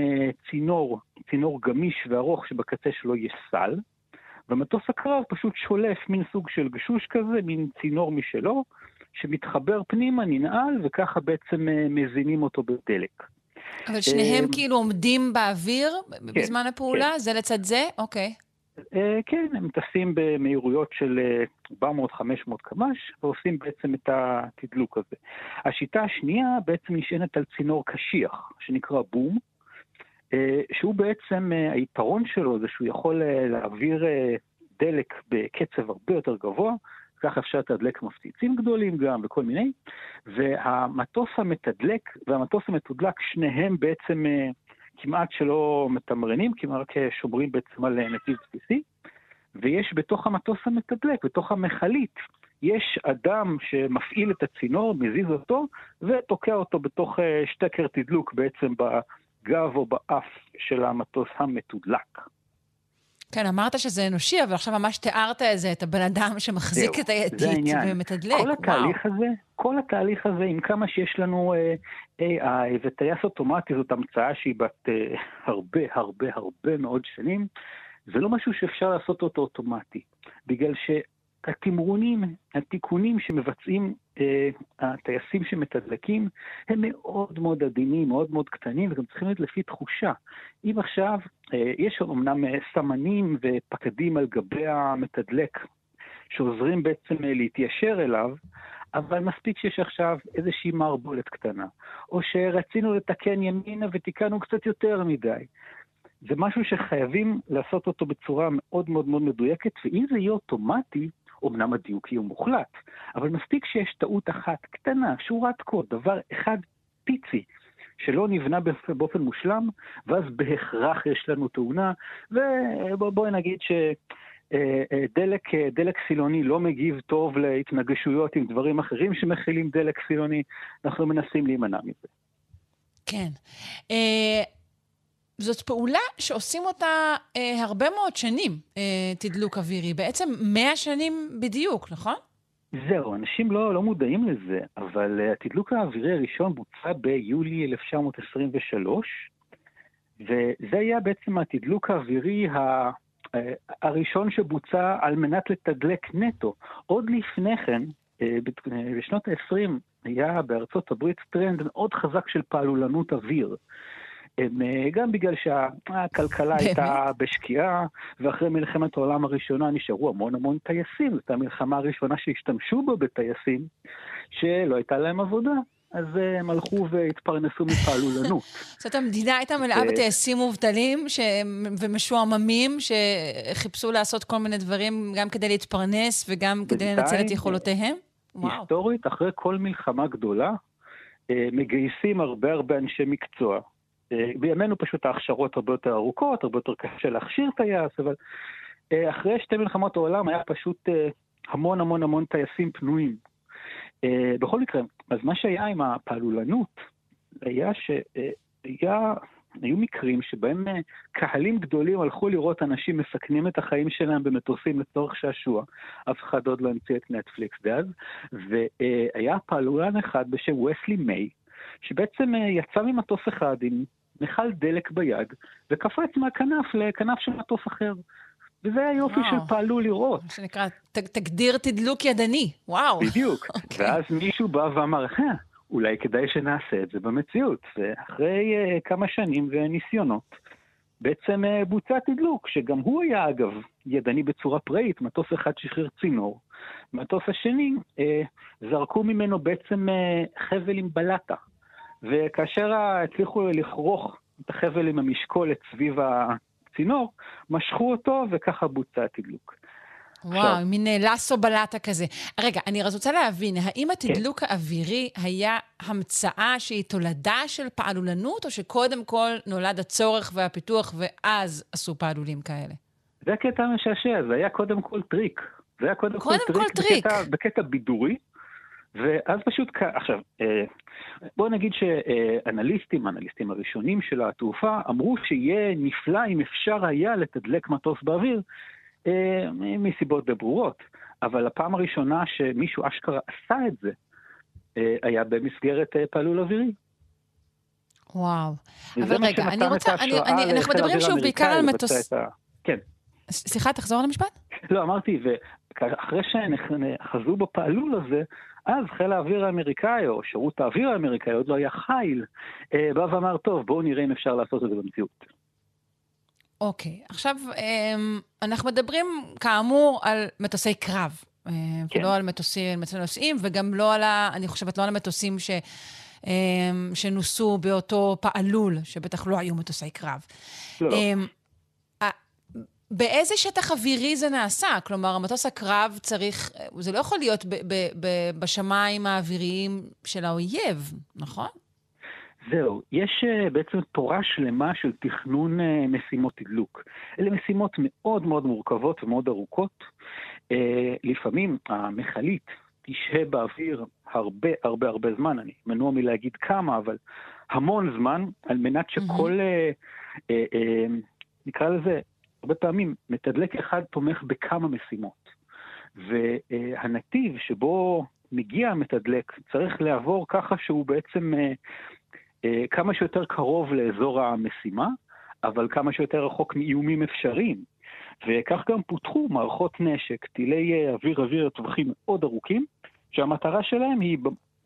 צינור, צינור גמיש וארוך שבקצה שלו יש סל, ומטוס הקרב פשוט שולף מין סוג של גשוש כזה, מין צינור משלו, שמתחבר פנימה, ננעל, וככה בעצם מזינים אותו בדלק. אבל שניהם כאילו עומדים באוויר כן, בזמן הפעולה? זה לצד זה? אוקיי. אה, כן, הם טסים במהירויות של אה, 400-500 קמ"ש, ועושים בעצם את התדלוק הזה. השיטה השנייה בעצם נשענת על צינור קשיח, שנקרא בום, אה, שהוא בעצם, אה, היתרון שלו זה שהוא יכול אה, להעביר אה, דלק בקצב הרבה יותר גבוה, כך אפשר לתדלק מפציצים גדולים גם וכל מיני, והמטוס המתדלק והמטוס המתודלק, שניהם בעצם אה, כמעט שלא מתמרנים, כמעט רק שומרים בעצם על נתיב בסיסי, ויש בתוך המטוס המתדלק, בתוך המכלית, יש אדם שמפעיל את הצינור, מזיז אותו, ותוקע אותו בתוך אה, שטקר תדלוק בעצם בגב או באף של המטוס המתודלק. כן, אמרת שזה אנושי, אבל עכשיו ממש תיארת איזה, את הבן אדם שמחזיק זהו, את הידית זה. ומתדלק. כל וואו. התהליך הזה, כל התהליך הזה, עם כמה שיש לנו אה, AI וטייס אוטומטי, זאת המצאה שהיא בת אה, הרבה הרבה הרבה מאוד שנים, זה לא משהו שאפשר לעשות אותו אוטומטי, בגלל שהתמרונים, התיקונים שמבצעים אה, הטייסים שמתדלקים, הם מאוד מאוד עדינים, מאוד מאוד קטנים, וגם צריכים להיות לפי תחושה. אם עכשיו, אה, יש אמנם אה, סמנים ופקדים על גבי המתדלק, שעוזרים בעצם להתיישר אליו, אבל מספיק שיש עכשיו איזושהי מערבולת קטנה, או שרצינו לתקן ימינה ותיקנו קצת יותר מדי. זה משהו שחייבים לעשות אותו בצורה מאוד מאוד מאוד מדויקת, ואם זה יהיה אוטומטי, אמנם הדיוק יהיה מוחלט, אבל מספיק שיש טעות אחת קטנה, שורת קוד, דבר אחד פיצי, שלא נבנה באופ- באופן מושלם, ואז בהכרח יש לנו תאונה, ובואי נגיד ש... אה, אה, דלק, אה, דלק סילוני לא מגיב טוב להתנגשויות עם דברים אחרים שמכילים דלק סילוני, אנחנו מנסים להימנע מזה. כן. זאת פעולה שעושים אותה אה, הרבה מאוד שנים, אה, תדלוק אווירי. בעצם 100 שנים בדיוק, נכון? זהו, אנשים לא, לא מודעים לזה, אבל uh, התדלוק האווירי הראשון בוצע ביולי 1923, וזה היה בעצם התדלוק האווירי ה... אה, הראשון שבוצע על מנת לתדלק נטו. עוד לפני כן, אה, בשנות ה-20, היה בארצות הברית טרנד מאוד חזק של פעלולנות אוויר. הם, אה, גם בגלל שהכלכלה הייתה בשקיעה, ואחרי מלחמת העולם הראשונה נשארו המון המון טייסים. זאת המלחמה הראשונה שהשתמשו בה בטייסים, שלא הייתה להם עבודה. אז אה, הם הלכו והתפרנסו מפעלולנות. זאת המדינה הייתה מלאה ו- בטייסים מובטלים. ומשועממים שחיפשו לעשות כל מיני דברים גם כדי להתפרנס וגם כדי לנצל את יכולותיהם? היסטורית, אחרי כל מלחמה גדולה, אה, מגייסים הרבה הרבה אנשי מקצוע. אה, בימינו פשוט ההכשרות הרבה יותר ארוכות, הרבה יותר קשה להכשיר טייס, אבל אה, אחרי שתי מלחמות העולם היה פשוט אה, המון המון המון טייסים פנויים. בכל מקרה, אז מה שהיה עם הפעלולנות, היה שהיה... היו מקרים שבהם קהלים גדולים הלכו לראות אנשים מסכנים את החיים שלהם במטוסים לצורך שעשוע. אף אחד עוד לא המציא את נטפליקס דאז. והיה פעלולן אחד בשם וסלי מיי, שבעצם יצא ממטוס אחד עם מכל דלק ביד, וקפץ מהכנף לכנף של מטוס אחר. וזה היופי וואו. של פעלול לראות. מה שנקרא, ת, תגדיר תדלוק ידני. וואו. בדיוק. ואז מישהו בא ואמר, "אה, אולי כדאי שנעשה את זה במציאות. ואחרי uh, כמה שנים וניסיונות, בעצם uh, בוצע תדלוק, שגם הוא היה אגב ידני בצורה פראית, מטוס אחד שחרר צינור. מטוס השני, uh, זרקו ממנו בעצם uh, חבל עם בלטה. וכאשר הצליחו לכרוך את החבל עם המשקולת סביב הצינור, משכו אותו וככה בוצע התדלוק. וואו, מין אה, לאסו בלטה כזה. רגע, אני רוצה להבין, האם התדלוק האווירי היה המצאה שהיא תולדה של פעלולנות, או שקודם כל נולד הצורך והפיתוח ואז עשו פעלולים כאלה? זה הקטע המשעשע, זה היה קודם כל טריק. זה היה קודם, קודם כל כל טריק, טריק. בקטע, בקטע בידורי, ואז פשוט, עכשיו, אה, בואו נגיד שאנליסטים, האנליסטים הראשונים של התעופה, אמרו שיהיה נפלא אם אפשר היה לתדלק מטוס באוויר, אה, מסיבות די ברורות. אבל הפעם הראשונה שמישהו אשכרה עשה את זה, אה, היה במסגרת פעלול אווירי. וואו. אבל רגע, אני רוצה, אני, אני, אנחנו מדברים שוב בעיקר על מטוס... ה- כן. סליחה, תחזור על המשפט? לא, אמרתי, ואחרי שחזו בפעלול הזה, אז חיל האוויר האמריקאי, או שירות האוויר האמריקאי, עוד לא היה חיל, אה, בא ואמר, טוב, בואו נראה אם אפשר לעשות את זה במציאות. אוקיי, עכשיו אמ, אנחנו מדברים כאמור על מטוסי קרב, אה, כן. ולא על מטוסים, מטוסי נוסעים, וגם לא על ה... אני חושבת, לא על המטוסים ש... אמ, שנוסו באותו פעלול, שבטח לא היו מטוסי קרב. לא, לא. באיזה שטח אווירי זה נעשה? כלומר, המטוס הקרב צריך... זה לא יכול להיות ב- ב- ב- בשמיים האוויריים של האויב, נכון? זהו, יש uh, בעצם תורה שלמה של תכנון uh, משימות תדלוק. אלה משימות מאוד מאוד מורכבות ומאוד ארוכות. Uh, לפעמים המכלית תשהה באוויר הרבה הרבה הרבה זמן, אני מנוע מלהגיד כמה, אבל המון זמן, על מנת שכל, uh, uh, uh, נקרא לזה, הרבה פעמים מתדלק אחד תומך בכמה משימות. והנתיב שבו מגיע המתדלק צריך לעבור ככה שהוא בעצם אה, אה, כמה שיותר קרוב לאזור המשימה, אבל כמה שיותר רחוק מאיומים אפשריים. וכך גם פותחו מערכות נשק, טילי אה, אוויר-אוויר לטווחים מאוד ארוכים, שהמטרה שלהם היא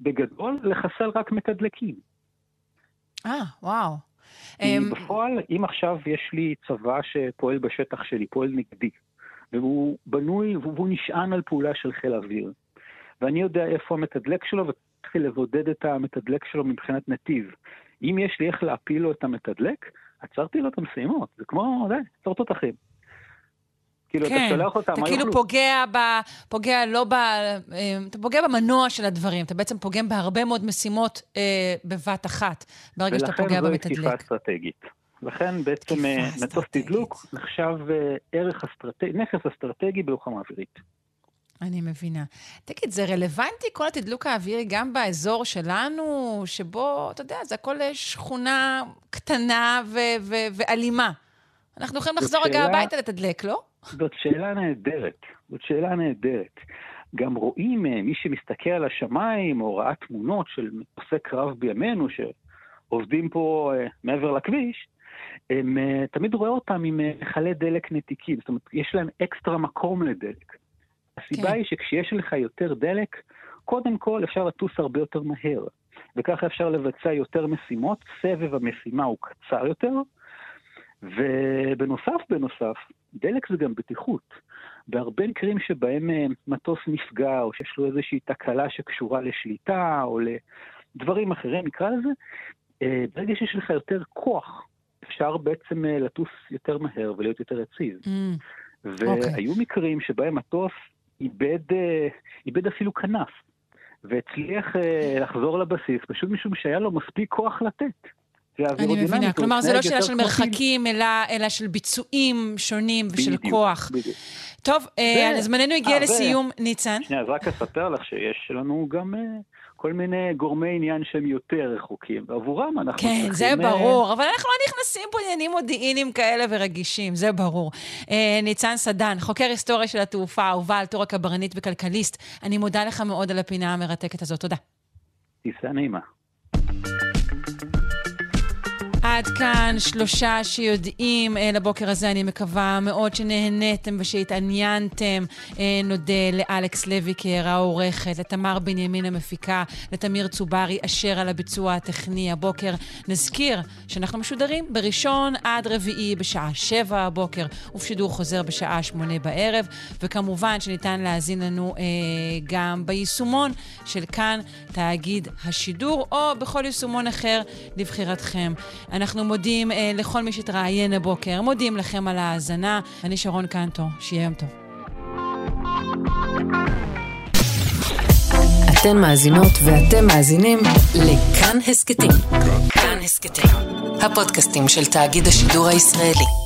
בגדול לחסל רק מתדלקים. אה, וואו. אמ, בפועל, אם עכשיו יש לי צבא שפועל בשטח שלי, פועל נגדי, והוא בנוי, והוא נשען על פעולה של חיל האוויר, ואני יודע איפה המתדלק שלו, וצריך לבודד את המתדלק שלו מבחינת נתיב. אם יש לי איך להפיל לו את המתדלק, עצרתי לו את המשימות. זה כמו, די, עצור תותחים. כאילו, אתה כן, שולח אותם, אתה כאילו? פוגע, ב, פוגע לא ב... אה, אתה פוגע במנוע של הדברים, אתה בעצם פוגם בהרבה מאוד משימות אה, בבת אחת, ברגע שאתה פוגע ולכן זוהי תקיפה במתדלק. אסטרטגית. לכן בעצם אה, מטוס תדלוק נחשב אה, ערך אסטרטגי, נכס אסטרטגי בלוחמה אווירית. אני מבינה. תגיד, זה רלוונטי כל התדלוק האווירי גם באזור שלנו, שבו, אתה יודע, זה הכל אה, שכונה קטנה ו- ו- ואלימה. אנחנו יכולים לחזור רגע הביתה לתדלק, לא? זאת שאלה נהדרת, זאת שאלה נהדרת. גם רואים, אה, מי שמסתכל על השמיים, או ראה תמונות של מטוסי קרב בימינו, שעובדים פה אה, מעבר לכביש, הם, אה, תמיד רואה אותם עם מכלי דלק נתיקים, זאת אומרת, יש להם אקסטרה מקום לדלק. הסיבה כן. היא שכשיש לך יותר דלק, קודם כל אפשר לטוס הרבה יותר מהר, וככה אפשר לבצע יותר משימות, סבב המשימה הוא קצר יותר, ובנוסף, בנוסף, דלק זה גם בטיחות. בהרבה מקרים שבהם אה, מטוס נפגע, או שיש לו איזושהי תקלה שקשורה לשליטה, או דברים אחרים, נקרא לזה, אה, ברגע שיש לך יותר כוח, אפשר בעצם אה, לטוס יותר מהר ולהיות יותר יציב. Mm, והיו אוקיי. מקרים שבהם מטוס איבד, איבד אפילו כנף, והצליח לחזור לבסיס, פשוט משום שהיה לו מספיק כוח לתת. זה אני מבינה, כלומר זה לא שאלה של. מרחקים, אלא, אלא של ביצועים שונים ושל בדיוק, כוח. בדיוק. טוב, אה, ו- זמננו הגיע אה, ו- לסיום, ניצן. שנייה, אז רק אספר לך שיש לנו גם אה, כל מיני גורמי עניין שהם יותר רחוקים, ועבורם אנחנו כן, צריכים... זה אה, ברור, אבל אנחנו לא נכנסים פה לעניינים מודיעיניים כאלה ורגישים, זה ברור. אה, ניצן סדן, חוקר היסטוריה של התעופה, ובעל תור הקברניט וכלכליסט, אני מודה לך מאוד על הפינה המרתקת הזאת, תודה. טיסה נעימה. עד כאן שלושה שיודעים אה, לבוקר הזה, אני מקווה מאוד שנהניתם ושהתעניינתם. אה, נודה לאלכס לויקר העורכת, לתמר בנימין המפיקה, לתמיר צוברי אשר על הביצוע הטכני הבוקר. נזכיר שאנחנו משודרים בראשון עד רביעי בשעה שבע הבוקר, ובשידור חוזר בשעה שמונה בערב, וכמובן שניתן להאזין לנו אה, גם ביישומון של כאן, תאגיד השידור, או בכל יישומון אחר לבחירתכם. אנחנו מודים אה, לכל מי שהתראיין הבוקר, מודים לכם על ההאזנה. אני שרון קנטו, שיהיה יום טוב. אתן מאזינות ואתם מאזינים לכאן הסכתים. כאן הסכתים, הפודקאסטים של תאגיד השידור הישראלי.